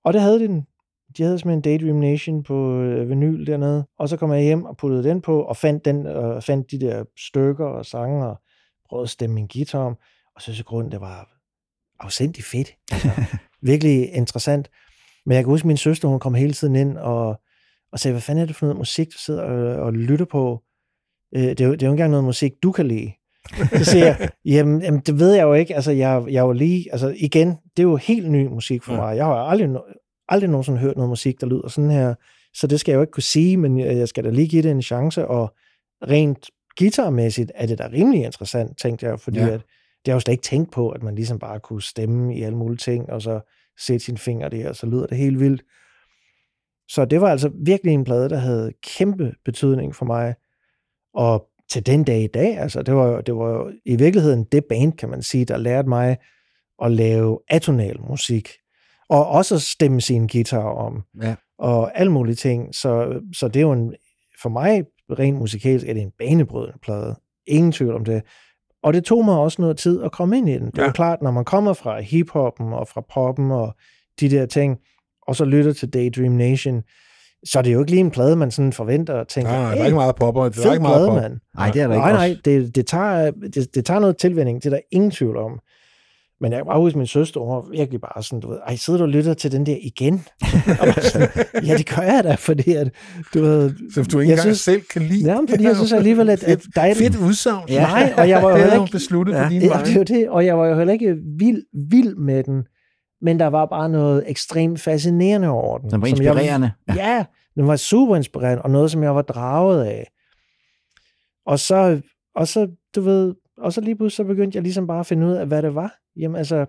Og der havde de den. De havde simpelthen Daydream Nation på øh, vinyl dernede. Og så kom jeg hjem og puttede den på, og fandt, den, øh, fandt de der stykker og sange, og prøvede at stemme min guitar om. Og så synes jeg grunden, det var afsindig fedt. Altså, virkelig interessant. Men jeg kan huske, at min søster, hun kom hele tiden ind og, og sagde, hvad fanden er det for noget musik, du sidder og, og lytter på? Øh, det, er jo, det er jo ikke engang noget musik, du kan lide. Så siger jeg, jamen, jamen det ved jeg jo ikke. Altså, jeg, jeg er jo lige, altså igen, det er jo helt ny musik for mig. Jeg har aldrig, aldrig nogensinde hørt noget musik, der lyder sådan her. Så det skal jeg jo ikke kunne sige, men jeg jeg skal da lige give det en chance. Og rent guitarmæssigt er det da rimelig interessant, tænkte jeg, fordi ja. at, det har jeg jo slet ikke tænkt på, at man ligesom bare kunne stemme i alle mulige ting, og så sætte sine fingre der, og så lyder det helt vildt. Så det var altså virkelig en plade, der havde kæmpe betydning for mig. Og til den dag i dag, altså det var, jo- det var jo i virkeligheden det band, kan man sige, der lærte mig at lave atonal musik. Og også at stemme sin guitar om. Ja. Og alle mulige ting. Så, så det er jo en, for mig rent musikalsk, er det en banebrydende plade. Ingen tvivl om det. Og det tog mig også noget tid at komme ind i den. Det er Ja. klart, når man kommer fra hiphoppen og fra poppen og de der ting, og så lytter til Daydream Nation, så er det jo ikke lige en plade, man sådan forventer og tænker, Nej, nej, der er "Hey, ikke meget popper. Der er fed ikke meget plade, pop. mand. Nej, det er der ikke Nej, nej, det, det, tager, det, det tager noget tilvænding, det er der ingen tvivl om. Men jeg kan bare huske, min søster, hun var virkelig bare sådan, du ved, ej, sidder du og lytter til den der igen? Sådan, ja, det gør jeg da, fordi at, du ved... Så du ikke engang selv kan lide. Ja, men fordi jeg synes alligevel, at, at der er... Fedt udsagn. Ja. Nej, og jeg var jo det heller ikke... besluttet på din ja, vej. det er jo det, og jeg var jo heller ikke vild, vild med den, men der var bare noget ekstremt fascinerende over den. Den var som jeg- inspirerende. Ja. den var super inspirerende, og noget, som jeg var draget af. Og så, og så, du ved, og så lige pludselig så begyndte jeg ligesom bare at finde ud af, hvad det var. Jamen altså,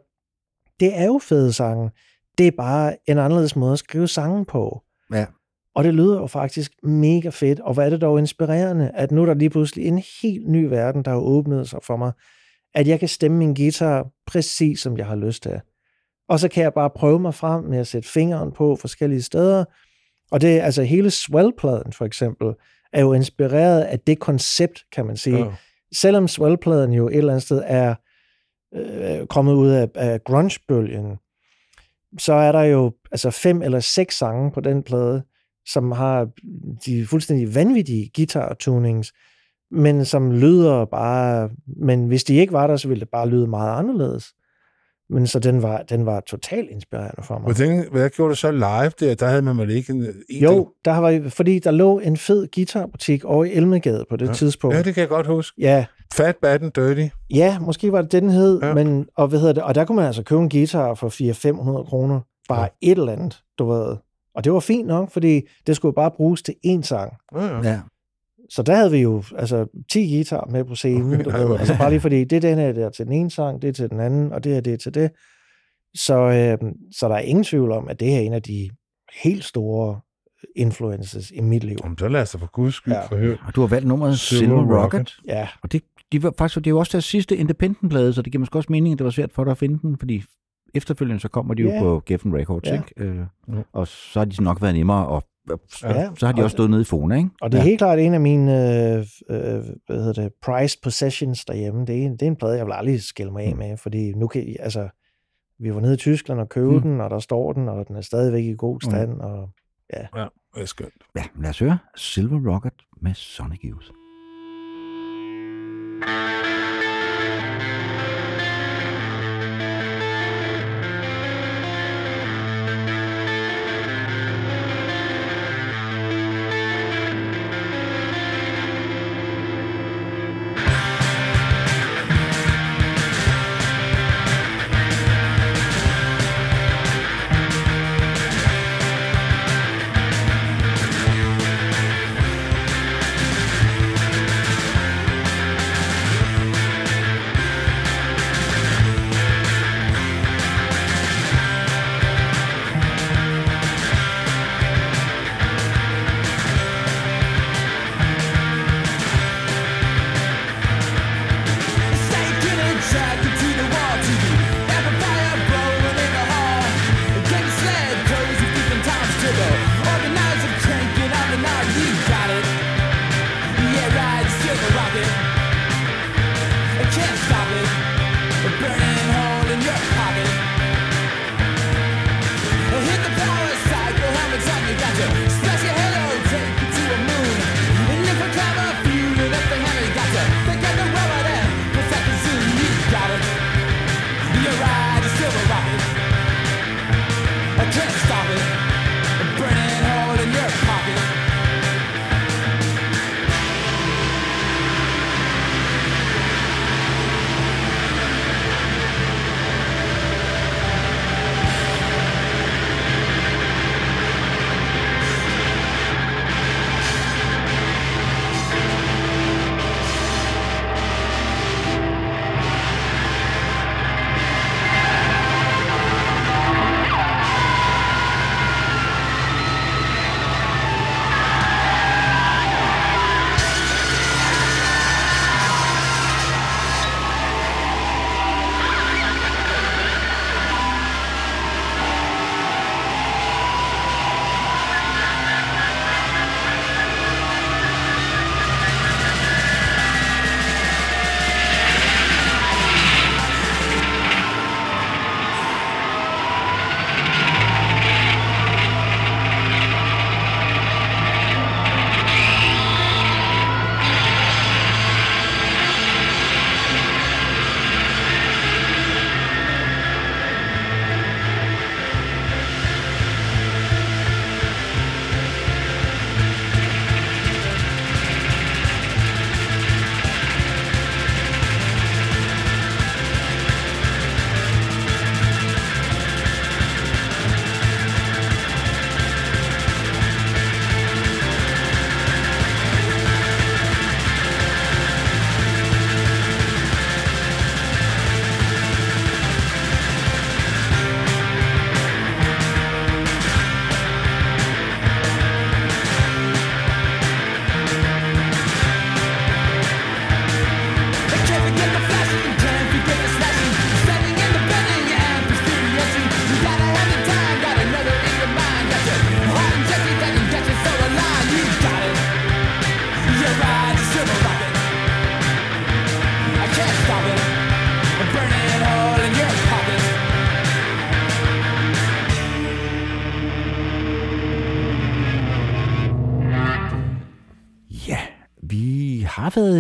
det er jo fede sange. Det er bare en anderledes måde at skrive sange på. Ja. Og det lyder jo faktisk mega fedt. Og hvad er det dog inspirerende, at nu er der lige pludselig en helt ny verden, der har åbnet sig for mig. At jeg kan stemme min guitar præcis, som jeg har lyst til. Og så kan jeg bare prøve mig frem med at sætte fingeren på forskellige steder. Og det er altså hele Swell-pladen for eksempel, er jo inspireret af det koncept, kan man sige. Ja. Selvom Swell-pladen jo et eller andet sted er øh, kommet ud af, af grunge-bølgen, så er der jo altså fem eller seks sange på den plade, som har de fuldstændig vanvittige guitar-tunings, men som lyder bare... Men hvis de ikke var der, så ville det bare lyde meget anderledes. Men så den var, den var totalt inspirerende for mig. Hvordan, hvad gjorde du så live der? Der havde man vel ikke en... en Jo, der var, fordi der lå en fed guitarbutik over i Elmegade på det Ja. tidspunkt. Ja, det kan jeg godt huske. Ja, Fat, Bad and Dirty. ja, måske var det den hed, Ja. ja. men, og, hvad hedder det, og der kunne man altså købe en guitar for 400-500 kroner. Bare ja. et eller andet, du ved. Og det var fint nok, fordi det skulle bare bruges til én sang. Ja, ja. Ja. Så der havde vi jo altså 10 guitar med på scenen. Du Ja, ved. Altså bare lige fordi, det er den her der til den ene sang, det er til den anden, og det her det er til det. Så, øh, så der er ingen tvivl om, at det her er en af de helt store influences i mit liv. Jamen, så lad os da for guds skyld Ja. Og du har valgt nummeret Silver Silver, Rocket. Rocket. Ja, Og det, de var faktisk, det er jo også deres sidste independent-plade, så det giver måske også mening, at det var svært for dig at finde den, fordi efterfølgende så kommer de jo Ja. på Geffen Records, Ja. ikke? Øh, Jo. og så har de nok været nemmere, og Ja. så har de Og- også stået nede i Fona, ikke? Og det er ja. helt klart en af mine øh, øh, hvad hedder det, prized possessions derhjemme. Det er, en, det er en plade, jeg vil aldrig skille mig af med, fordi nu kan altså, vi var nede i Tyskland og købe Mm. mm. den, og der står den, og den er stadigvæk i god stand. Og, Ja, det er skønt. Ja, lad os høre Silver Rocket med Sonic Youth.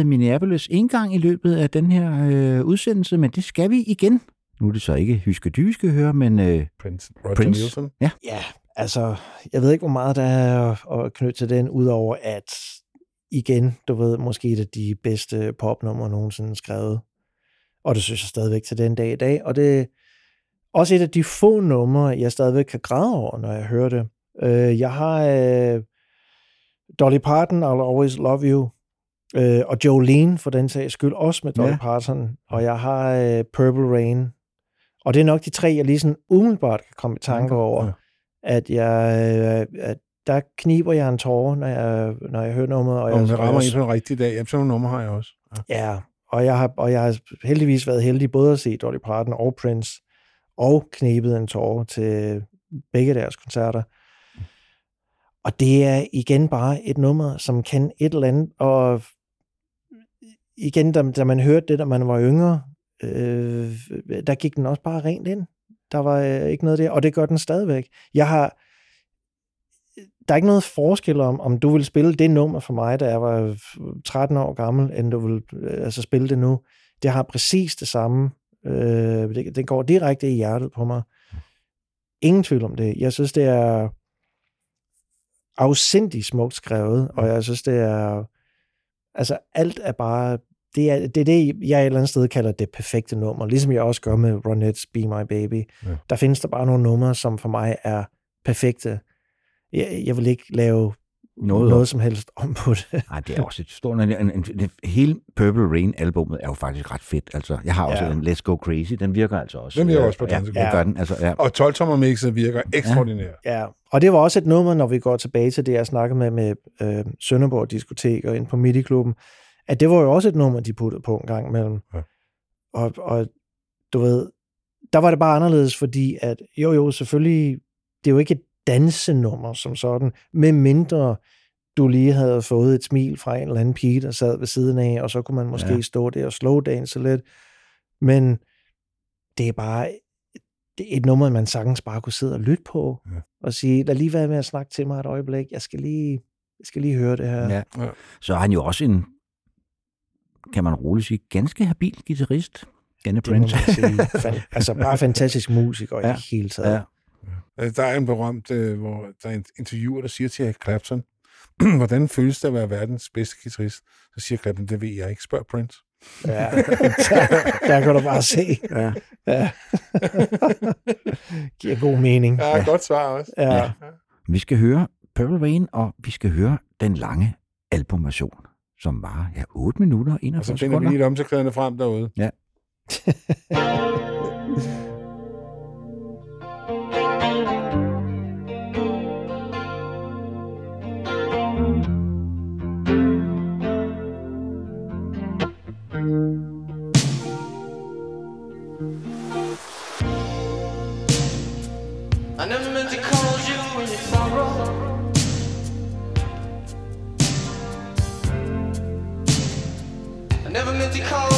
Minneapolis en gang i løbet af den her øh, udsendelse, men det skal vi igen. Nu er det så ikke hyske dyske høre, men øh, Prince Roger Prince. Nielsen. Ja. Ja, altså, jeg ved ikke, hvor meget der er at- at knytte til den, udover at, igen, du ved, måske et af de bedste popnumre nogensinde skrevet. Og det synes jeg stadigvæk til den dag i dag. Og det er også et af de få numre, jeg stadigvæk kan græde over, når jeg hører det. Øh, jeg har øh, Dolly Parton, I'll Always Love You, øh, og Jolene, for den sags skyld, også med Dolly Ja. Parton. Og jeg har øh, Purple Rain. Og det er nok de tre, jeg lige sådan umiddelbart kan komme i tanke over. Ja. At jeg, øh, at der kniber jeg en tårer, når jeg, når jeg hører nummeret. Og Og jeg, det rammer og en på en rigtig dag. Jamen, sådan nogle numre har jeg også. Ja. Ja, og jeg, har, og jeg har heldigvis været heldig både at se Dolly Parton og Prince, og knebet en tårer til begge deres koncerter. Og det er igen bare et nummer, som kan et eller andet, og igen, da, da man hørte det, da man var yngre, øh, der gik den også bare rent ind. Der var øh, ikke noget der, og det gør den stadigvæk. Jeg har, der er ikke noget forskel om, om du vil spille det nummer for mig, da jeg var øh, 13 år gammel, end du vil øh, altså spille det nu. Det har præcis det samme. Øh, det, det går direkte i hjertet på mig. Ingen tvivl om det. Jeg synes, det er afsindig smukt skrevet, og jeg synes, det er... Altså, alt er bare... Det er, det er det, jeg et eller andet sted kalder det perfekte nummer. Ligesom jeg også gør med Ronettes Be My Baby. Ja. Der findes der bare nogle numre, som for mig er perfekte. Jeg, jeg vil ikke lave Noget noget, om. noget som helst om på det. Nej, det er også et stort... En, en, en, hele Purple Rain-albummet er jo faktisk ret fedt. Altså, jeg har også Ja. ja. en Let's Go Crazy. Den virker altså også. Den virker øh, også på ja, dansekunst. det gør den. Altså, ja. Og 12-tommer mixet virker ekstraordinært. Ja, og det var også et nummer, når vi går tilbage til det, jeg snakkede med med øh, Sønderborg Diskotek og ind på Midi-klubben, at det var jo også et nummer, de puttede på en gang imellem. Ja. Og, og du ved, der var det bare anderledes, fordi at, jo jo, selvfølgelig, det er jo ikke et dansenummer som sådan, med mindre du lige havde fået et smil fra en eller anden pige, der sad ved siden af, og så kunne man måske Ja. stå der og slowdanse lidt. Men det er bare det er et nummer, man sagtens bare kunne sidde og lytte på, Ja. og sige, lad lige være med at snakke til mig et øjeblik, jeg skal lige, jeg skal lige høre det her. Ja. Ja. Så er han jo også en, kan man roligt sige, ganske habil guitarist. Denne. Fan- altså bare fantastisk musiker ja. Ja. i det hele taget. Ja. Øh, Der er en berømt, øh, hvor der er en interviewer, der siger til Eric Clapton, hvordan føles det at være verdens bedste guitarist? Så siger Clapton, det ved jeg ikke. Spørg Prince. Ja. der, der kan du bare se. Ja. Ja. Giver god mening. Ja, godt svar også. Ja. Ja. Vi skal høre Purple Rain, og vi skal høre den lange albumversion, som var ja, 8 minutter og Og så 41 finder vi sekunder. lige et frem derude. Ja. never meant to cause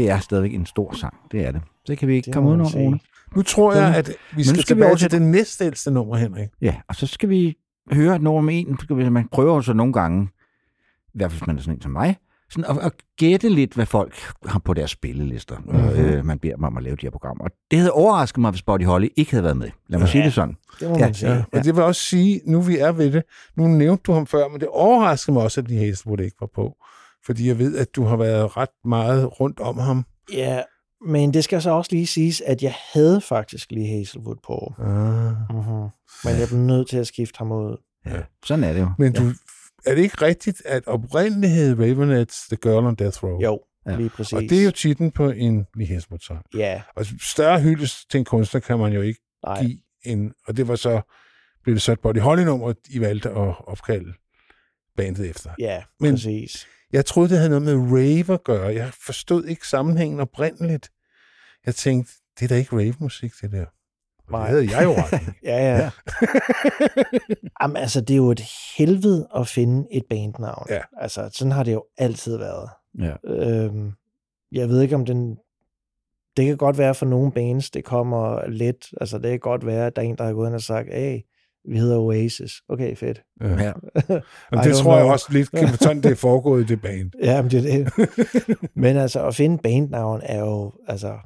Det er stadigvæk en stor sang, det er det. Det kan vi ikke Det komme må ud man over, sige. Rune. Nu tror jeg, at vi skal, skal vi tilbage over til det næstældste nummer, Henrik. Ja, og så skal vi høre et nummer med en. Skal vi, man prøver så nogle gange, i hvert fald hvis man er sådan en som mig, sådan at, at gætte lidt, hvad folk har på deres spillelister, mm-hmm. Mhm. øh, man beder dem om at lave de her programmer. Og det havde overrasket mig, hvis Buddy Holly ikke havde været med. Lad mig Ja. sige det sådan. Det må man sige. Ja, og det vil også sige, nu vi er ved det, nu nævnte du ham før, men det overrasker mig også, at Lee Hazelwood ikke var på. Fordi jeg ved, at du har været ret meget rundt om ham. Ja, men det skal så også lige siges, at jeg havde faktisk lige Hazelwood på. Ah. Mm-hmm. Men jeg blev nødt til at skifte ham ud. Ja, sådan er det jo. Men du, er det ikke rigtigt, at oprindeligt hed Ravenets The Girl on Death Row? Jo, Ja. lige præcis. Og det er jo titlen på en Lee Hazelwood-sang. Ja, Og større hyldest til en kunstner kan man jo ikke nej. give en... Og det var så... Blev det så et Body Holly-nummer, I valgte at opkalde bandet efter. Ja, Men- præcis. Jeg troede, det havde noget med rave at gøre. Jeg forstod ikke sammenhængen oprindeligt. Jeg tænkte, det er da ikke rave-musik, det der. Nej. Det havde jeg jo ret i. Ja, ja. Jamen, altså, det er jo et helvede at finde et bandnavn. Ja. Altså, sådan har det jo altid været. Ja. Øhm, jeg ved ikke, om den... Det kan godt være for nogle bands, det kommer let. Altså, det kan godt være, at der er en, der har gået ind og sagt, hey, vi hedder Oasis. Okay, fedt. Ja. Og I det tror jeg know. også lidt, kan sådan det er foregået i det band. Ja, men det er det. men altså, at finde bandnavn er jo altså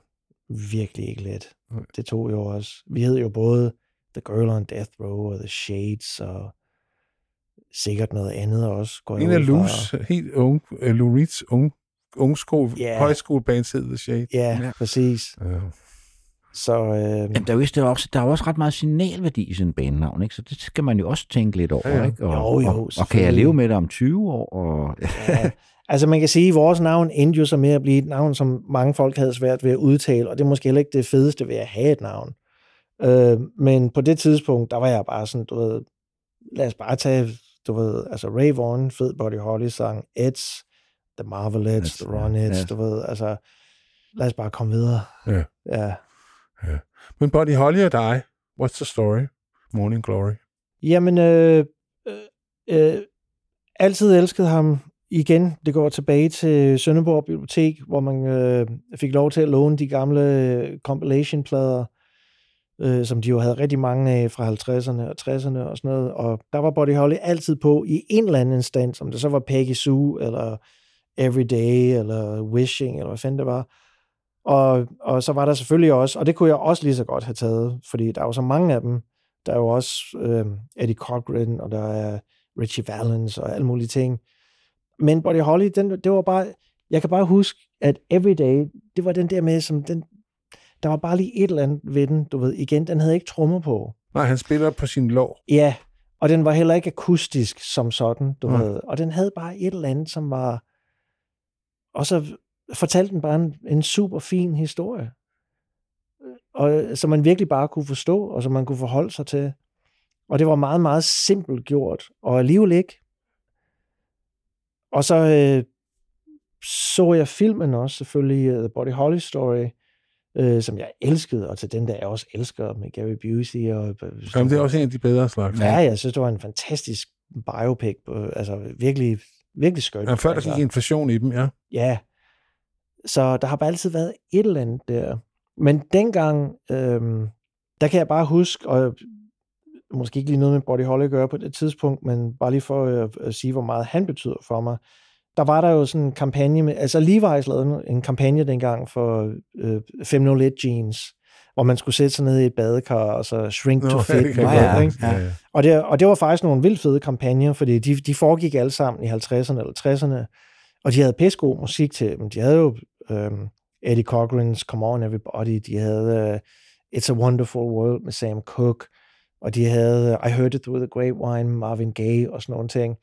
virkelig ikke let. Det tog jo også. Vi hed jo både The Girl on Death Row og The Shades og sikkert noget andet også. Går jeg En af. Lou's helt unge, uh, Lou Reeds unge, ungskole, Ja. yeah. højskoleband hed The Shade. Ja, ja, præcis. Ja. Så øh, Jamen, der er jo, vist- der er også, der er også ret meget signalværdi i sådan en bandnavn, ikke? så det skal man jo også tænke lidt over. Ja, ja. Ikke? Og, Jo, jo, og, og kan jeg leve med det om 20 år? Og, ja, altså man kan sige, at vores navn endte jo så med at blive et navn, som mange folk havde svært ved at udtale, og det er måske heller ikke det fedeste ved at have et navn. Øh, men på det tidspunkt, der var jeg bare sådan, du ved, lad os bare tage, du ved, altså Ray Vaughan, fed Buddy Holly sang, Eds, The Marvelettes, Eds, The Ronettes, ja. du ved, altså, lad os bare komme videre. Ja. Ja. Men Buddy Holly og dig, what's the story? Morning Glory. Jamen, øh, øh, øh, altid elsket ham. Igen, det går tilbage til Sønderborg Bibliotek, hvor man øh, fik lov til at låne de gamle øh, compilation-plader, øh, som de jo havde rigtig mange af fra 50'erne og 60'erne og sådan noget. Og der var Buddy Holly altid på i en eller anden instans, om det så var Peggy Sue, eller Everyday, eller Wishing, eller hvad fanden det var. Og, og så var der selvfølgelig også, og det kunne jeg også lige så godt have taget, fordi der er jo så mange af dem. Der er jo også øh, Eddie Cochran, og der er Richie Valens og alle mulige ting. Men Buddy Holly, den, det var bare, jeg kan bare huske, at Everyday, det var den der med, som den, der var bare lige et eller andet ved den, du ved, igen, den havde ikke trommer på. Nej, han spiller på sin lår. Ja, og den var heller ikke akustisk som sådan, du Nej. ved. Og den havde bare et eller andet, som var... Og så fortalte den bare en, en super fin historie. Og, som man virkelig bare kunne forstå, og som man kunne forholde sig til. Og det var meget, meget simpelt gjort, og alligevel ikke. Og så øh, så jeg filmen også, selvfølgelig, uh, The Body Holly Story, øh, som jeg elskede, og til den der jeg også elsker med Gary Busey. Og, Jamen, det er også en af de bedre slags. Ja, jeg synes, det var en fantastisk biopic. på- Altså virkelig, virkelig skønt. Ja, før der altså. gik inflation i dem, ja. Ja. Så der har bare altid været et eller andet der. Men dengang, øhm, der kan jeg bare huske, og måske ikke lige noget med Body Holly at gøre på det tidspunkt, men bare lige for at, at sige, hvor meget han betyder for mig. Der var der jo sådan en kampagne med, altså Levi's lavede en kampagne dengang for øh, 501 jeans, hvor man skulle sætte sig ned i et badekar, og så shrink to fit. godt. ikke? Ja, ja. Og det, og det var faktisk nogle vildt fede kampagner, fordi de, de foregik alle sammen i 50'erne eller 60'erne, og de havde pissegod musik til dem. De havde jo øhm, Eddie Cochran's Come On Everybody, de havde uh, It's a Wonderful World med Sam Cooke, og de havde øh, I Heard It Through the Grapevine med Marvin Gaye og sådan nogle ting.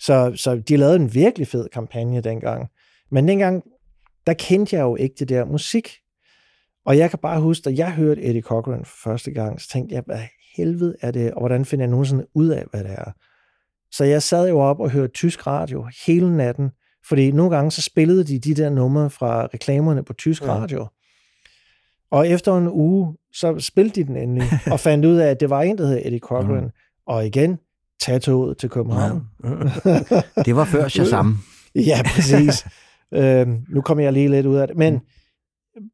Så, så de lavede en virkelig fed kampagne dengang. Men dengang, der kendte jeg jo ikke det der musik. Og jeg kan bare huske, da jeg hørte Eddie Cochran for første gang, så tænkte jeg, hvad helvede er det, og hvordan finder jeg nogensinde ud af, hvad det er? Så jeg sad jo op og hørte tysk radio hele natten, fordi nogle gange så spillede de de der numre fra reklamerne på tysk Ja. radio. Og efter en uge, så spillede de den endelig, og fandt ud af, at det var en, der hed Eddie Cochran. Mhm. Og igen, tag toget til København. Det var før Shazam. Ja, præcis. Øh, nu kommer jeg lige lidt ud af det. Men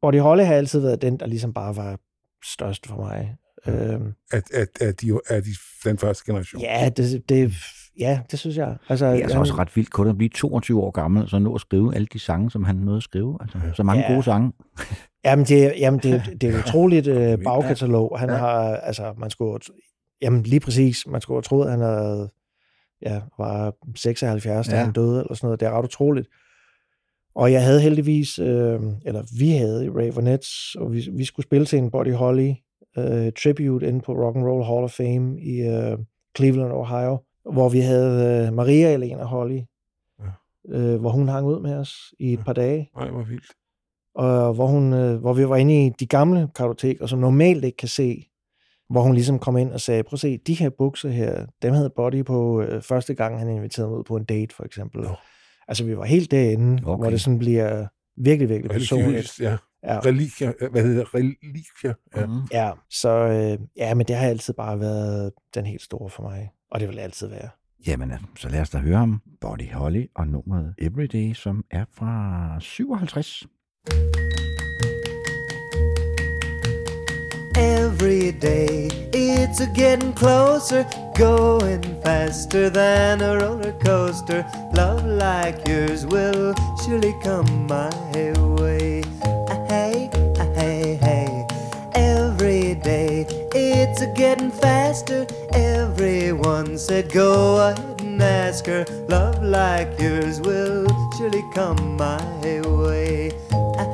Body Holly har altid været den, der ligesom bare var størst for mig. Øh, At, at, at de er de, den første generation. ja, det, det, ja, det synes jeg. Altså, Det er altså han- også ret vildt kun at blive 22 år gammel, og så nå at skrive alle de sange, som han nåede at skrive. Altså, så mange Ja. gode sange. Jamen, det, jamen det, det er et utroligt øh, bagkatalog. Han Ja. har, altså, man skulle, jamen lige præcis, man skulle have troet, at han havde, ja, var 76, da Ja. han døde, eller sådan noget. Det er ret utroligt. Og jeg havde heldigvis, øh, eller vi havde i Ravenettes, og vi, vi skulle spille til en Buddy Holly øh, tribute inde på Rock and Roll Hall of Fame i øh, Cleveland, Ohio, hvor vi havde øh, Maria Elena Holly, øh, hvor hun hang ud med os i et par dage Nej, hvor vildt. og hvor, hun, øh, hvor vi var inde i de gamle kartoteker, som normalt ikke kan se, hvor hun ligesom kom ind og sagde, prøv at se, de her bukser her, dem havde Body på øh, første gang, han inviterede mig ud på en date, for eksempel. Nå. Altså, vi var helt derinde, okay. hvor det sådan bliver virkelig, virkelig personligt. Ja. Ja. Religier, hvad hedder det? religier? Ja. Mm. Ja, så øh, ja, men det har altid bare været den helt store for mig, og det vil altid være. Jamen, altså, så lad os da høre om Body Holly og nummeret Everyday, som er fra 57. Every day it's a getting closer, going faster than a roller coaster. Love like yours will surely come my way. It's a getting faster. Everyone said go ahead and ask her. Love like yours will surely come my way.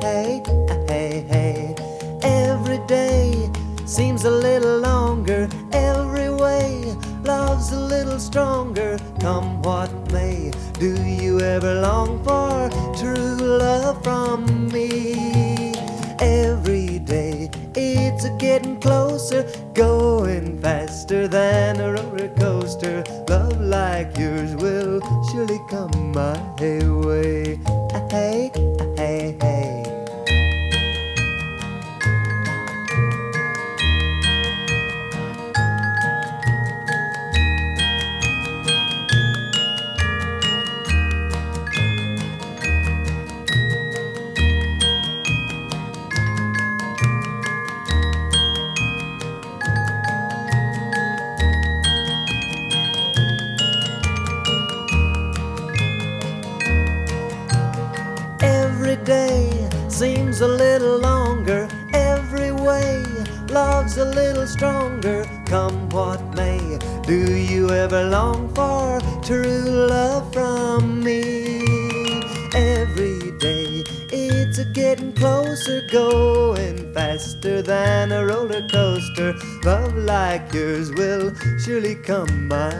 Hey, hey, hey. Every day seems a little longer. Every way love's a little stronger. Come what may, do you ever long for true love from me? It's a getting closer, going faster than a roller coaster. Love like yours will surely come my way. Hey, seems a little longer. Every way love's a little stronger. Come what may, do you ever long for true love from me? Every day it's a getting closer, going faster than a roller coaster. Love like yours will surely come my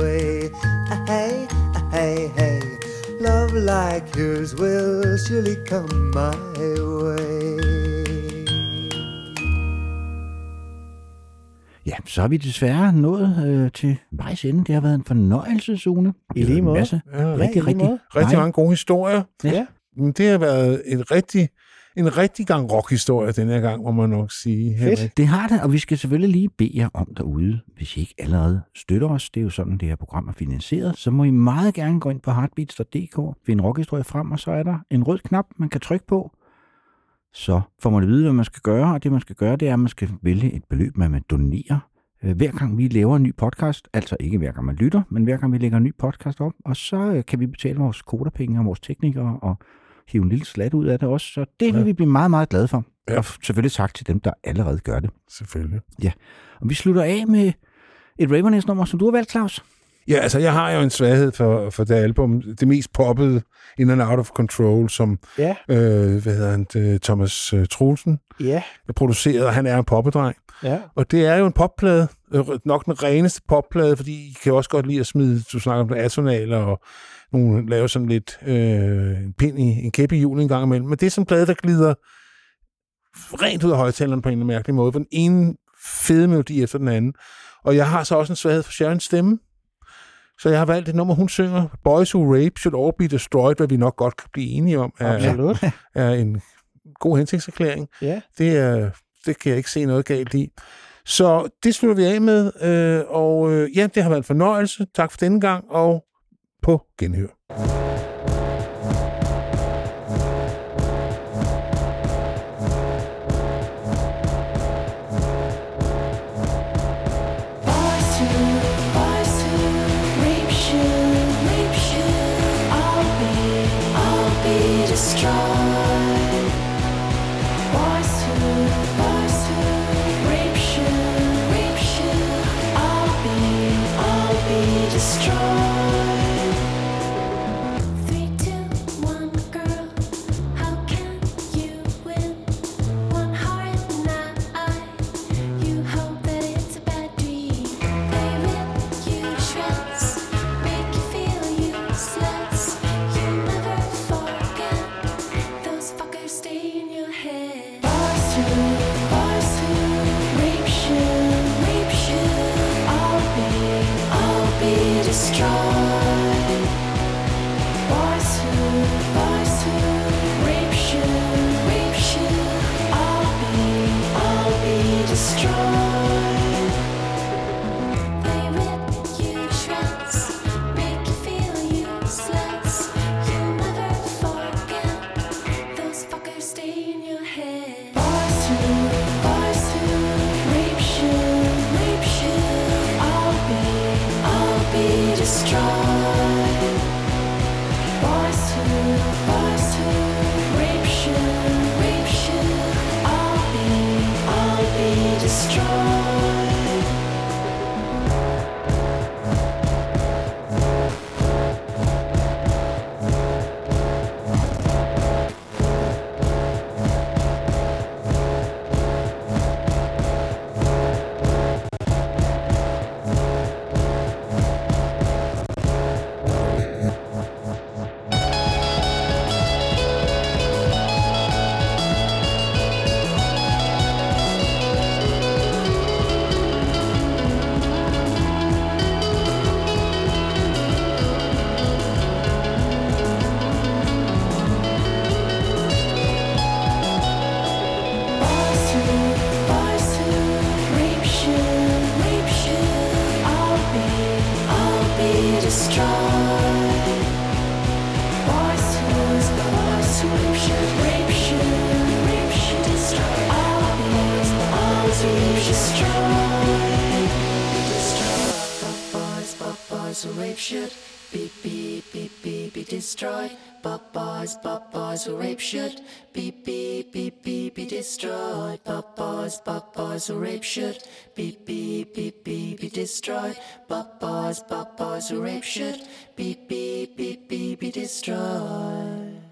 way. Ah, Hey, ah, hey, hey. Love like yours will surely come my way. Ja, så har vi desværre nået øh, til vejs ende. Det har været en fornøjelse, Sune. I lige måde. Masse. Ja, rigtig, rigtig, Rigtig nej. mange gode historier. Ja. Men det har været en rigtig, en rigtig gang rockhistorie den her gang, må man nok sige. Henrik. Det har det, og vi skal selvfølgelig lige bede jer om derude, hvis I ikke allerede støtter os, det er jo sådan, det her program er finansieret, så må I meget gerne gå ind på heartbeats.dk, finde rockhistorie frem, og så er der en rød knap, man kan trykke på. Så får man at vide, hvad man skal gøre, og det man skal gøre, det er, at man skal vælge et beløb, man vil donere. øh, Hver gang vi laver en ny podcast, altså ikke hver gang man lytter, men hver gang vi lægger en ny podcast op, og så øh, kan vi betale vores kodapenge og vores teknikere og hive en lille slat ud af det også. Så det vil Ja. vi blive meget, meget glade for. Ja. Og selvfølgelig tak til dem, der allerede gør det. Selvfølgelig. Ja, og vi slutter af med et Raveness-nummer, som du har valgt, Claus. Ja, altså jeg har jo en svaghed for, for det album. Det mest poppede In and Out of Control, som Ja. øh, hvad hedder han, øh, Thomas øh, Troelsen Ja. produceret, og han er en poppedreng. Ja. Og det er jo en popplade, nok den reneste popplade, fordi I kan også godt lide at smide, du snakker om det atonale, og nogle lave sådan lidt øh, en pind i en kæp i julen en gang imellem. Men det er sådan en plade, der glider rent ud af højtaleren på en mærkelig måde, på den ene fede melodi efter den anden. Og jeg har så også en svaghed for Sharons stemme, så jeg har valgt et nummer, hun synger, Boys Who Rape Should All Be Destroyed, hvad vi nok godt kan blive enige om, er, Absolut. er en god hensigtserklæring. Ja. Det, er, det kan jeg ikke se noget galt i. Så det slutter vi af med, øh, og øh, ja, det har været en fornøjelse. Tak for denne gang, og på genhør. Boys who rape should be, be, be, be, be destroyed. But boys, but boys who rape should be, be, be, be, be destroyed. But boys, but boys who rape should be, be, be, be, be destroyed.